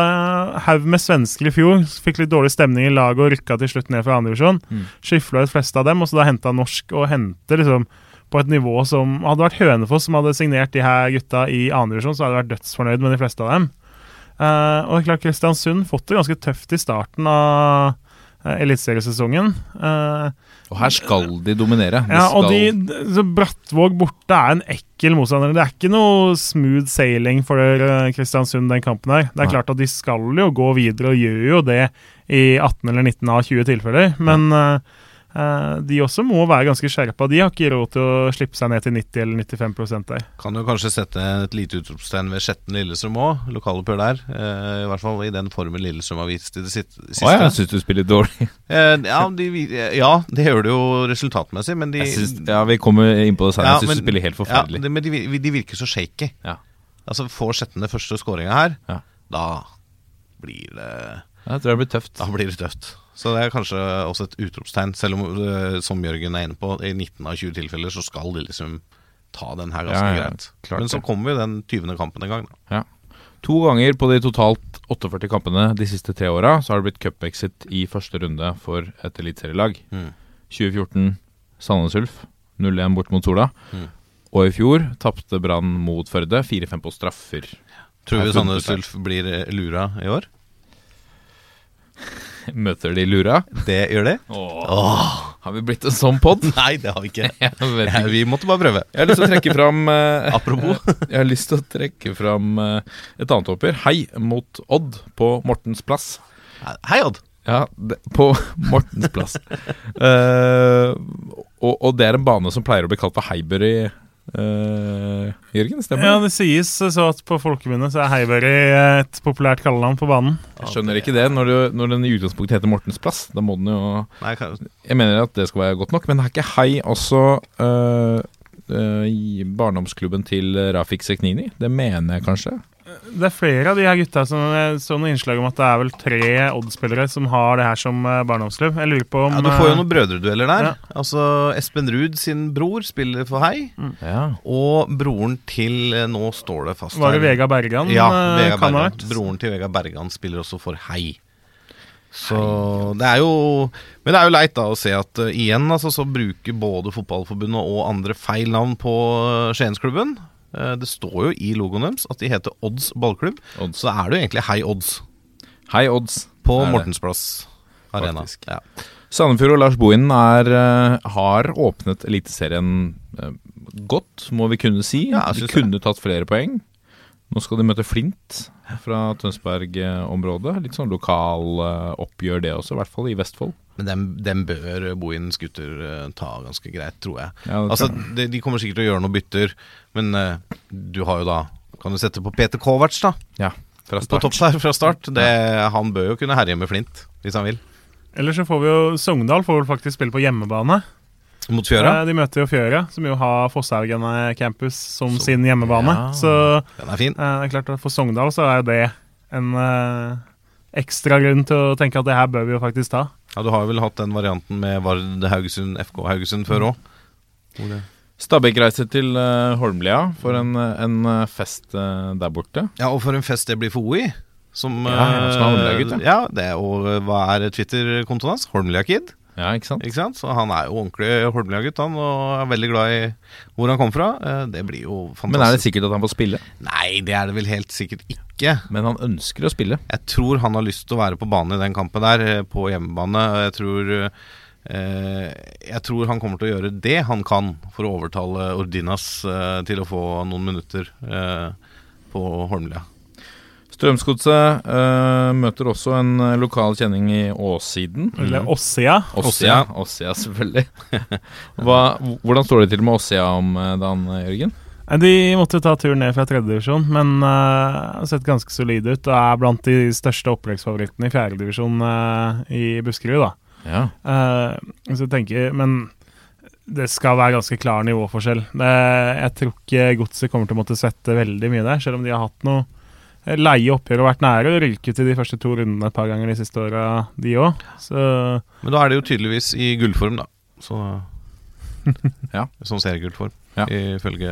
Speaker 7: haug med svensker i fjor. Fikk litt dårlig stemning i laget og rykka til slutt ned fra andredivisjon.
Speaker 5: Mm.
Speaker 7: Skifla ut fleste av dem, og så da henta norsk og henter liksom på et nivå som Hadde vært Hønefoss som hadde signert de her gutta i andredivisjon, så hadde jeg vært dødsfornøyd med de fleste av dem. Eh, og klart Kristiansund fått det ganske tøft i starten av eliteseriesesongen. Eh,
Speaker 5: Og her skal de dominere. De
Speaker 7: ja, og
Speaker 5: skal-
Speaker 7: de, Brattvåg borte er en ekkel motstander. Det er ikke noe smooth sailing for eh, Kristiansund den kampen her. Det er klart at de skal jo gå videre, og gjør jo det i 18 eller 19 av 20 tilfeller. Men eh, eh, de også må være ganske skjerpa. De har ikke råd til å slippe seg ned til 90 eller 95 der.
Speaker 6: Kan jo kanskje sette et lite utropstegn ved Skjetten Lillestrøm òg. Lokaloppgjør der. Eh, I hvert fall i den formen Lillestrøm har vist i det siste.
Speaker 5: Å, jeg syns du spiller dårlig. [LAUGHS]
Speaker 6: Eh, ja, de, ja, det gjør det jo resultatmessig, men de
Speaker 5: Jeg synes, ja, Vi kommer inn på det senere.
Speaker 6: Ja,
Speaker 5: jeg syns du spiller helt forferdelig.
Speaker 6: Ja, det, men de, de virker så shaky.
Speaker 5: Ja.
Speaker 6: Altså Får Skjetten den første skåringa her,
Speaker 5: Ja.
Speaker 6: da blir det
Speaker 5: Ja, jeg tror det blir tøft.
Speaker 6: Da blir det tøft. Så det er kanskje også et utropstegn, selv om, eh, som Jørgen er inne på, i 19 av 20 tilfeller så skal de liksom ta den her ganske
Speaker 5: Ja, ja,
Speaker 6: greit. Men så kommer jo den 20. kampen en gang, da.
Speaker 5: To ganger på de totalt 48 kampene de siste tre åra så har det blitt cup-exit i første runde for et eliteserielag.
Speaker 6: Mm.
Speaker 5: 2014 Sandnes Ulf 0-1 bort mot Sola.
Speaker 6: Mm.
Speaker 5: Og i fjor tapte Brann mot Førde 4-5 på straffer.
Speaker 6: Tror vi Sandnes. Ulf blir eh, lura i år? [LAUGHS]
Speaker 5: Møter de Lura?
Speaker 6: Det gjør de?
Speaker 5: Har vi blitt en sånn pod? [LAUGHS]
Speaker 6: Nei, det har vi ikke. [LAUGHS] Ja, vi måtte bare prøve.
Speaker 5: Jeg har lyst til å trekke fram eh,
Speaker 6: Apropos.
Speaker 5: Jeg har lyst til å trekke fram eh, et annet oppgjør. Hei mot Odd på Mortens plass.
Speaker 6: Hei, Odd.
Speaker 5: Ja, det, på Mortens plass. uh, og, og det er en bane som pleier å bli kalt for Heibury, eh, Jørgen? Stemmer
Speaker 7: Ja,
Speaker 5: det?
Speaker 7: det sies så at på folkemunne så er Heiberg et populært kallenavn på banen.
Speaker 5: Jeg skjønner ikke det når, du, når den i utgangspunktet heter Mortens plass. Da må den jo
Speaker 6: Nei,
Speaker 5: Jeg mener at det skal være godt nok, men det er ikke Hei også uh, uh, i barndomsklubben til Rafik Seknini? Det mener jeg kanskje?
Speaker 7: Det er flere av de her gutta som jeg så noen innslag om at det er vel tre Odd-spillere som har det her som eh, barndomsklubb. Jeg lurer på om
Speaker 6: Ja, du får jo
Speaker 7: eh,
Speaker 6: noen brødredueller der.
Speaker 7: Ja.
Speaker 6: Altså Espen Ruud sin bror spiller for Hei.
Speaker 5: Ja.
Speaker 6: Og broren til eh, Nå står det fast
Speaker 7: Var det Vega Bergan?
Speaker 6: Ja, Vega
Speaker 7: kan
Speaker 6: Bergan.
Speaker 7: vært?
Speaker 6: Broren til Vega Bergan spiller også for Hei. Så det er jo Men det er jo leit da å se at uh, igjen altså, så bruker både Fotballforbundet og andre feil navn på uh, Skiensklubben. Eh, det står jo i logoen deres at de heter Odds ballklubb.
Speaker 5: Odds.
Speaker 6: Så er det jo egentlig Hei Odds
Speaker 5: Hei, Odds.
Speaker 6: på
Speaker 5: Det.
Speaker 6: Mortensplass Arena. Ja.
Speaker 5: Sandefjord og Lars Bohinen eh, har åpnet Eliteserien eh, godt, må vi kunne si.
Speaker 6: Ja,
Speaker 5: de
Speaker 6: kunne
Speaker 5: kunne tatt flere poeng. Nå skal de møte Flint fra Tønsberg-området. Litt sånn lokal eh, oppgjør det også, i hvert fall i Vestfold.
Speaker 6: Men dem, dem bør Bohins gutter eh, ta ganske greit, tror jeg.
Speaker 5: Ja, det
Speaker 6: altså, de, de kommer sikkert til å gjøre noen bytter, men uh, du har jo da Kan du sette på Peter Kovac, da?
Speaker 5: Ja, fra start.
Speaker 6: På topp der fra start. Det, Han bør jo kunne herje med Flint, hvis han vil.
Speaker 7: Eller så får vi jo Sogndal får vel faktisk spille på hjemmebane.
Speaker 6: Mot Fjøra.
Speaker 7: Eh, De møter jo Fjøra, som jo har Fosshaugen campus som sin hjemmebane.
Speaker 5: Ja.
Speaker 7: Så
Speaker 6: Den er fin.
Speaker 7: eh, det er klart at for Sogndal så er jo det en eh, ekstra grunn til å tenke at det her bør vi jo faktisk ta.
Speaker 6: Ja, Du har vel hatt den varianten med Vard Haugesund, FK Haugesund før òg.
Speaker 5: Stabæk reiser til uh, Holmlia for en, eh, en fest uh, der borte.
Speaker 6: Ja, og for en fest det blir for OI. Som,
Speaker 5: Ja, ja, som er
Speaker 6: eh,
Speaker 5: Holmlia-gutt,
Speaker 6: ja. det er, og hva er Twitter-kontoen hans? Holmlia-kid.
Speaker 5: Ja, ikke sant?
Speaker 6: Ikke sant? Så han er jo ordentlig Holmlia-gutt, han, og er veldig glad i hvor han kom fra. Eh, Det blir jo fantastisk.
Speaker 5: Men er det sikkert at han får spille?
Speaker 6: Nei, det er det vel helt sikkert ikke.
Speaker 5: Men han ønsker å spille.
Speaker 6: Jeg tror han har lyst til å være på banen i den kampen der, eh, på hjemmebane. Jeg tror, eh, jeg tror han kommer til å gjøre det han kan for å overtale Ordinas eh, til å få noen minutter eh, på Holmlia.
Speaker 5: Strømsgodset uh, møter også en eh, lokal kjenning i Åssiden.
Speaker 7: Eller Åssia.
Speaker 5: Åssia, Åssia selvfølgelig. [LAUGHS] Hva, hvordan står det til med Åssia om eh, dagen, Jørgen?
Speaker 7: De måtte ta turen ned fra tredjedivisjon, men har sett ganske solide ut. Og er blant de største opprykksfavorittene i fjerdedivisjon uh, i Buskerud, da.
Speaker 5: Ja.
Speaker 7: Uh, så jeg tenker Men det skal være ganske klar nivåforskjell. Det, jeg tror ikke Godset kommer til å måtte svette veldig mye der, selv om de har hatt noe leie oppgjør og vært nære å ryke til de første to rundene et par ganger de siste åra, de òg.
Speaker 6: Men da er det jo tydeligvis i gullform, da. Så [LAUGHS]
Speaker 5: Ja.
Speaker 6: Sånn seriegullform,
Speaker 5: Ja.
Speaker 6: ifølge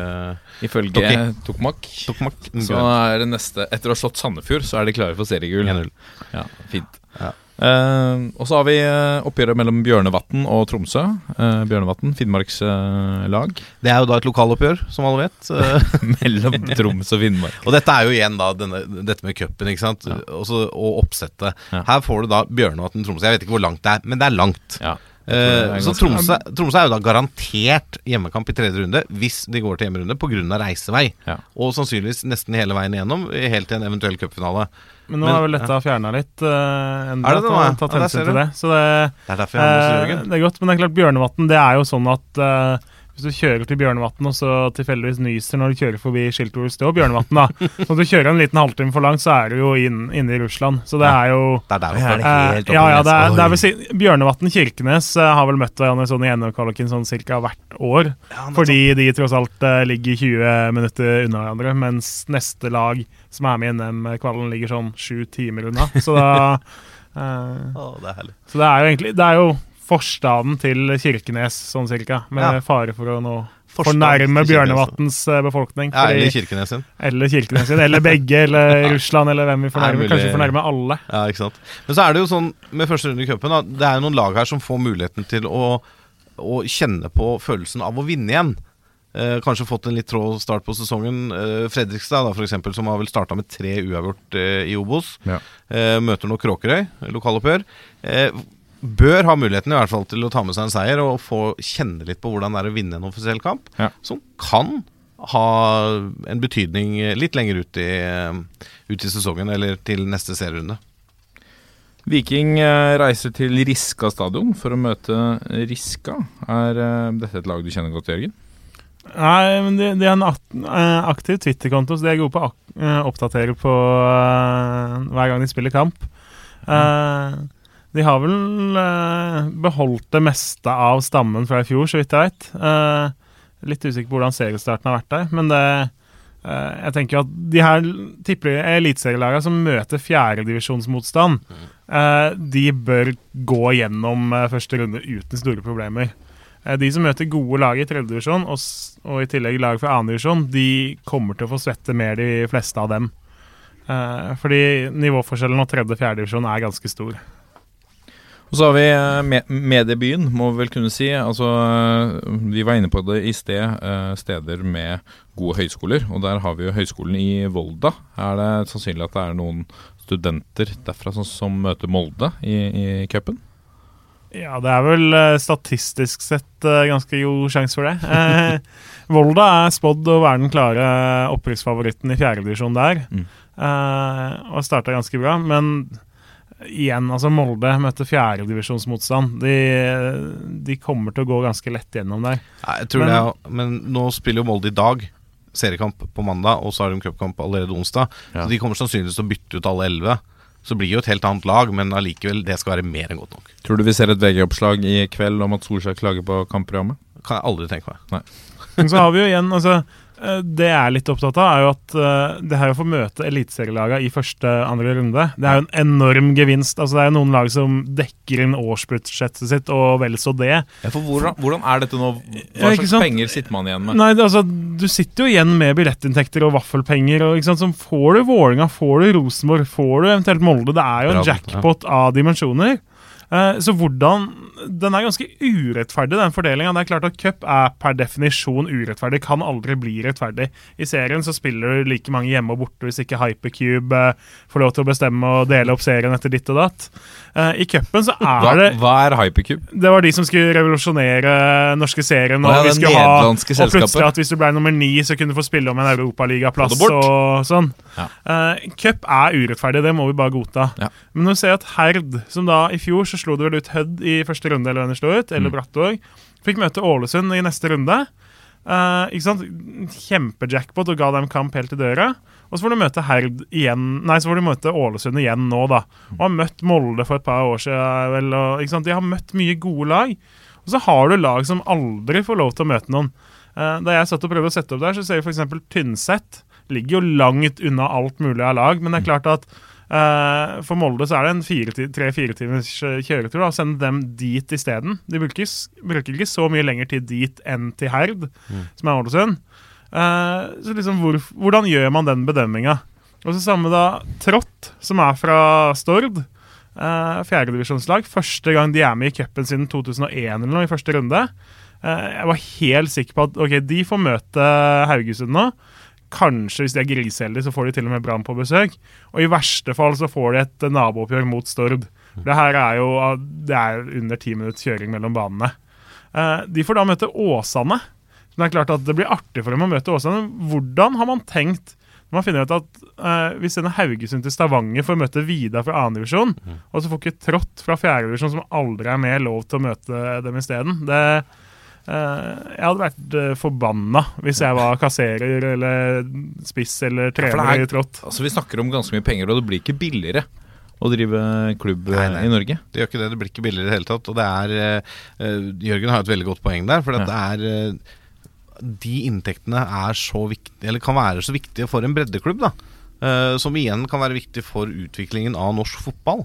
Speaker 5: Ifølge Tokmak.
Speaker 6: Tokmak.
Speaker 5: Så er det neste Etter å ha slått Sandefjord, så er de klare for seriegull.
Speaker 6: 1-0.
Speaker 5: Ja, fint.
Speaker 6: Ja.
Speaker 5: Eh, og så har vi eh, oppgjøret mellom Bjørnevatn og Tromsø. Uh, Bjørnevatn, Finnmarkslag. [LAUGHS]
Speaker 6: Det er jo da et lokaloppgjør, som alle vet. [LAUGHS]
Speaker 5: Mellom Troms og Finnmark. [LAUGHS]
Speaker 6: Og dette er jo igjen da denne, dette med cupen, ikke sant. Også, og oppsettet.
Speaker 5: Ja.
Speaker 6: Her får du da Bjørnevatn Tromsø. Jeg vet ikke hvor langt det er, men det er langt.
Speaker 5: Ja, det
Speaker 6: så Tromsø, Tromsø er jo da garantert hjemmekamp i tredje runde hvis de går til hjemmerunde pga. reisevei.
Speaker 5: Ja.
Speaker 6: Og sannsynligvis nesten hele veien igjennom, helt til en eventuell cupfinale.
Speaker 7: Men nå
Speaker 6: Men,
Speaker 7: er vel dette fjerna litt. Uh,
Speaker 6: Er det nå, ja?
Speaker 7: Tatt
Speaker 6: Ja,
Speaker 7: hensyn til det. Så det,
Speaker 6: Det er derfor jeg
Speaker 7: eh, det er godt, men det er klart Bjørnevatn det er jo sånn at eh, hvis du kjører til Bjørnevatn og så tilfeldigvis nyser når du kjører forbi skiltet hvor det står Bjørnevatn, da [LAUGHS] Når du kjører en liten halvtime for langt, så er du jo inn, inne i Russland. Så det er jo
Speaker 6: Det er der
Speaker 5: Ja,
Speaker 6: oppe.
Speaker 7: Eh, ja, ja, det er, det er si, Bjørnevatn Kirkenes eh, har vel møtt hverandre sånn i NM-kvaliken sånn ca. hvert år. fordi de tross alt eh, ligger 20 minutter unna hverandre, mens neste lag som er med i NM-kvalen, ligger sånn sju timer unna. Så da [LAUGHS] eh,
Speaker 6: oh, det er herlig.
Speaker 7: Så det er jo egentlig Det er jo forstaden til Kirkenes, sånn cirka, med
Speaker 6: Ja.
Speaker 7: fare for å nå fornærme Bjørnevatns eh, befolkning.
Speaker 6: Ja, eller Kirkenes sin.
Speaker 7: eller Kirkenes sin, eller begge, eller [LAUGHS] Russland, eller hvem vi fornærmer.
Speaker 6: mulig-
Speaker 7: Kanskje fornærme alle.
Speaker 6: Ja, ikke sant. Men så er det jo sånn med første runde i cupen, det er jo noen lag her som får muligheten til å, å kjenne på følelsen av å vinne igjen. Eh, kanskje fått en litt trå start på sesongen. Eh, Fredrikstad, da, for eksempel, som har vel starta med tre uavgjort eh, i Obos.
Speaker 5: Ja.
Speaker 6: Eh, møter nå Kråkerøy, lokaloppgjør. Eh, bør ha muligheten i hvert fall til å ta med seg en seier og få kjenne litt på hvordan det er å vinne en offisiell kamp.
Speaker 5: Ja.
Speaker 6: Som kan ha en betydning litt lenger ut i, eh, ut i sesongen, eller til neste serierunde.
Speaker 5: Viking eh, reiser til Riska stadion for å møte Riska. Er eh, dette et lag du kjenner godt, Jørgen?
Speaker 7: Nei, men de, det har en aktiv Twitter-konto, så de er gode på å oppdatere på hver gang de spiller kamp. Eh, de har vel eh, beholdt det meste av stammen fra i fjor, så vidt jeg vet. Eh, litt usikker på hvordan seriestarten har vært der, men det eh, Jeg tenker jo at de her eliteserielagene som møter fjerdedivisjonsmotstand, uh, de bør gå gjennom eh, første runde uten store problemer. Eh, de som møter gode lag i tredjedivisjon, og, og i tillegg lag fra annendivisjon, de kommer til å få svette mer, de fleste av dem. Fordi nivåforskjellen og tredje- og fjerdedivisjon er ganske stor.
Speaker 5: Og så har vi eh, mediebyen, må vi vel kunne si. Altså, eh, vi var inne på det i sted, eh, steder med gode høyskoler. Og der har vi jo høyskolen i Volda. Er det sannsynlig at det er noen studenter derfra som, som møter Molde i, i cupen?
Speaker 7: Ja, det er vel statistisk sett ganske god sjanse for det. Eh, [LAUGHS] Volda er spådd å være den klare opprykksfavoritten i fjerdedivisjon der.
Speaker 5: Mm.
Speaker 7: Eh, og starta ganske bra, men igjen, altså Molde møtte fjerdedivisjonsmotstand. De, de kommer til å gå ganske lett gjennom der.
Speaker 6: Nei, jeg tror
Speaker 7: Men-
Speaker 6: det er, men nå spiller jo Molde i dag seriekamp på mandag, og så har de cupkamp allerede onsdag.
Speaker 5: Ja.
Speaker 6: Så de kommer sannsynligvis til å bytte ut alle elleve. Så blir det jo et helt annet lag, men allikevel, det skal være mer enn godt nok.
Speaker 5: Tror du vi ser et VG-oppslag i kveld om at Solskjær klager på kampprogrammet?
Speaker 6: Kan jeg aldri tenke meg.
Speaker 7: Men så har vi jo igjen altså, Det jeg er litt opptatt av, er jo at eh, det her å få møte eliteserielagene i første andre runde, det er jo en enorm gevinst. Altså Det er jo noen lag som dekker inn årsbudsjettet sitt, og vel så det.
Speaker 5: Ja, for hvordan, hvordan er dette nå? Hva slags
Speaker 7: sant?
Speaker 5: penger sitter man igjen med?
Speaker 7: Nei, altså, Du sitter jo igjen med billettinntekter og vaffelpenger. Og, ikke sant, så får du Vålinga, får du Rosenborg, får du eventuelt Molde. Det er jo en jackpot av dimensjoner. Eh, så hvordan Den er ganske urettferdig, den fordelinga. Det er klart at cup er per definisjon urettferdig. Kan aldri bli rettferdig. I serien så spiller du like mange hjemme og borte hvis ikke Hypercube eh, får lov til å bestemme og dele opp serien etter ditt og datt. Eh, I cupen så er det
Speaker 5: hva er hypercube?
Speaker 7: det var de som skulle revolusjonere norske serien. Og
Speaker 5: ja,
Speaker 7: vi skulle ha Og plutselig at hvis du ble nummer ni, så kunne du få spille om en europaligaplass og sånn.
Speaker 5: Ja.
Speaker 7: Eh, Cup er urettferdig, det må vi bare godta.
Speaker 5: Ja.
Speaker 7: Men når du ser at Herd, som da i fjor så slo det vel ut Hødd i første runde, eller hvem de slo ut, eller
Speaker 5: Mm.
Speaker 7: Brattvåg, fikk møte Ålesund i neste runde. Uh, ikke sant? Kjempejackpot og ga dem kamp helt til døra. Og så får du møte Herd igjen Nei, så får du møte Ålesund igjen nå, da. Og har møtt Molde for et par år siden. Vel, og, ikke sant? De har møtt mye gode lag. Og så har du lag som aldri får lov til å møte noen. Uh, da jeg satt og prøvde å sette opp der, så ser vi f.eks. Tynset. Ligger jo langt unna alt mulig av lag, men det er klart at for Molde så er det en tre-fire timers eh, kjøretur. da, Send dem dit isteden. De bruker, bruker ikke så mye lenger tid dit enn til Herd, som er Ålesund. Uh, så liksom, hvor, hvordan gjør man den bedømminga? Og så samme da Trått, som er fra Stord. Uh, Fjerdedivisjonslag. Første gang de er med i cupen siden 2001 eller noe, i første runde. Uh, jeg var helt sikker på at ok, de får møte Haugesund nå. Kanskje, hvis de er griseheldige, så får de til og med Brann på besøk. Og i verste fall så får de et eh, nabooppgjør mot Stord. Det her er jo ah, det er under ti minutts kjøring mellom banene. Eh, de får da møte Åsane. Så det er klart at det blir artig for dem å møte Åsane. Hvordan har man tenkt når man finner ut at eh, vi sender Haugesund til Stavanger for å møte Vidar fra annendivisjon,
Speaker 5: Mm.
Speaker 7: og så får ikke Trått fra 4. divisjon, som aldri er med, lov til å møte dem isteden? Det Jeg hadde vært uh, forbanna hvis jeg var kasserer eller spiss eller trener ja,
Speaker 5: er-
Speaker 7: i Trått.
Speaker 5: Altså, vi snakker om ganske mye penger, og det blir ikke billigere å drive klubb
Speaker 6: Nei,
Speaker 5: eh,
Speaker 6: nei.
Speaker 5: i Norge.
Speaker 6: Det gjør ikke det. Det blir ikke billigere i det hele tatt. Og det er eh, eh, Jørgen har et veldig godt poeng der. For at det er uh, De inntektene er så viktige Eller kan være så viktige for en breddeklubb, da. uh, som igjen kan være viktig for utviklingen av norsk fotball.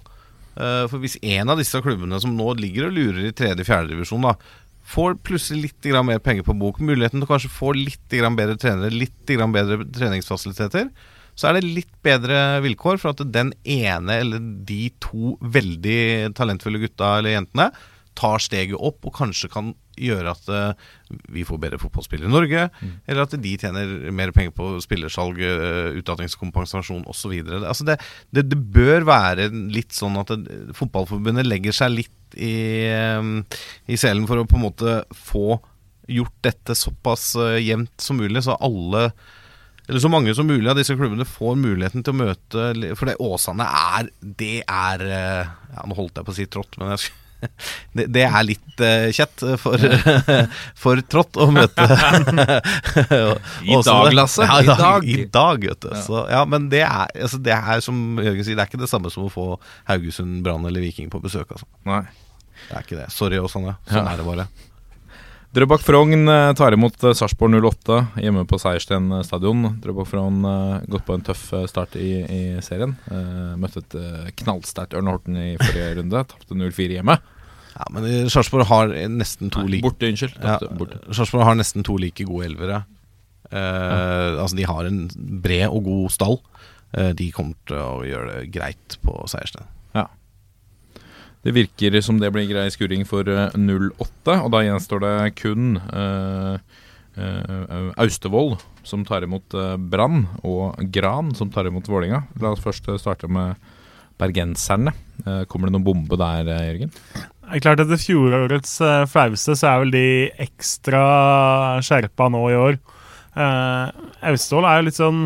Speaker 6: Eh, for hvis en av disse klubbene som nå ligger og lurer i tredje-fjerdedivisjon, da får plutselig litt mer penger på bok, muligheten til å kanskje få litt bedre trenere, litt bedre treningsfasiliteter, så er det litt bedre vilkår for at den ene eller de to veldig talentfulle gutta eller jentene tar steget opp og kanskje kan gjøre at eh, vi får bedre fotballspillere i Norge, eller at de tjener mer penger på spillersalg, uh, utdanningskompensasjon osv. Altså det, det, det bør være litt sånn at det, Fotballforbundet legger seg litt i, i selen for å på en måte få gjort dette såpass eh, jevnt som mulig, så alle eller så mange som mulig av disse klubbene får muligheten til å møte For det Åsane er Det er eh, Ja, nå holdt jeg på å si trått, men jeg [LAUGHS] det, det er litt uh, kjett for, [LAUGHS] for trått å møte [LAUGHS]
Speaker 5: I dag, Lasse.
Speaker 6: Ja,
Speaker 5: I
Speaker 6: dag. i dag vet du. Så, ja, men det er, altså, det er som Jørgen sier, det er ikke det samme som å få Haugesund, Brann eller Viking på besøk. Altså.
Speaker 5: Nei.
Speaker 6: Det er ikke det. Sorry, Åsane. Sånn
Speaker 5: Ja.
Speaker 6: er det bare.
Speaker 5: Drøbak Frogn eh, tar imot eh, Sarpsborg 08 hjemme på Seiersten eh, stadion. Drøbak Frogn gått på en tøff start i, i serien. Møtte et knallsterkt Ørne Horten i forrige runde. [LAUGHS] Tapte 0-4 hjemme.
Speaker 6: Ja, men Sarpsborg har nesten to like
Speaker 5: borte, unnskyld.
Speaker 6: ja, Sarpsborg har nesten to like gode elvere. Eh, Altså De har en bred og god stall. Eh, de kommer til å gjøre det greit på Seiersten.
Speaker 5: Det virker som det blir grei skuring for eh, 08, og da gjenstår det kun eh, uh, Austevoll som tar imot eh, Brann, og Gran som tar imot Vålinga. La oss først eh, starte med bergenserne. Eh, kommer det noen bombe der, eh, Jørgen?
Speaker 7: Det er klart Etter fjorårets uh, flauste så er vel de ekstra skjerpa nå i år. Uh, Austevoll er jo litt sånn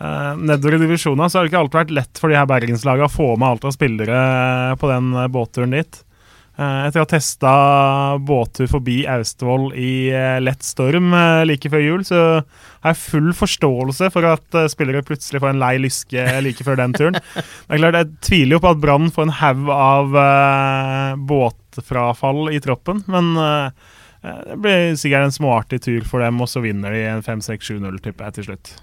Speaker 7: uh, Nedover i divisjonene så har det ikke alltid vært lett for de her bergenslagene å få med alt av spillere på den uh, båtturen dit. Uh, etter å ha testa båttur forbi Austevoll i uh, lett storm like før jul, så har jeg full forståelse for at spillere plutselig får en lei lyske like før den turen. Det er klart, Jeg tviler jo på at Brann får en haug av båtfrafall i troppen, men det blir sikkert en småartig tur for dem, og så vinner de en 5-6-7-0, tipper jeg til slutt.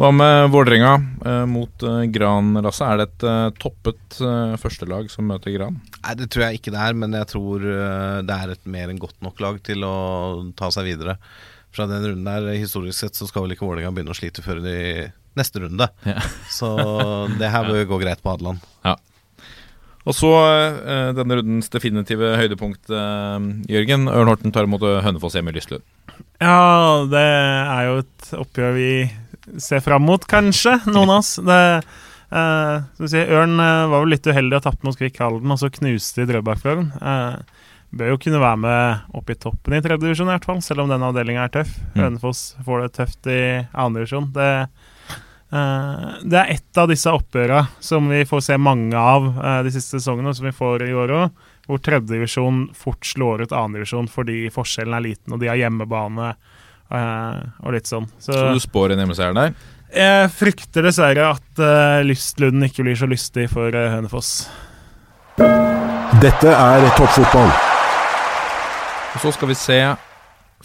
Speaker 5: Hva med Vålerenga eh, mot eh, Gran, Lasse? Er det et eh, toppet eh, førstelag som møter Gran?
Speaker 6: Nei, Det tror jeg ikke det er, men jeg tror eh, det er et mer enn godt nok lag til å ta seg videre. Fra den runden der, Historisk sett så skal vel ikke Vålerenga begynne å slite før i neste runde.
Speaker 5: Ja. [LAUGHS]
Speaker 6: Så det her bør gå greit på Hadeland.
Speaker 5: Og så eh, denne rundens definitive høydepunkt, eh, Jørgen. Ørn Horten tar imot Hønefoss hjemme i Lystlund.
Speaker 7: Ja, det er jo et oppgjør vi ser fram mot, kanskje, noen av oss. Det, eh, vi si, Ørn eh, var vel litt uheldig og tapte mot Kvikk Halden, og så knuste de Drøbak-Frogn. Eh, bør jo kunne være med opp i toppen i tredje divisjon, i hvert fall, selv om den avdelinga er tøff.
Speaker 5: Mm.
Speaker 7: Hønefoss får det tøft i andre divisjon. Det, eh, det er ett av disse oppgjøra som vi får se mange av eh, de siste sesongene, og som vi får i år òg hvor tredjedivisjon fort slår ut annendivisjon fordi forskjellen er liten, og de har hjemmebane og litt sånn. Så,
Speaker 5: Så du spår en hjemmeseier der?
Speaker 7: jeg frykter dessverre at uh, Lystlunden ikke blir så lystig for uh, Hønefoss.
Speaker 8: Dette er toppfotball.
Speaker 5: Og så skal vi se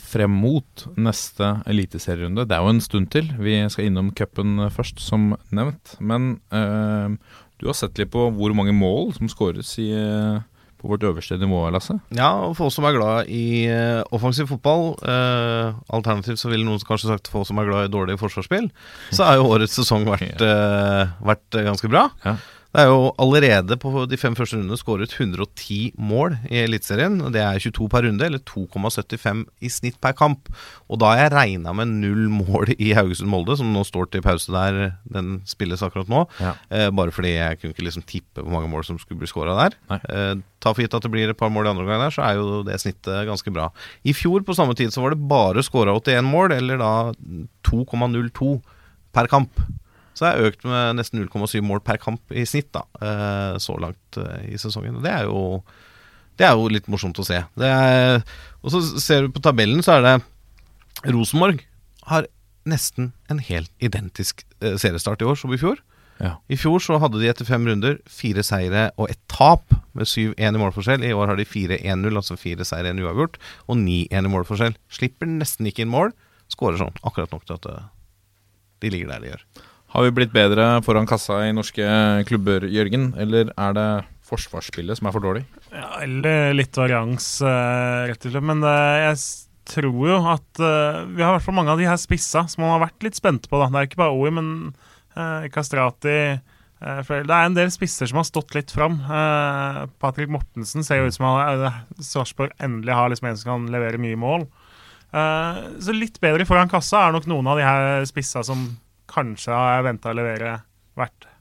Speaker 5: frem mot neste eliteserierunde. Det er jo en stund til. Vi skal innom cupen først, som nevnt. Men uh, du har sett litt på hvor mange mål som skåres i, eh, på vårt øverste nivå, Lasse.
Speaker 6: Ja, og for oss som er glad i eh, offensiv fotball eh, Alternativt så ville noen kanskje sagt for oss som er glad i dårlig forsvarsspill, så har jo årets sesong vært, eh, vært eh, ganske bra.
Speaker 5: Ja.
Speaker 6: Det er jo allerede på de fem første rundene skåret 110 mål i Eliteserien. Det er 22 per runde, eller 2,75 i snitt per kamp. Og da har jeg regna med null mål i Haugesund-Molde, som nå står til pause der den spilles akkurat nå.
Speaker 5: Ja.
Speaker 6: Eh, bare fordi jeg kunne ikke liksom tippe hvor mange mål som skulle bli skåra der. Eh, ta for gitt at det blir et par mål i andre omgang der, så er jo det snittet ganske bra. I fjor på samme tid så var det bare skåra 81 mål, eller da 2,02 per kamp. Så det er økt med nesten 0,7 mål per kamp i snitt da, eh, så langt eh, i sesongen. Og Det er jo, det er jo litt morsomt å se. Det er, og så ser du på tabellen, så er det Rosenborg har nesten en helt identisk eh, seriestart i år som i fjor.
Speaker 5: Ja.
Speaker 6: I fjor så hadde de etter fem runder fire seire og ett tap, med 7-1 i målforskjell. I år har de 4-1-0, altså fire seire, en uavgjort, og 9-1 i målforskjell. Slipper nesten ikke inn mål. Skårer sånn akkurat nok til at de ligger der de gjør.
Speaker 5: Har vi blitt bedre foran kassa i norske klubber, Jørgen? Eller er det forsvarsspillet som er for dårlig?
Speaker 7: Ja, eller litt varians, eh, rett og slett. Men eh, jeg tror jo at eh, vi har i hvert mange av de her spissa som man har vært litt spente på. Da. Det er ikke bare OI, men Kastrati eh. Det er en del spisser som har stått litt fram. Uh, Patrick Mortensen ser jo ut som uh, Sarpsborg endelig har liksom en som kan levere mye mål. Eh, så litt bedre foran kassa er nok noen av de her spissa som kanskje har venta å levere verdt.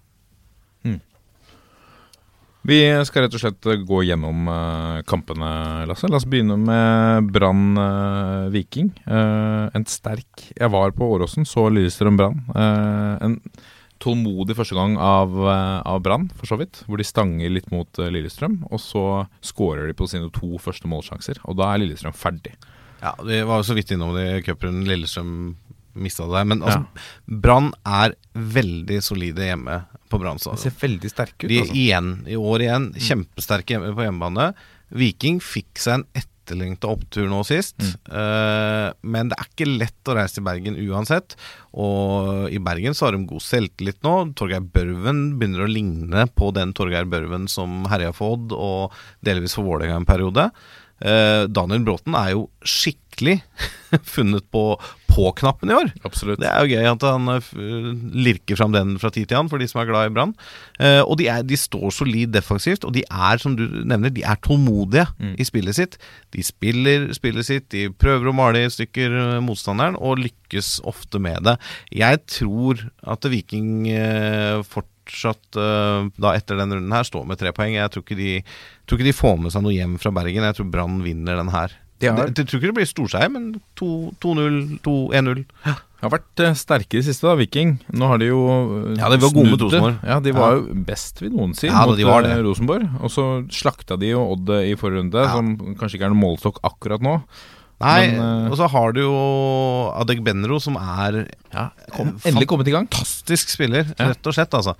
Speaker 5: Vi skal rett og slett gå gjennom eh, kampene, Lasse. La oss begynne med Brann eh, Viking. Eh, en sterk Jeg var på Åråsen, så Lillestrøm Brann. Eh, en tålmodig første gang av, av Brann, for så vidt. Hvor de stanger litt mot Lillestrøm, og så skårer de på sine to første målsjanser. Og da er Lillestrøm ferdig.
Speaker 6: Ja, Vi var jo så vidt innom det i cuprunden. Lillestrøm mista det der. Men altså, Brann er veldig solide hjemme på Brann
Speaker 5: De
Speaker 6: stadion.
Speaker 5: ser veldig sterke ut.
Speaker 6: De
Speaker 5: Altså.
Speaker 6: igjen, i år igjen, kjempesterke hjemme på hjemmebane. Viking fikk seg en etterlengta opptur nå sist. Eh, men det er ikke lett å reise til Bergen uansett. Og i Bergen så har de god selvtillit nå. Torgeir Børven begynner å ligne på den Torgeir Børven som herja for Odd og delvis for Vålerenga en periode. Eh, Daniel Bråten er jo skikkelig [LAUGHS] funnet på på-knappen i år.
Speaker 5: Absolutt.
Speaker 6: Det er jo gøy at han eh, lirker fram den fra tid til annen, for de som er glad i Brann. Eh, og de, er, de står solid defensivt, og de er, som du nevner, de er tålmodige i spillet sitt. De spiller spillet sitt, de prøver å male i stykker motstanderen, og lykkes ofte med det. Jeg tror at Viking eh, fortsatt, uh, da etter den runden her, står med tre poeng. Jeg tror ikke de, tror ikke de får med seg noe hjem fra Bergen. Jeg tror Brann vinner den her.
Speaker 5: De har-
Speaker 6: Jeg tror ikke det blir storseier, men 2-0, 2-1-0.
Speaker 5: har vært eh, sterke i det siste, da, Viking. Nå har de jo eh,
Speaker 6: Ja, de var gode mot. Rosenborg.
Speaker 5: Ja, de var
Speaker 6: Ja.
Speaker 5: jo best, vil noen si,
Speaker 6: Ja,
Speaker 5: mot
Speaker 6: de.
Speaker 5: Rosenborg. Og så slakta de jo Odd i forrige runde,
Speaker 6: Ja.
Speaker 5: som kanskje ikke er noen målestokk akkurat nå.
Speaker 6: Nei,
Speaker 5: Men, eh,
Speaker 6: og så har du jo Adegbenro, som er
Speaker 5: Ja, kom,
Speaker 6: Eh,
Speaker 5: endelig kommet i gang.
Speaker 6: fantastisk spiller, rett og slett. altså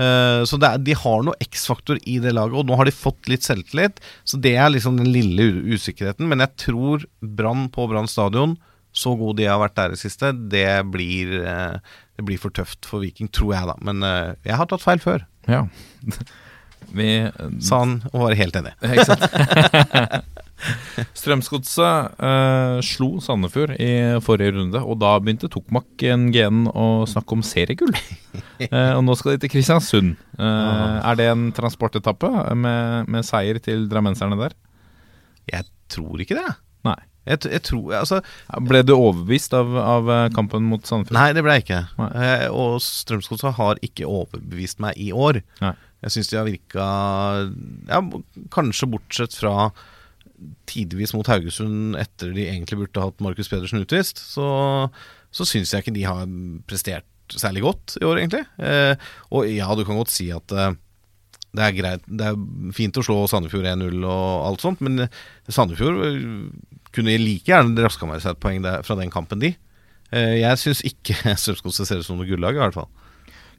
Speaker 6: Eh, Så det er, de har noe X-faktor i det laget, og nå har de fått litt selvtillit. Så det er liksom den lille usikkerheten. Men jeg tror Brann på Brann stadion, så god de har vært der i siste, det blir, det blir for tøft for Viking, tror jeg, da. Men jeg har tatt feil før,
Speaker 5: Ja. [LAUGHS] Vi
Speaker 6: sa han og var helt enig.
Speaker 5: Ikke sant? [LAUGHS] [LAUGHS] Strømsgodset eh, slo Sandefjord i forrige runde, og da begynte Tokmak NGN å snakke om seriegull. [LAUGHS] Eh, og nå skal de til Kristiansund. Eh, er det en transportetappe med, med seier til drammenserne der?
Speaker 6: Jeg tror ikke det.
Speaker 5: Nei.
Speaker 6: Jeg, jeg tror, altså
Speaker 5: Ble du overbevist av, av eh, kampen mot Sandefjord?
Speaker 6: Nei, det ble jeg ikke. Eh, og Strømsgodset har ikke overbevist meg i år.
Speaker 5: Nei.
Speaker 6: Jeg syns de har virka ja, Kanskje bortsett fra tidvis mot Haugesund etter de egentlig burde hatt Markus Pedersen utvist, så, så syns jeg ikke de har prestert særlig godt i år, egentlig. Eh, og ja, du kan godt si at eh, det er greit Det er fint å slå Sandefjord 1-0 og alt sånt, men Sandefjord eh, kunne like gjerne raska med seg et poeng der, fra den kampen, de. Eh, jeg syns ikke [LAUGHS] Strømsgodset ser ut som noe gullag, i hvert fall.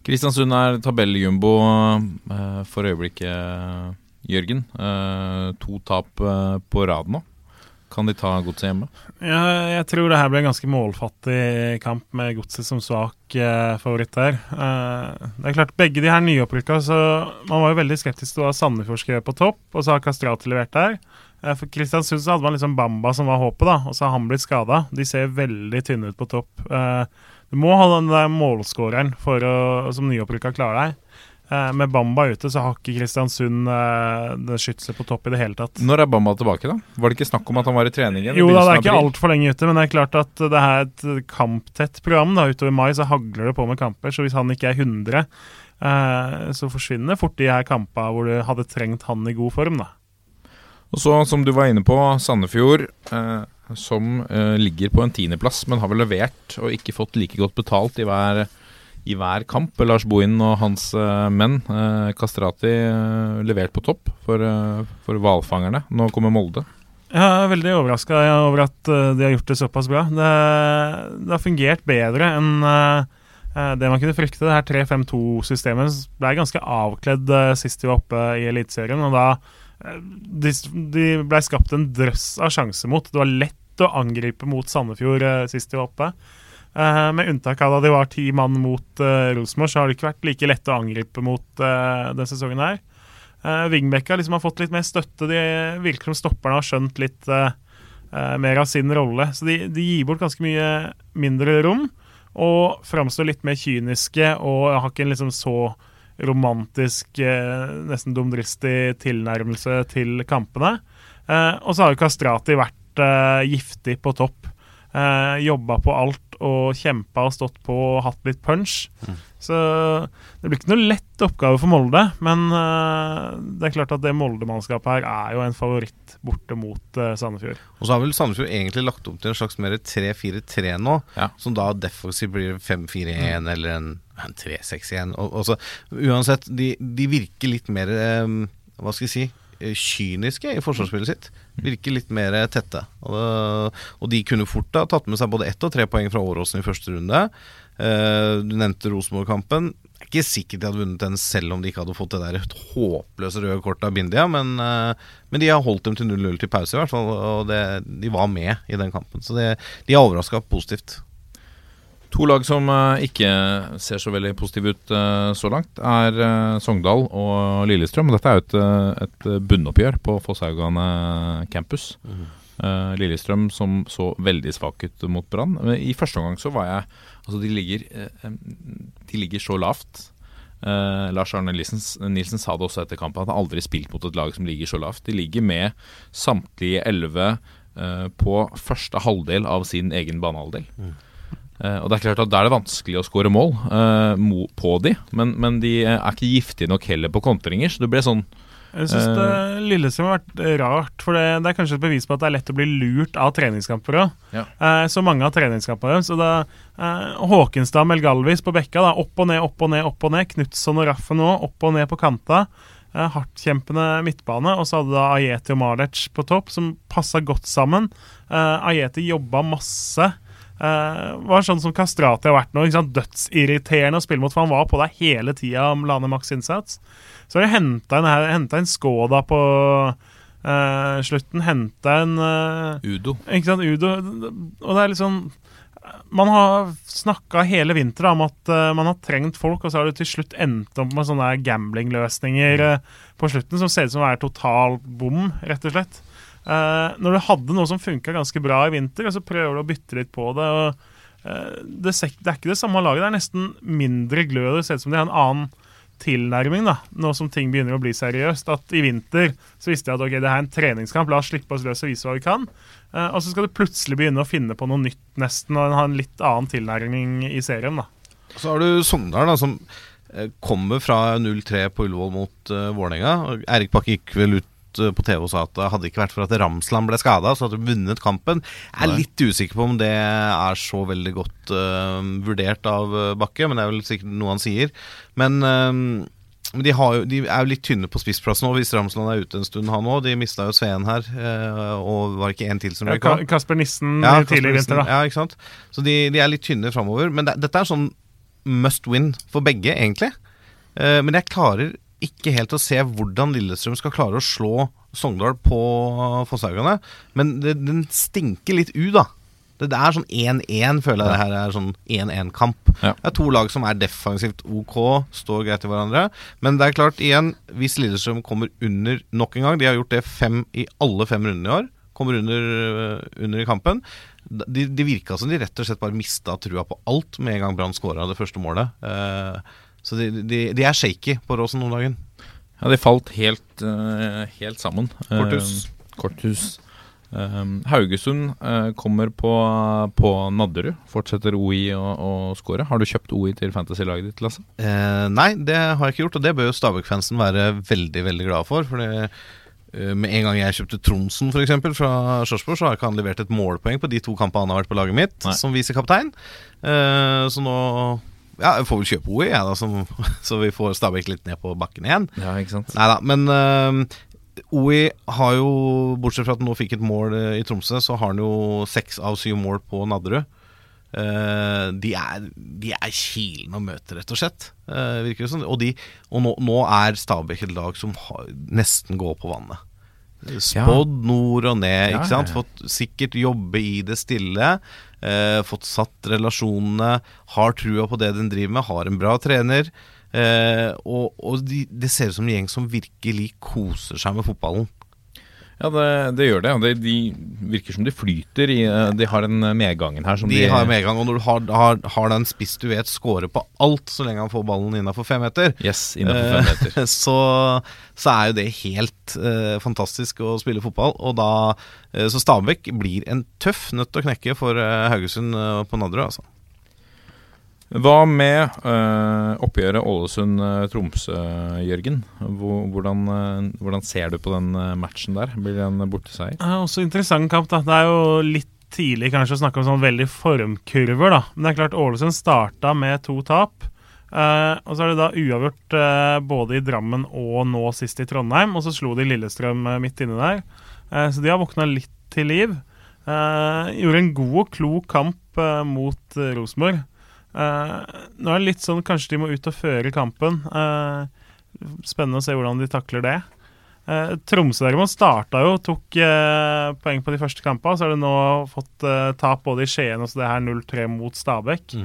Speaker 5: Kristiansund er tabelljumbo eh, for øyeblikket, Jørgen. Eh, to tap eh, på rad nå. Kan de ta godset hjemme?
Speaker 7: Ja, jeg tror det her ble en ganske målfattig kamp med Godset som svak eh, favoritt der. Eh, det er klart, begge de her nyopprykka, så man var jo veldig skeptisk til hva Sandefjord skrevet på topp, og så har Kastrati levert der. Eh, for Kristiansund så hadde man liksom Bamba som var håpet, da, og så har han blitt skada. De ser veldig tynne ut på topp. Eh, du må ha den der målskåreren for å, som nyopprykka klarer deg. Eh, med Bamba ute så har ikke Kristiansund eh, det skytset på topp i det hele tatt.
Speaker 5: Når er Bamba tilbake, da? Var det ikke snakk om at han var i trening igjen?
Speaker 7: Jo da, det er ikke altfor lenge ute, men det er klart at det er et kamptett program. da Utover mai så hagler det på med kamper, så hvis han ikke er 100, eh, så forsvinner fort de her kampene hvor du hadde trengt han i god form. da
Speaker 5: Og så, som du var inne på, Sandefjord, eh, som eh, ligger på en tiendeplass, men har vel levert og ikke fått like godt betalt i hver, i hver kamp. Lars Bohin og hans uh, menn, uh, Kastrati, uh, levert på topp for, eh, for hvalfangerne. Nå kommer Molde.
Speaker 7: Jeg er veldig overraska over at eh, de har gjort det såpass bra. Det, det har fungert bedre enn eh, eh, det man kunne frykte. Det her 3-5-2-systemet ble ganske avkledd eh, sist de var oppe i Eliteserien. Og da eh, de, de ble skapt en drøss av sjanser mot. Det var lett å angripe mot Sandefjord eh, sist de var oppe. Eh, med unntak av da de var ti mann mot uh, Rosenborg, så har det ikke vært like lett å angripe mot uh, denne sesongen her. Uh, Vingbekka liksom har fått litt mer støtte. De virker som stopperne har skjønt litt uh, mer av sin rolle. Så de, de gir bort ganske mye mindre rom, og framstår litt mer kyniske og har ikke en liksom så romantisk, nesten dumdristig tilnærmelse til kampene. Og så har jo Kastrati vært giftig på topp. Uh, jobba på alt og kjempa og stått på og hatt litt punch. Så det blir ikke noe lett oppgave for Molde, men uh, det er klart at det Molde-mannskapet her er jo en favoritt borte mot uh, Sandefjord.
Speaker 6: Og så har vel Sandefjord egentlig lagt opp til en slags mer 3-4-3 nå,
Speaker 5: Ja.
Speaker 6: som da defensivt blir 5-4-1 eller en, en 3-6-1. Og, og så, uansett, de, de virker litt mer um, Hva skal jeg si kyniske i forsvarsspillet sitt. Virker litt mer tette. Og, og de kunne fort ha tatt med seg både ett og tre poeng fra Åråsen i første runde. Uh, du nevnte Rosenborg-kampen. er ikke sikkert de hadde vunnet den selv om de ikke hadde fått det der håpløse røde kortet av Bindia, men, uh, men de har holdt dem til 0-0 til pause, i hvert fall. Og det, de var med i den kampen. Så det, de er overraska positivt.
Speaker 5: To lag som eh, ikke ser så veldig positive ut eh, så langt, er eh, Sogndal og Lillestrøm. Dette er jo et, et bunnoppgjør på Fosshaugane campus. Eh, Lillestrøm som så veldig svak ut mot Brann. I første omgang så var jeg Altså, de ligger, de ligger så lavt. Uh, Lars Arne Nilsen, Nilsen sa det også etter kampen, at han aldri spilt mot et lag som ligger så lavt. De ligger med samtlige elleve uh, på første halvdel av sin egen banehalvdel. Eh, og det er klart at Da er det vanskelig å skåre mål eh, på de, men, men de er ikke giftige nok heller på kontringer. Så det ble sånn
Speaker 7: Jeg syns
Speaker 5: uh,
Speaker 7: Lillestrøm har vært rart, for det, det er kanskje et bevis på at det er lett å bli lurt av treningskamper òg.
Speaker 5: Ja.
Speaker 7: Eh, så mange av treningskampene deres. Så da eh, Håkenstad Melgalvis på bekka, da, opp og ned, opp og ned, opp og ned. Knutson og Raffen nå, opp og ned på kanta. Eh, Hardtkjempende midtbane. Og så hadde da Ajeti og Malec på topp, som passa godt sammen. Eh, Ajeti jobba masse. Eh, var sånn som Kastrati har vært nå. Ikke sant? Dødsirriterende å spille mot, for han var på deg hele tida om Lane Max innsats. Så har de henta en, Skoda på uh, slutten. Henta en uh,
Speaker 5: Udo.
Speaker 7: Ikke sant, Udo. Og det er litt sånn Man har snakka hele vinteren om at man har trengt folk, og så har det til slutt endt opp med sånne gamblingløsninger uh, på slutten som ser ut som å være total bom, rett og slett. Eh, når du hadde noe som funka ganske bra i vinter, og så prøver du å bytte litt på det. og uh, det, det er ikke det samme laget, det er nesten mindre glød. Det ser ut som de har en annen tilnærming, da, nå som ting begynner å bli seriøst. At i vinter så visste jeg at ok, det er en treningskamp, la oss slippe oss løs og vise hva vi kan. Uh, og så skal du plutselig begynne å finne på noe nytt, nesten, og ha en litt annen tilnærming i serien. da.
Speaker 6: Så har du Sogndal, da, som kommer fra 0-3 på Ullevål mot uh, Vålerenga. Erik Bakke gikk vel ut eh, på TV og sa at det hadde ikke vært for at Ramsland ble skada, så hadde de vunnet kampen. Jeg er litt usikker på om det er så veldig godt uh, vurdert av eh, Bakke, men det er vel sikkert noe han sier. Men, uh, men de, har jo, de er jo litt tynne på spissplass nå, hvis Ramsland er ute en stund, han òg. De mista jo Sveen her, og var ikke én til som røyk av.
Speaker 7: Kasper Nissen
Speaker 6: Ja,
Speaker 7: tidligere i vinter, da.
Speaker 6: Ja, ikke sant? Så de, de er litt tynne framover. Men det, dette er sånn must win for begge, egentlig. Men jeg klarer ikke helt å se hvordan Lillestrøm skal klare å slå Sogndal på Fosshaugane. Men det, den stinker litt u, da. Det, det er sånn 1-1, føler jeg det her er sånn 1-1-kamp.
Speaker 5: Ja.
Speaker 6: Det er to lag som er defensivt ok, står greit til hverandre. Men det er klart, igjen, hvis Lillestrøm kommer under nok en gang De har gjort det fem i alle fem rundene i år. Kommer under, øh, under i kampen. Det de virka som de rett og slett bare mista trua på alt med en gang Brann skåra det første målet. Eh, så de, de, de er shaky på Råsen om dagen.
Speaker 5: Ja, de falt helt, uh, helt sammen.
Speaker 6: Korthus.
Speaker 5: Uh, korthus. Uh, Haugesund kommer på, på Nadderud. Fortsetter OI å, å score. Har du kjøpt OI til fantasy-laget ditt, Lasse?
Speaker 6: Nei, det har jeg ikke gjort, og det bør jo Stabæk-fansen være veldig veldig glad for. Fordi med en gang jeg kjøpte Tronsen for eksempel, fra Sarpsborg, så har ikke han levert et målpoeng på de to kampene han har vært på laget mitt,
Speaker 5: Nei.
Speaker 6: som visekaptein. Uh, så nå ja, jeg får vel kjøpe OI, jeg, da, som, [LAUGHS] så vi får Stabæk litt ned på bakken igjen.
Speaker 5: Ja, ikke sant?
Speaker 6: Neida, men uh, OI har jo, bortsett fra at han nå fikk et mål eh, i Tromsø, så har han jo seks av syv mål på Nadderud. Uh, de er, de er kilende å møte, rett og slett. Uh, virker det som. Og, de, og nå, nå er Stabæk et lag som har, nesten går på vannet. Spådd nord og ned,
Speaker 5: Ja,
Speaker 6: ikke sant.
Speaker 5: ja, ja.
Speaker 6: Fått sikkert jobbe i det stille. Eh, fått satt relasjonene. Har trua på det den driver med. Har en bra trener. Eh, og og de, det ser ut som en gjeng som virkelig koser seg med fotballen.
Speaker 5: Ja, det, det gjør det. det. De virker som de flyter i eh, De har den medgangen her som
Speaker 6: De har medgang, og når du har, har, har den spiss du vet scorer på alt så lenge han får ballen innafor fem meter,
Speaker 5: Yes, innenfor fem meter.
Speaker 6: eh, [LAUGHS] så, så er jo det helt uh, fantastisk å spille fotball. Og da, uh, så Stabæk blir en tøff nøtt å knekke for uh, Haugesund eh, på Nadderud, altså.
Speaker 5: Hva med uh, oppgjøret Ålesund-Tromsø, Jørgen? Hvordan, uh, hvordan ser du på den eh, matchen der? Blir det en borteseier?
Speaker 7: Det er også interessant kamp. da Det er jo litt tidlig kanskje å snakke om sånn veldig formkurver. da Men det er klart Ålesund starta med to tap. Uh, og så er det da uavgjort både i Drammen og nå sist i Trondheim. Og så slo de Lillestrøm midt inne der. Så de har våkna litt til liv. Gjorde en god og klok kamp mot uh, Rosenborg. Eh, nå er det litt sånn kanskje de må ut og føre kampen. Eh, spennende å se hvordan de takler det. Eh, Tromsø derimot starta jo, tok eh, poeng på de første kampene. Så har de nå fått eh, tap både i Skien og så det her 0-3 mot Stabæk.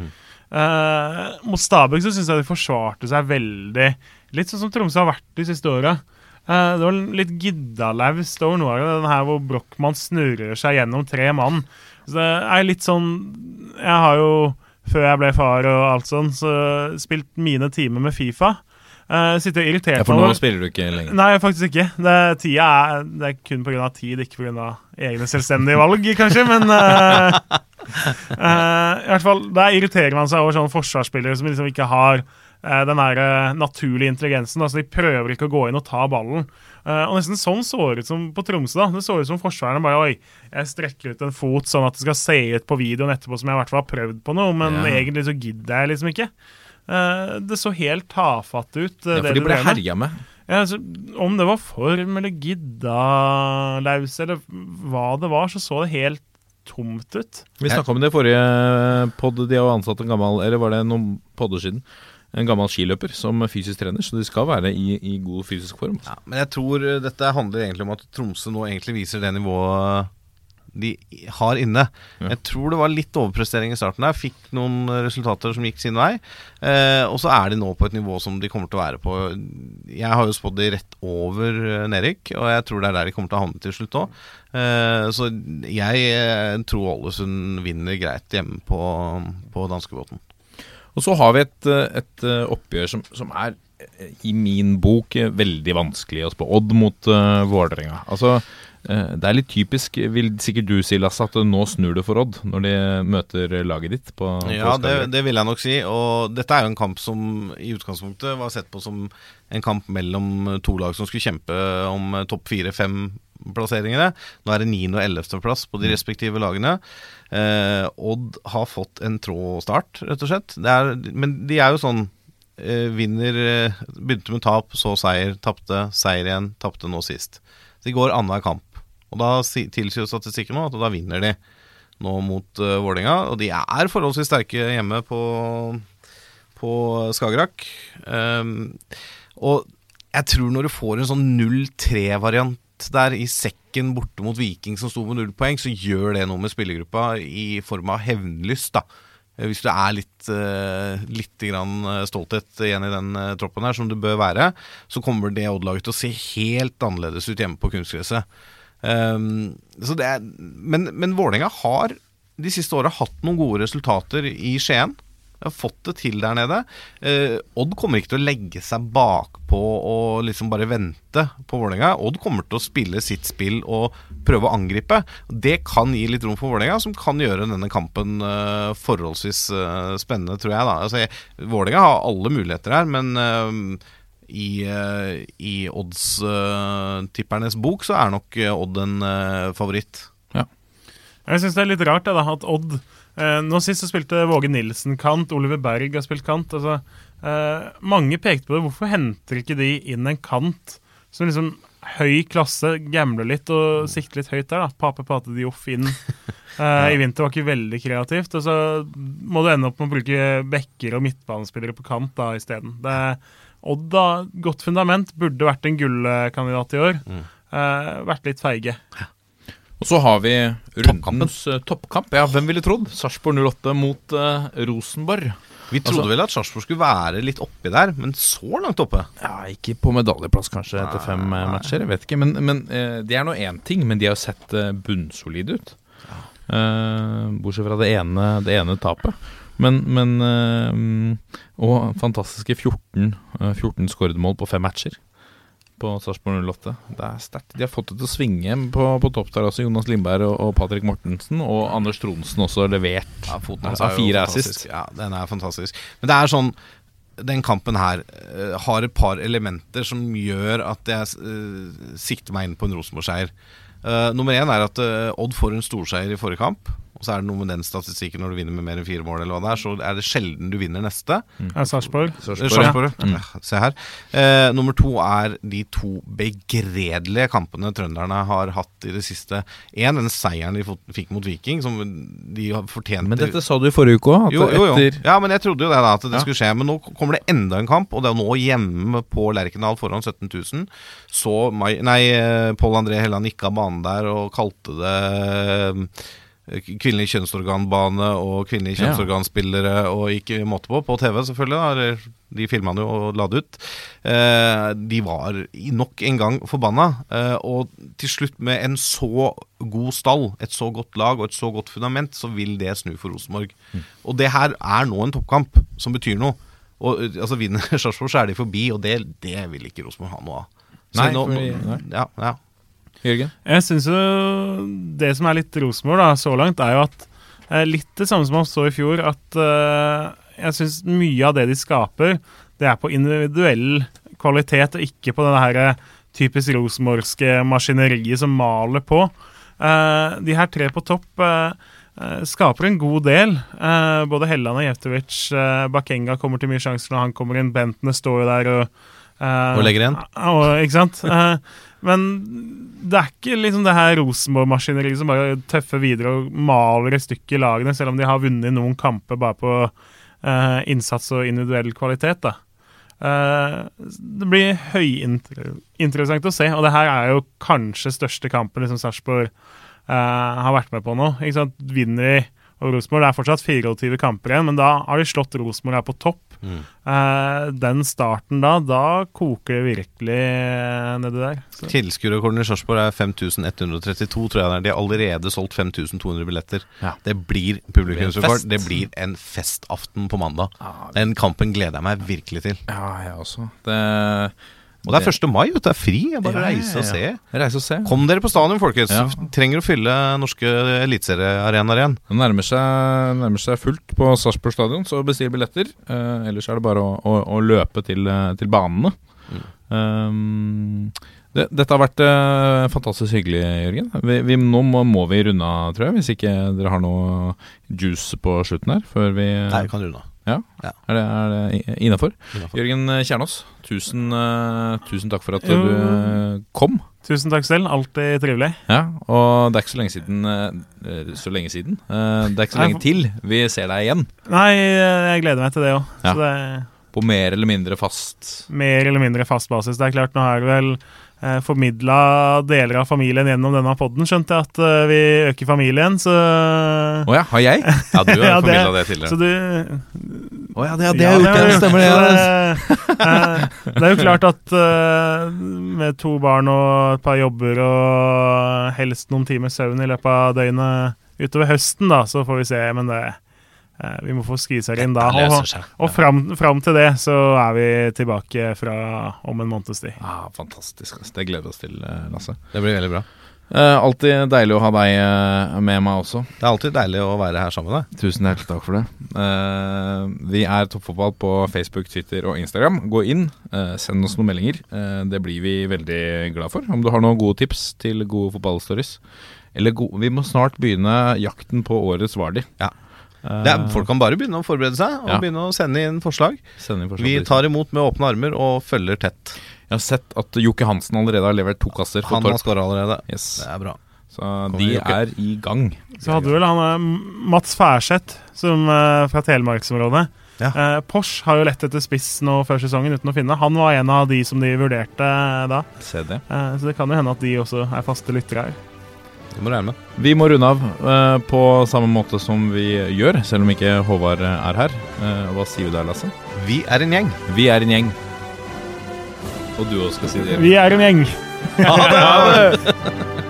Speaker 7: Eh, mot Stabæk så syns jeg de forsvarte seg veldig. Litt sånn som Tromsø har vært de siste åra. Det var litt giddalaust over noe av det, her hvor Brochmann snurrer seg gjennom tre mann. Så det er litt sånn Jeg har jo, før jeg ble far og alt sånn, så spilt mine timer med Fifa. Uh, sitter og irritert
Speaker 5: Ja, for nå spiller du ikke lenger.
Speaker 7: Nei, faktisk ikke. Det, tida er, det er kun pga. tid, ikke pga. egne selvstendige valg, kanskje. Men uh, uh, [LAUGHS] i hvert fall, der irriterer man seg over sånne forsvarsspillere som liksom ikke har den der eh, naturlige intelligensen. Altså, de prøver ikke å gå inn og ta ballen. Eh, og nesten sånn så det ut som på Tromsø. da Det så ut som forsvarerne bare Oi, jeg strekker ut en fot sånn at det skal se ut på videoen etterpå som jeg i hvert fall har prøvd på noe, men
Speaker 5: Ja.
Speaker 7: egentlig så gidder jeg liksom ikke. Eh, det så helt tafatt ut. eh,
Speaker 5: Ja,
Speaker 7: det
Speaker 5: for de ble herja med.
Speaker 7: Ja, altså, om det var form eller giddalaus eller hva det var, så så det helt tomt ut.
Speaker 5: Vi snakka om det i forrige pod. De har ansatt en gammel Eller var det noen podder siden? En gammel skiløper som fysisk trener, så de skal være i, i god fysisk form.
Speaker 6: Ja, men jeg tror eh, dette handler egentlig om at Tromsø nå egentlig viser det nivået de har inne.
Speaker 5: Ja.
Speaker 6: Jeg tror det var litt overprestering i starten der. Fikk noen resultater som gikk sin vei. Eh, og så er de nå på et nivå som de kommer til å være på. Jeg har jo spådd de rett over eh, nedrykk, og jeg tror det er der de kommer til å havne til slutt òg. Eh, så jeg eh, tror Ålesund vinner greit hjemme på, på danskebåten.
Speaker 5: Og så har vi et, eh, et eh, oppgjør som, som er eh, i min bok veldig vanskelig å spå. Odd mot uh, Vålerenga. Altså, det er litt typisk, vil sikkert du si, Lasse, at nå snur det for Odd når de møter laget ditt på,
Speaker 6: Ja, det, det vil jeg nok si. Og dette er jo en kamp som i utgangspunktet var sett på som en kamp mellom to lag som skulle kjempe om topp fire-fem-plasseringene. Nå er det 9. og 11. plass på de respektive lagene. Eh, Odd har fått en trå start, rett og slett. Er, men de er jo sånn eh, Vinner eh, Begynte med tap, så seier, tapte, seier igjen, tapte nå sist. De går annenhver kamp. Og da si- tilsier jo statistikken nå at da vinner de nå mot uh, Vålerenga. Og de er forholdsvis sterke hjemme på, på Skagerrak. Um, og jeg tror når du får en sånn 0-3-variant der i sekken borte mot Viking som sto med null poeng, så gjør det noe med spillergruppa i form av hevnlyst, da. Eh, Hvis du er litt, uh, litt eh, stolthet igjen i den eh, troppen her, som det bør være, så kommer det Odd-laget til å se helt annerledes ut hjemme på kunstgresset. Um, men men Vålerenga har de siste åra hatt noen gode resultater i Skien. De har fått det til der nede. Eh, Odd kommer ikke til å legge seg bakpå og liksom bare vente på Vålerenga. Odd kommer til å spille sitt spill og prøve å angripe. Det kan gi litt rom for Vålerenga, som kan gjøre denne kampen eh, forholdsvis eh, spennende, tror jeg. da altså, jeg- Vålerenga har alle muligheter her, men eh, i, eh, i oddstippernes bok så er nok eh, Odd en eh, favoritt.
Speaker 7: Jeg syns det er litt rart da, at Odd eh, Nå sist så spilte Våge Nilsen kant, Oliver Berg har spilt kant. Altså, eh, mange pekte på det. Hvorfor henter ikke de inn en kant som liksom høy klasse, gambler litt og sikter litt høyt der? da Pape Pate Dioff inn [LAUGHS] eh, i vinter var ikke veldig kreativt. Og så må du ende opp med å bruke bekker og midtbanespillere på kant da isteden. Odd, da, godt fundament, burde vært en gullkandidat i år. Eh, vært litt feige.
Speaker 5: Og så har vi rundens eh, toppkamp. Ja, hvem ville trodd? Sarpsborg 08 mot uh, Rosenborg.
Speaker 6: Vi trodde
Speaker 5: Altså-
Speaker 6: vel at Sarpsborg skulle være litt oppi der, men så langt oppe.
Speaker 5: Ja, Ikke på medaljeplass kanskje etter fem nei. matcher, jeg vet ikke. Men, men uh, det er nå én ting, men de har jo sett uh, bunnsolide ut. Eh, bortsett fra det ene, det ene tapet. Men, men eh, Og fantastiske 14, eh, 14 skårede mål på fem matcher på Sarpsborg 08. Det er sterkt. De har fått det til å svinge på, på topp der også. Jonas Lindberg og, og Patrick Mortensen. Og Anders Tronsen også levert.
Speaker 6: Ja, foten hans
Speaker 5: Ja,
Speaker 6: er jo
Speaker 5: fire assist.
Speaker 6: Ja, den er fantastisk. Men det er sånn Den kampen her uh, har et par elementer som gjør at jeg uh, sikter meg inn på en Rosenborg-seier. Uh, nummer én er at Odd får en storseier i forrige kamp. Og så er det noe med den statistikken når du vinner med mer enn fire mål, eller hva det er, så er det sjelden du vinner neste.
Speaker 7: Ja, Sarpsborg.
Speaker 6: Sarsborg Sarpsborg, ja. Ja, Se her. Eh, nummer to er de to begredelige kampene trønderne har hatt i det siste. Én, den seieren de fikk mot Viking, som de har fortjent
Speaker 5: Men dette sa du i forrige uke òg.
Speaker 6: jo, jo, jo.
Speaker 5: Etter
Speaker 6: Ja, men jeg trodde jo det da, at det
Speaker 5: Ja.
Speaker 6: skulle skje. Men nå kommer det enda en kamp, og det er nå hjemme på Lerkendal foran 17 000. Så Mai, nei, eh, Pål André Helland gikk av banen der og kalte det kvinnelig kjønnsorganbane og kvinnelige kjønnsorganspillere og ikke måte på, på TV selvfølgelig. da, De filma han jo og la det ut. Eh, de var nok en gang forbanna. Eh, og til slutt, med en så god stall, et så godt lag og et så godt fundament, så vil det snu for Rosenborg. Og det her er nå en toppkamp som betyr noe. Og eh, altså Vinner [LAUGHS] Sarpsborg, så er de forbi, og det, det vil ikke Rosenborg ha noe av. Så
Speaker 5: Nei,
Speaker 6: nå,
Speaker 5: fordi-
Speaker 6: nei. ja, ja.
Speaker 5: Jørgen?
Speaker 7: Jeg syns jo det som er litt Rosenborg så langt, er jo at eh, litt det samme som man så i fjor, at eh, jeg syns mye av det de skaper, det er på individuell kvalitet, og ikke på det her eh, typisk rosenborgske maskineriet som maler på. De her tre på topp skaper en god del. Både Helland og Jevtovic. Bakenga kommer til mye sjanser når han kommer inn. Bentene står jo der og
Speaker 6: Og legger igjen.
Speaker 7: og, ikke sant? Eh, men det er ikke liksom det her Rosenborg-maskineriet som bare tøffer videre og maler et stykke i lagene, selv om de har vunnet noen kamper bare på uh, innsats og individuell kvalitet. da. Uh, det blir høyinteressant å se, og det her er jo kanskje største kampen liksom Sarpsborg uh, har vært med på nå. Ikke sant? Vinner de og Rosenborg, Det er fortsatt 24 kamper igjen, men da har de slått Rosenborg her på topp. Eh, den starten da, da koker det virkelig nedi der.
Speaker 6: Tilskuerrekorden i Sarpsborg er 5132, tror jeg det er. De har allerede solgt 5200 billetter.
Speaker 5: Ja.
Speaker 6: Det blir publikumsrekord. Det blir en festaften på mandag. Den kampen gleder jeg meg virkelig til.
Speaker 5: Ja, jeg også. Det,
Speaker 6: Og det er 1. mai, vet du. Det er fri. Jeg bare
Speaker 5: Ja,
Speaker 6: reise og se.
Speaker 5: Reise og se.
Speaker 6: Kom dere på stadion, folkens.
Speaker 5: Ja.
Speaker 6: Trenger å fylle norske eliteseriearenaer igjen.
Speaker 5: Det nærmer seg, nærmer seg fullt på Sarpsborg stadion, så bestill billetter. Eh, ellers er det bare å, å, å løpe til, eh, til banene. Um, det, dette har vært eh, fantastisk hyggelig, Jørgen. Vi, vi, nå må, må vi runde av, tror jeg. Hvis ikke dere har noe juice på slutten her. Før vi
Speaker 6: Nei, vi kan runde av.
Speaker 5: Ja,
Speaker 6: Ja.
Speaker 5: Er det, er det innafor? Jørgen Kjernås, tusen, eh, tusen takk for at
Speaker 7: Jo.
Speaker 5: du eh, kom.
Speaker 7: Tusen takk selv. Alltid trivelig.
Speaker 5: Ja, og det er ikke så lenge siden eh, Så lenge siden. Det er ikke så lenge til vi ser deg igjen.
Speaker 7: Nei, jeg gleder meg til det òg.
Speaker 5: Ja.
Speaker 7: Så det
Speaker 5: På mer eller mindre fast
Speaker 7: mer eller mindre fast basis. Det er klart, nå har jeg vel eh, formidla deler av familien gjennom denne podden, skjønte jeg at eh, vi øker familien, så
Speaker 5: Å ja, har jeg?
Speaker 6: Ja, du [LAUGHS] har
Speaker 7: Ja, det-
Speaker 6: formidla det tidligere.
Speaker 7: Så du
Speaker 5: Å ja, det,
Speaker 7: Ja,
Speaker 5: det
Speaker 7: så
Speaker 5: Stemmer det.
Speaker 7: det, eh, det er jo klart at eh, med to barn og et par jobber og helst noen timer søvn i løpet av døgnet utover høsten, da, så får vi se. Men det, vi må få skvisa inn da. Og, og fram, fram til det så er vi tilbake fra om en måneds tid.
Speaker 5: Ah, fantastisk. Det gleder vi oss til, eh, Lasse.
Speaker 6: Det blir veldig bra.
Speaker 5: Uh, alltid deilig å ha deg eh, med meg også.
Speaker 6: Det er alltid deilig å være her sammen med deg.
Speaker 5: Tusen hjertelig takk for det. Uh, vi er Toppfotball på Facebook, Twitter og Instagram. Gå inn, uh, send oss noen meldinger. Eh, det blir vi veldig glad for. Om du har noen gode tips til gode fotballstories. Eller go vi må snart begynne jakten på årets Vardi.
Speaker 6: Ja. Det er, folk kan bare begynne å forberede seg og
Speaker 5: Ja.
Speaker 6: begynne å sende inn forslag.
Speaker 5: Sende inn forslag
Speaker 6: Vi tar imot med åpne armer og følger tett.
Speaker 5: Jeg har sett at Jokke Hansen allerede har levert to kasser for
Speaker 6: Han har skåra allerede.
Speaker 5: Yes.
Speaker 6: Det er bra.
Speaker 5: Så
Speaker 6: Kommer
Speaker 5: de
Speaker 6: Jokke.
Speaker 5: er i gang.
Speaker 7: Så hadde vel han eh, Mats Færseth som, eh, fra Telemarksområdet.
Speaker 6: Ja.
Speaker 7: Eh, Porsche har jo lett etter spiss nå før sesongen uten å finne. Han var en av de som de vurderte eh, da.
Speaker 5: Se det.
Speaker 7: Eh, så det kan jo hende at de også er faste lyttere her.
Speaker 6: Det må du regne med.
Speaker 5: Vi må runde av eh, på samme måte som vi gjør, selv om ikke Håvard er her. Eh, hva sier vi der, Lasse?
Speaker 6: Vi er en gjeng.
Speaker 5: Vi er en gjeng. Og du òg skal si det.
Speaker 7: Vi er en gjeng. Ha det! [LAUGHS]
Speaker 6: Ha det!